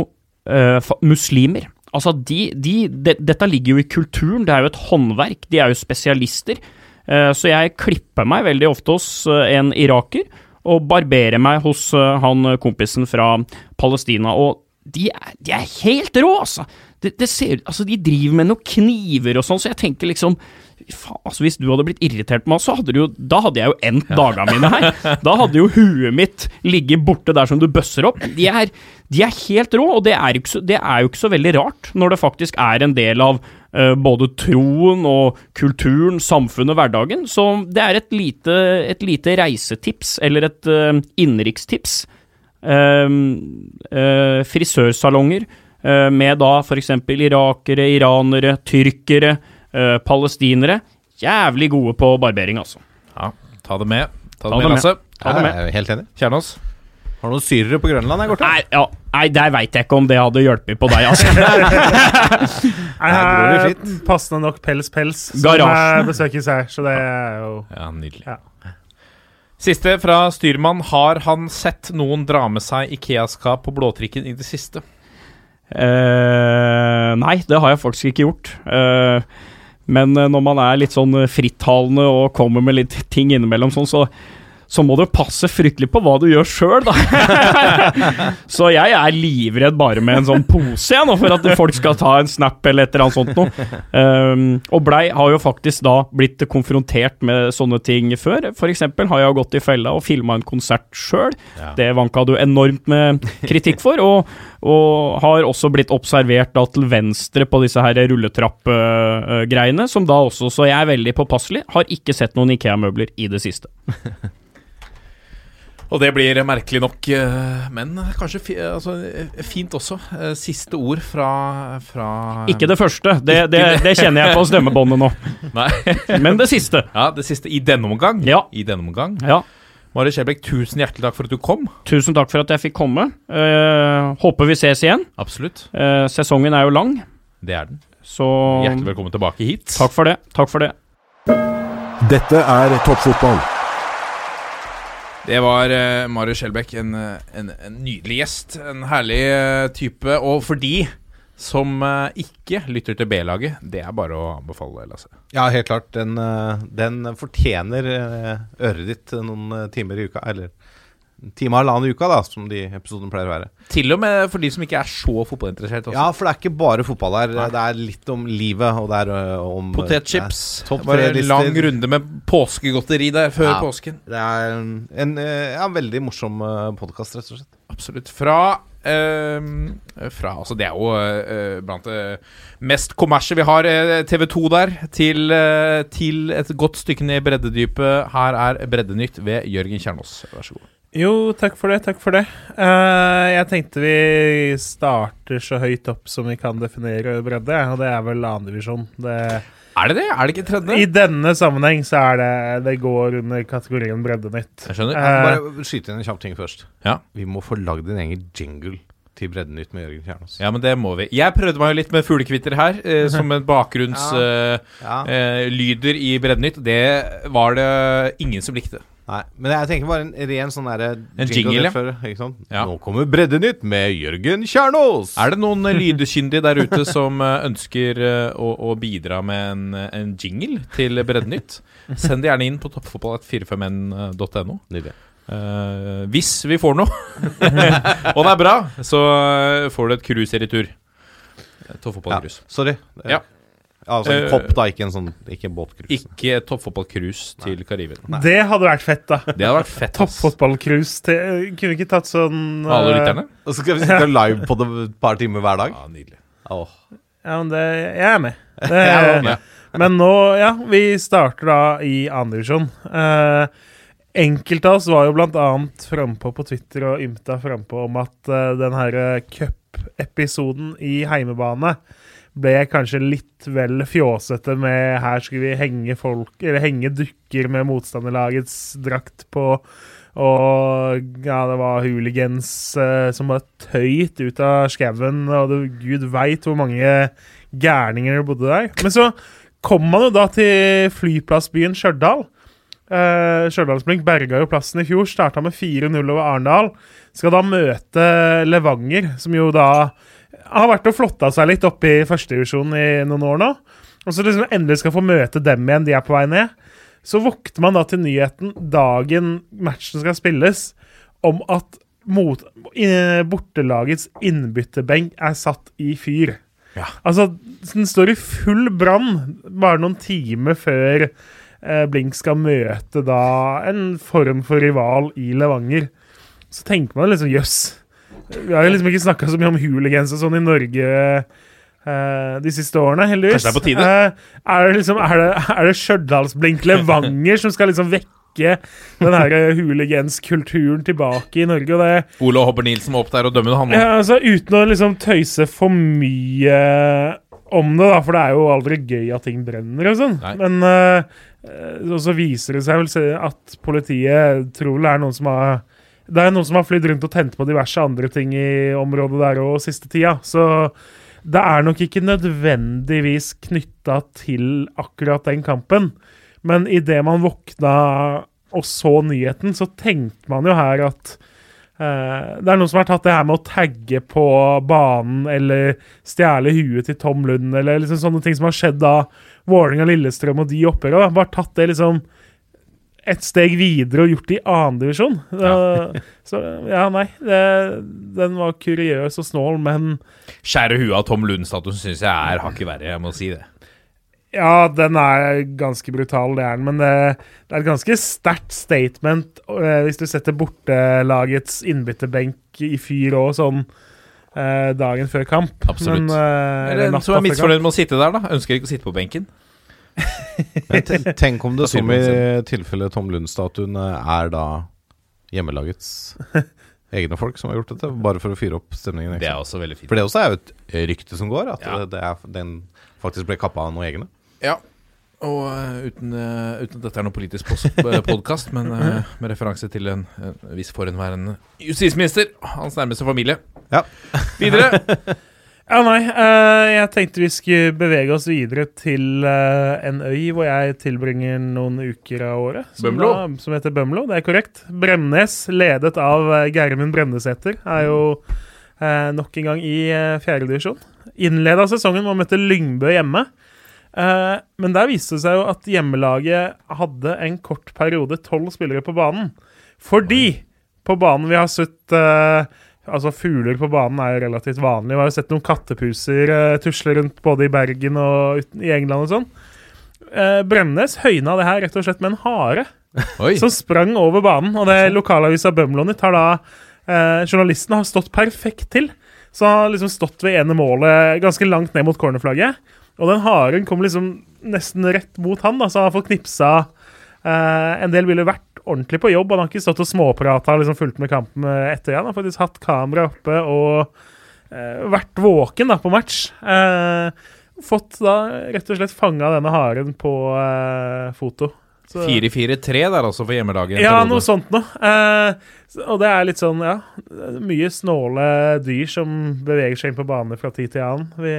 eh, muslimer. Altså de, de, de, Dette ligger jo i kulturen, det er jo et håndverk. De er jo spesialister. Eh, så jeg klipper meg veldig ofte hos en iraker, og barberer meg hos eh, han eh, kompisen fra Palestina. Og de er, de er helt rå, altså! Det, det ser, altså! De driver med noen kniver og sånn, så jeg tenker liksom Faen, altså Hvis du hadde blitt irritert på meg, så hadde du jo Da hadde jeg jo endt dagene mine her. Da hadde jo huet mitt ligget borte der som du bøsser opp. De er, de er helt rå, og det er, så, det er jo ikke så veldig rart, når det faktisk er en del av uh, både troen og kulturen, samfunnet, hverdagen. Så det er et lite, et lite reisetips, eller et uh, innenrikstips. Uh, frisørsalonger med da f.eks. irakere, iranere, tyrkere, eh, palestinere. Jævlig gode på barbering, altså. Ja, ta det med. Ta det Ta med, det med. Lasse. Ta det med. Jeg er helt enig. Kjernås. Har du noen syrere på Grønland jeg går til? Nei, ja, nei der veit jeg ikke om det hadde hjulpet på deg, altså. Jeg det har passende nok pels-pels som Garasjen. eh, besøkes her, så det er jo Ja, nydelig. Ja. Siste fra styrmann. Har han sett noen dra med seg Ikea-skap på blåtrikken i det siste? Uh, nei, det har jeg faktisk ikke gjort. Eh, men eh, når man er litt sånn frittalende og kommer med litt ting innimellom sånn, så, så må du passe fryktelig på hva du gjør sjøl, da. så jeg er livredd bare med en sånn pose, jeg, nå, for at folk skal ta en snap eller et eller annet sånt noe. Um, og Blei har jo faktisk da blitt konfrontert med sånne ting før. For eksempel har jeg gått i fella og filma en konsert sjøl. Det vanka du enormt med kritikk for. og og har også blitt observert da til venstre på disse her rulletrapp-greiene, som da også, så jeg er veldig påpasselig. Har ikke sett noen Ikea-møbler i det siste. Og det blir merkelig nok, eh, men kanskje fi, altså, eh, fint også. Eh, Siste ord fra, fra Ikke det første, det, det, det kjenner jeg på stemmebåndet nå. Nei. Men det siste. Ja, det siste i denne omgang. Ja. I denne omgang. Ja. Mari Skjelbæk, tusen hjertelig takk for at du kom. Tusen takk for at jeg fikk komme. Eh, håper vi ses igjen. Absolutt. Eh, sesongen er jo lang, Det er den. så Hjertelig velkommen tilbake hit. Takk for det. Takk for det. Dette er toppfotball. Det var uh, Marius Skjelbæk, en, eh, en, en nydelig gjest. En herlig uh, type. Og for de som uh, ikke lytter til B-laget, det er bare å anbefale, Lasse. Ja, helt klart. Den, eh, den fortjener eh, øret ditt noen eh, timer i uka. Eller en time og halvannen i uka, da, som de episodene pleier å være. Til og med for de som ikke er så fotballinteressert. Også. Ja, for det er ikke bare fotball her. Det er litt om livet, og det er uh, om Potetchips. ja, Topp Bare en lang runde med påskegodteri der før Ja. påsken. Det er en, en eh, en veldig morsom podkast, rett og slett. Absolutt. Fra Uh, Fra Altså, det er jo uh, blant det mest kommersie vi har, eh, TV2 der, til, til et godt stykke ned i breddedypet. Her er Breddenytt ved Jørgen Kjernås. Vær så god. Jo, takk for det. Takk for det. Uh, jeg tenkte vi starter så høyt opp som vi kan definere bredde, og det er vel annendivisjon. Er det det? Er det ikke tredje? I denne sammenheng så er det Det går under kategorien Breddenytt. Jeg skjønner. Eh, Bare skyte inn en kjapp ting først. Ja. Vi må få lagd en egen jingle til Breddenytt med Jørgen Kjernås. Ja, men det må vi. Jeg prøvde meg jo litt med fuglekvitter her, eh, som en bakgrunnslyder Ja. eh, i Breddenytt. Det var det ingen som likte. Nei, men jeg tenker bare en ren sånn derre En jingle, ja. før? Ja. Nå kommer Breddenytt med Jørgen Kjernås! Er det noen eh, lydkyndige der ute som eh, ønsker eh, å, å bidra med en, en jingle til Breddenytt? Send det gjerne inn på toppfotball.451.no. Nydelig. Eh, hvis vi får noe, og det er bra, så får du et cruise i retur. Ja, sorry. Ja. Altså en Eh, kopp, da, ikke en sånn Ikke en båtcruise. Ikke toppfotballcruise til Karibia. Det hadde vært fett, da. Det hadde vært fett. Toppfotballcruise til Kunne vi ikke tatt sånn alle eh, lytterne. Og så skal vi sitte live på det et par timer hver dag. Ja, nydelig. Åh. Ja, men det Jeg er med. Det, Jeg er med. Men nå, ja, vi starter da i andredivisjon. Uh, enkelte av oss var jo blant annet frampå på Twitter og ymta frampå om at uh, den her cup-episoden i heimebane ble kanskje litt vel fjåsete med her skulle vi henge folk, eller henge dukker med motstanderlagets drakt på. Og ja, det var hooligans eh, som var tøyt ut av skauen, og det, gud veit hvor mange gærninger det bodde der. Men så kom man jo da til flyplassbyen Stjørdal. Uh, Stjørdalsblink berga jo plassen i fjor, starta med 4-0 over Arendal. Skal da møte Levanger, som jo da har vært og flotta seg litt oppe i førstedivisjon i noen år nå. Og så liksom endelig skal få møte dem igjen, de er på vei ned. Så våkner man da til nyheten dagen matchen skal spilles, om at mot, bortelagets innbytterbenk er satt i fyr. Ja. Altså, den står i full brann bare noen timer før eh, Blink skal møte da en form for rival i Levanger. Så tenker man liksom jøss. Vi har jo liksom ikke snakka så mye om hooligans og sånn i Norge uh, de siste årene, heldigvis. Kanskje det er på tide? Uh, er det liksom Er det, er det Stjørdalsblink Levanger som skal liksom vekke den her eh, hooliganskulturen tilbake i Norge? Og det Ole Hopper Nilsen må opp der og dømme han nå. ja, altså Uten å liksom tøyse for mye om det, da, for det er jo aldri gøy at ting brenner og sånn. Men og så viser det seg vel at politiet tror det er noen som har Det er noen som har flydd rundt og tent på diverse andre ting i området der òg siste tida. Så det er nok ikke nødvendigvis knytta til akkurat den kampen. Men idet man våkna og så nyheten, så tenkte man jo her at Eh, det er noen som har tatt det her med å tagge på banen eller stjele huet til Tom Lund, eller liksom sånne ting som har skjedd da Vålerenga, Lillestrøm og de oppgjørene. Bare tatt det liksom et steg videre og gjort det i annendivisjon. Så ja, nei. Det, den var kuriøs og snål, men Skjære huet av Tom Lund-statusen syns jeg er hakket verre, jeg må si det. Ja, den er ganske brutal, det er den. Men det, det er et ganske sterkt statement eh, hvis du setter bortelagets innbytterbenk i fyr òg, sånn eh, dagen før kamp. Absolutt. Men, eller, Eller en natta som er misfornøyd med å sitte der, da. Ønsker ikke å sitte på benken. Tenk om det som i tilfellet Tom Lund-statuen eh, er da hjemmelagets egne folk som har gjort dette, bare for å fyre opp stemningen. Det er også veldig fint. For det også er jo et rykte som går, at Ja. det er, den faktisk ble kappa av noen egne. Ja. Og eh, uten, eh, uten at dette er noen politisk podkast, men med referanse til en, en viss forhenværende justisminister, hans nærmeste familie. Ja. Videre. Ja, nei. eh, jeg tenkte vi skulle bevege oss videre til eh, en øy hvor jeg tilbringer noen uker av året. Som, Bømlo? da, som heter Bømlo, det er korrekt. Bremnes, ledet av uh, Geirmund Bremnesæter, er jo eh, nok en gang i uh, fjerdedivisjon. Innleda sesongen med å møte Lyngbø hjemme. Eh, men der viste det seg jo at hjemmelaget hadde en kort periode tolv spillere på banen. Fordi på banen vi har sett eh, Altså Fugler på banen er jo relativt vanlig. Vi har jo sett noen kattepuser uh, tusle rundt både i Bergen og uten, i England og sånn. Uh, Bremnes høyna det her rett og slett med en hare som sprang over banen. Og det lokalavisa Bømlonytt har da uh, Journalisten har stått perfekt til. Så han har liksom stått ved ene målet ganske langt ned mot cornerflagget. Og den haren kom liksom nesten rett mot han, da, så han har fått knipsa Uh, en del ville vært ordentlig på jobb. Han har ikke stått og småprata og liksom fulgt med kampen etter igjen. Han har faktisk hatt kamera oppe og eh, vært våken da på match. Eh, fått da rett og slett fanga denne haren på eh, foto. 4-4-3 der altså for hjemmelaget. ja, noe sånt noe. Eh, og det er litt sånn, ja Mye snåle dyr som beveger seg inn på bane fra tid til annen. Vi,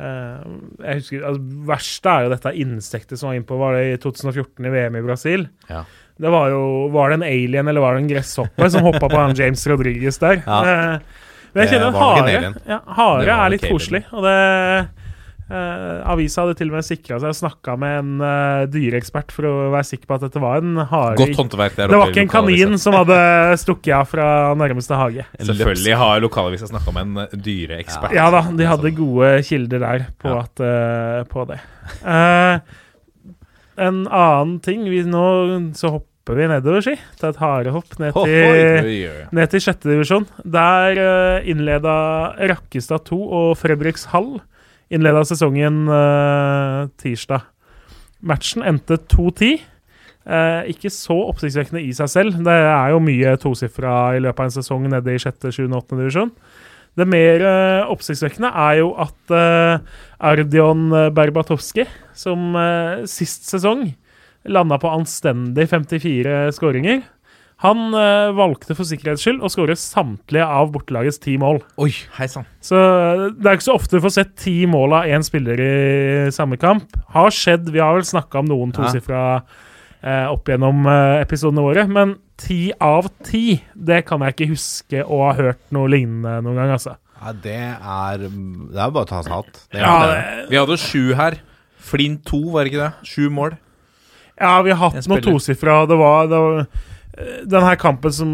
eh, jeg husker, altså, verste er jo dette insektet som var innpå Var det i 2014 i VM i Brasil? Ja. Det var jo Var det en alien eller var det en gresshoppe som hoppa på han James Rodriguez der? Ja. Eh, men jeg kjenner hare, ja, hare er litt koselig. Og det eh, Avisa hadde til og med sikra seg og snakka med en uh, dyreekspert for å være sikker på at dette var en hare. Godt håndverk der Det var ikke en kanin som hadde stukket av fra nærmeste hage. Selvfølgelig har lokalavisa snakka med en dyreekspert. Ja da, de hadde gode kilder der på, at, uh, på det. Eh, en annen ting vi Nå så hopper vi nedover, si. Ta et harehopp ned til, ned til sjette divisjon. Der uh, innleda Rakkestad 2 og Fredrikshall innleda sesongen uh, tirsdag. Matchen endte 2-10. Eh, ikke så oppsiktsvekkende i seg selv. Det er jo mye tosifra i løpet av en sesong nede i sjette, sjuende, åttende divisjon. Det mer uh, oppsiktsvekkende er jo at eh, Ardion Berbatovskij, som eh, sist sesong landa på anstendig 54 skåringer, han valgte for sikkerhets skyld å skåre samtlige av bortelagets ti mål. Oi, heisann. Så det er ikke så ofte du får sett ti mål av én spiller i samme kamp. Har skjedd, vi har vel snakka om noen tosifra eh, opp gjennom eh, episodene våre, men ti av ti, det kan jeg ikke huske å ha hørt noe lignende noen gang, altså. Ja, det er Det er bare å ta seg hatt. Det Ja, det. Vi hadde sju her. Flint 2, var det ikke det? Sju mål. ja vi har hatt spiller. tosifra. Det var, det var eh, den her kampen som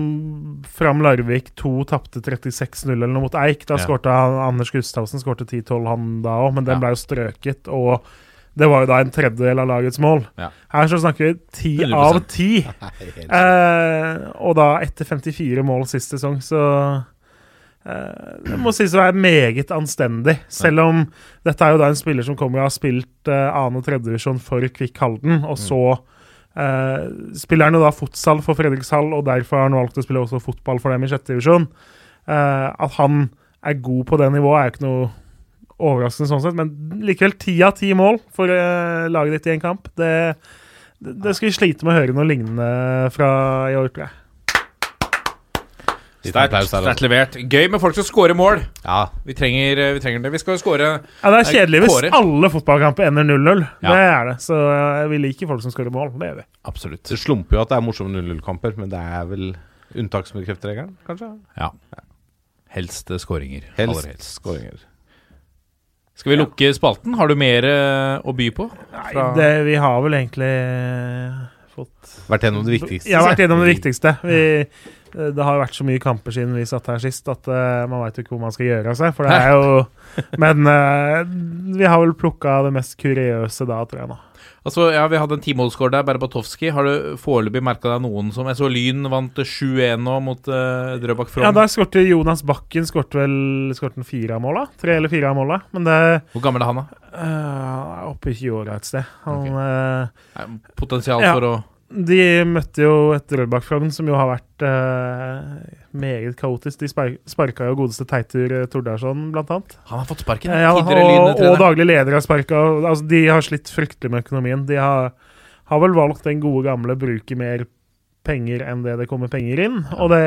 Fram Larvik 2 tapte 36-0 eller noe mot Eik. Da Ja. skårte Anders Gustavsen skårte 10-12, han da òg, men den Ja. ble jo strøket. Og det var jo da en tredjedel av lagets mål. Ja. Her så snakker vi ti 100%. av ti. Eh, og da etter 54 mål sist sesong, så eh, Det må sies å være meget anstendig. Selv om dette er jo da en spiller som kommer og har spilt eh, annen- og tredjedivisjon for Kvikk Halden, og så eh, spiller han jo da fotsal for Fredrikshall, og derfor har han valgt å spille også fotball for dem i sjette divisjon. Eh, at han er god på det nivået, er jo ikke noe overraskende sånn sett, men likevel ti av ti mål for eh, laget ditt i en kamp. Det, det, det skal vi slite med å høre noe lignende fra i år, tror jeg. Sterkt levert. Gøy med folk som scorer mål. Ja, Vi trenger, vi trenger det. Vi skal jo score Ja, Det er kjedelig hvis Kåre. alle fotballkamper ender 0-0. Ja. Det er det. Så eh, vi liker folk som skårer mål. Det gjør vi. Absolutt. det slumper jo at det er morsomme 0-0-kamper, men det er vel unntak som bekrefter regelen, kanskje? Ja. Helst eh, skåringer. Helst helst. skåringer. Skal vi lukke spalten? Har du mer eh, å by på? Nei, det, vi har vel egentlig eh, fått Vært gjennom det viktigste. Ja, vært gjennom det viktigste. Vi, eh, det har jo vært så mye kamper siden vi satt her sist at uh, man veit jo ikke hvor man skal gjøre av seg. For det er jo Men uh, vi har vel plukka det mest kuriøse da, tror jeg nå. Altså, ja, Vi hadde en timålscore der, Berbatowski. Har du foreløpig merka deg noen som Jeg så Lyn vant 7-1 nå mot uh, Drøbak Frogn. Ja, der skårte Jonas Bakken skårte vel skårte fire av måla. Tre eller fire av måla. Men det Hvor gammel er han, da? Uh, oppe i 20-åra et sted. Han okay. uh, Potensial Ja. for å De møtte jo et Drøbak-Frogn som jo har vært eh, meget kaotisk. De spar sparka jo godeste Teitur eh, Tordarsson, blant annet. Han har fått sparken. Eh, ja, Tidligere og, og daglig leder har sparka. Altså, de har slitt fryktelig med økonomien. De har, har vel valgt den gode gamle bruke mer penger enn det det kommer penger inn. Og det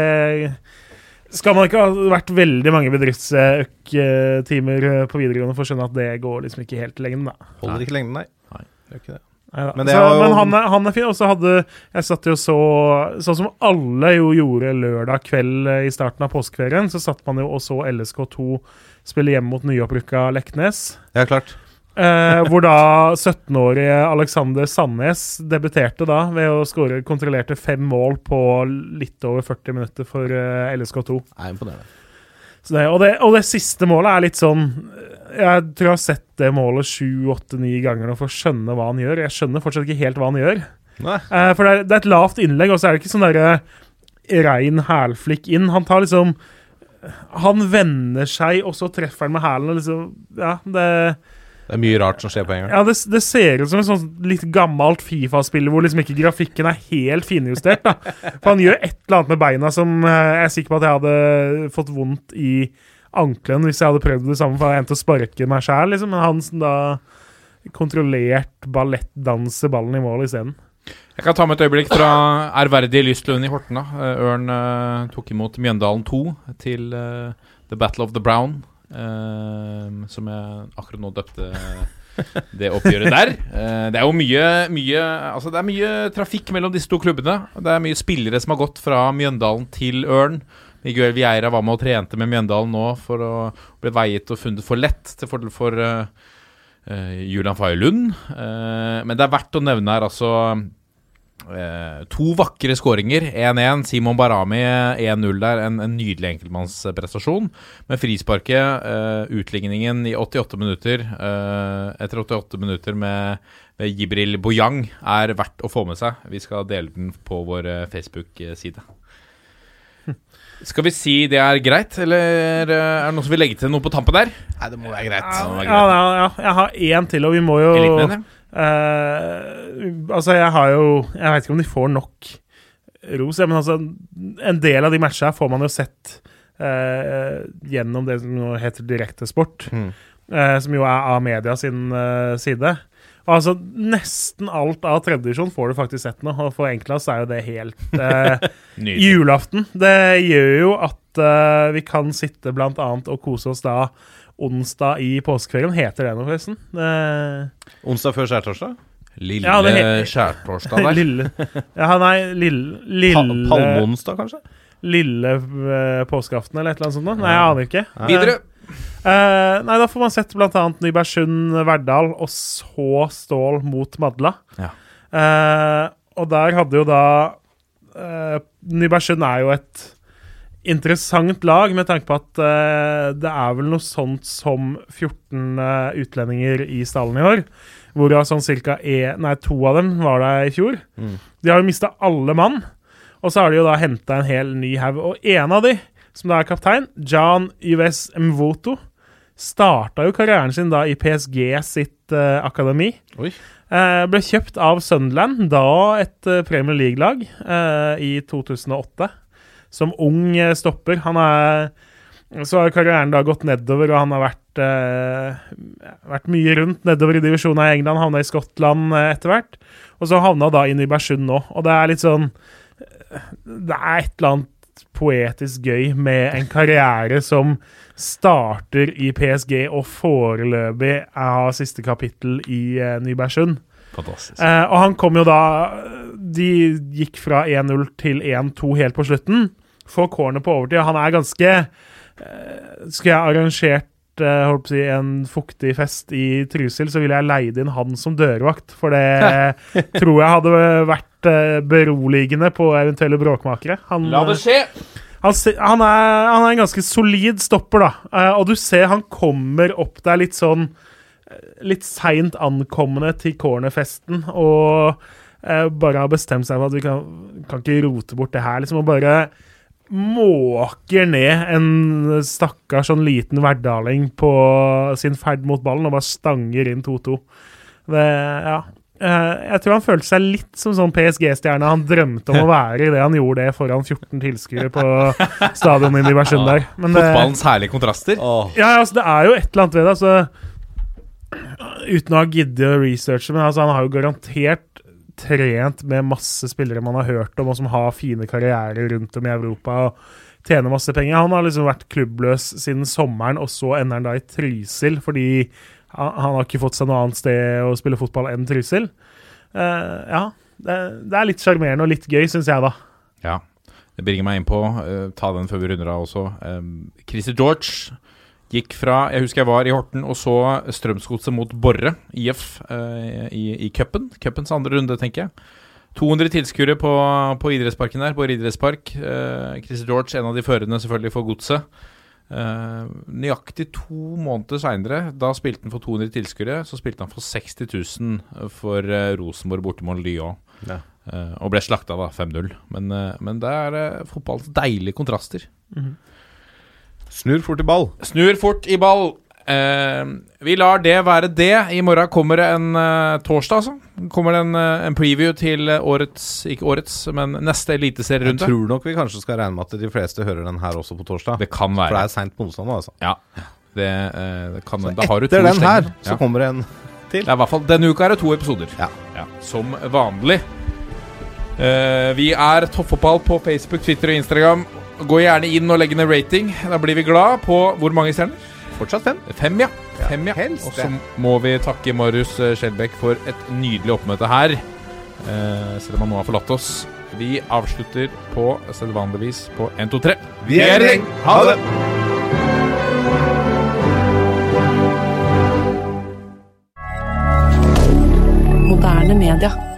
skal man ikke ha vært veldig mange bedriftsøk-timer eh, på videregående for å skjønne at det går liksom ikke helt til lengden, da. Holder ikke lengden, nei. Nei. Det er ikke det. Neida. Men det så, men han, er, han er fin. Og så hadde Jeg satt jo så Sånn som alle jo gjorde lørdag kveld eh, i starten av påskeferien, så satt man jo og så LSK2 spille hjemme mot nyopprykka Leknes. Ja, klart. Eh, hvor da 17-årige Alexander Sandnes debuterte da ved å skåre kontrollerte fem mål på litt over 40 minutter for eh, LSK2. Nei, er imponerende. Så det, og, det, og det siste målet er litt sånn Jeg tror jeg har sett det målet sju, åtte, ni ganger nå for å skjønne hva han gjør. Jeg skjønner fortsatt ikke helt hva han gjør. Eh, for det er, det er et lavt innlegg, og så er det ikke sånn derre rein hælflikk inn. Han tar liksom Han vender seg, og så treffer han med hælen. og Liksom, ja, det, Det er mye rart som skjer på en gang. Ja, det, det ser ut som et sånn litt gammelt Fifa-spill hvor liksom ikke grafikken er helt finjustert. da. For han gjør et eller annet med beina som eh, jeg er sikker på at jeg hadde fått vondt i ankelen hvis jeg hadde prøvd det samme, for jeg endte å sparke meg sjæl, liksom. Men han som da kontrollert ballettdanser ballen i mål isteden. Jeg kan ta med et øyeblikk fra ærverdige Lystlund i Horten. da. Eh, Ørn uh, tok imot Mjøndalen 2 til uh, The Battle of the Brown, uh, som jeg akkurat nå døpte det oppgjøret der. Det er jo mye, mye Altså det er mye trafikk mellom disse to klubbene. Det er mye spillere som har gått fra Mjøndalen til Ørn. Miguel Vieira var med og trente med Mjøndalen nå for å bli veiet og funnet for lett til fordel for uh, Julian Faye Lund. Uh, men det er verdt å nevne her altså to vakre skåringer. 1-1. Simon Barami 1-0 der. En, en nydelig enkeltmannsprestasjon. Men frisparket, utligningen i 88 minutter etter 88 minutter med, med Jibril Boyang, er verdt å få med seg. Vi skal dele den på vår Facebook-side. Skal vi si det er greit, eller eh, er det noen som vil legge til noe på tampen der? Nei, det må være greit. Ja, ja, ja, jeg har én til, og vi må jo. Eh, altså, jeg har jo Jeg vet ikke om de får nok ros, men altså En del av de matchene får man jo sett uh, gjennom det som nå heter direktesport, Mm. Uh, som jo er av media sin side. Altså, Nesten alt av tredjedivisjon får du faktisk sett nå, og for Enklas er jo det helt eh, Julaften. Det gjør jo at eh, vi kan sitte blant annet og kose oss da onsdag i påskeferien. Heter det noe, forresten? Eh, Onsdag før skjærtorsdag? Lille Ja, det he- skjærtorsdag der. lille Ja, nei, lille Pa Palmeonsdag, kanskje? lille uh, påskeaften eller et eller annet sånt? Nei, jeg aner ikke. Videre. Eh, nei, da får man sett blant annet Nybergsund, Verdal, og så Stål mot Madla. Ja. Uh, og der hadde jo da uh, Nybergsund er jo et interessant lag, med tanke på at det er vel noe sånt som 14 eh, utlendinger i stallen i år. Hvorav sånn cirka e, nei, to av dem var der i fjor. De har jo mista alle mann. Og så har de jo da henta en hel ny haug. Og en av de, som da er kaptein, John Yves Mvoto, starta jo karrieren sin da i PSG sitt uh, akademi. Oi. Uh, ble kjøpt av Sunderland, da et uh, Premier League-lag, i 2008. Som ung stopper. Han er Så har karrieren da gått nedover, og han har vært, eh, vært mye rundt nedover i divisjonen i England. Havna i Skottland eh, etter hvert. Og så havna da inn i Bersund nå. Og det er litt sånn Det er et eller annet poetisk gøy med en karriere som starter i PSG og foreløpig har siste kapittel i eh, Nybergsund. Fantastisk. Eh, og han kom jo da De gikk fra 1-0 til 1-2 helt på slutten. Får corner på overtid. Han er ganske eh, Skulle jeg arrangert eh, holdt på å si, en fuktig fest i Trysil, så ville jeg leid inn han som dørvakt. For det tror jeg hadde vært eh, beroligende på eventuelle bråkmakere. Han, La det skje! Han, han, er, han er en ganske solid stopper, da. Eh, og du ser han kommer opp der litt sånn eh, Litt seint ankommende til cornerfesten og eh, bare har bestemt seg for at vi kan, kan ikke rote bort det her, liksom. Og bare måker ned en stakkars sånn liten verdaling på sin ferd mot ballen og bare stanger inn 2-2. Det Ja. Eh, jeg tror han følte seg litt som sånn PSG-stjerne han drømte om å være idet han gjorde det foran 14 tilskuere på stadionet i Bersund der. Men Fotballens herlige kontraster. ja, altså, det er jo et eller annet ved det. Altså, uten å ha giddet å researche, men altså, han har jo garantert trent med masse spillere man har hørt om, og som har fine karrierer rundt om i Europa og tjener masse penger. Han har liksom vært klubbløs siden sommeren, og så ender han da i Trysil fordi han, har ikke fått seg noe annet sted å spille fotball enn Trysil. Uh, ja, det, det er litt sjarmerende og litt gøy, syns jeg, da. Ja. Det bringer meg inn på uh, Ta den før vi runder av også. Um, Christer George gikk fra Jeg husker jeg var i Horten og så Strømsgodset mot Borre IF uh, i, i cupen. Cupens andre runde, tenker jeg. 200 tilskuere på, på idrettsparken der, på idrettspark. Uh, Christer George, en av de førende selvfølgelig for Godset. Eh, nøyaktig to måneder seinere, da spilte han for 200 tilskuere. Så spilte han for 60 000 for uh, Rosenborg borte mot Lyon. Ja. Uh, og ble slakta, da, 5-0. Men, eh, men det er uh, fotballens deilige kontraster. Snur fort i ball. Snur fort i ball. Eh, vi lar det være det. I morgen kommer det en uh, torsdag, altså. Kommer det en, uh, en preview til eh, årets Ikke årets, men neste Jeg tror nok vi kanskje skal regne med at de fleste hører den her også på torsdag. Det kan For det er seint på onsdag nå, altså. Ja. Det, det kan Da har du to Etter den her, ja. så kommer det en Det er i hvert fall Denne uka er det to episoder. Ja. som vanlig. Vi er Toppfotball på Facebook, Twitter og Instagram. Gå gjerne inn og legg ned rating. Da blir vi glad på hvor mange stjerner? Fortsatt fem. Fem, ja. Fem, ja. Helst, og så må vi takke Marius eh, Skjelbæk for et nydelig oppmøte her, eh, selv om han nå har forlatt oss. Vi avslutter på sedvanlig på 1, 2, 3. Vi er i Ha det! Moderne media.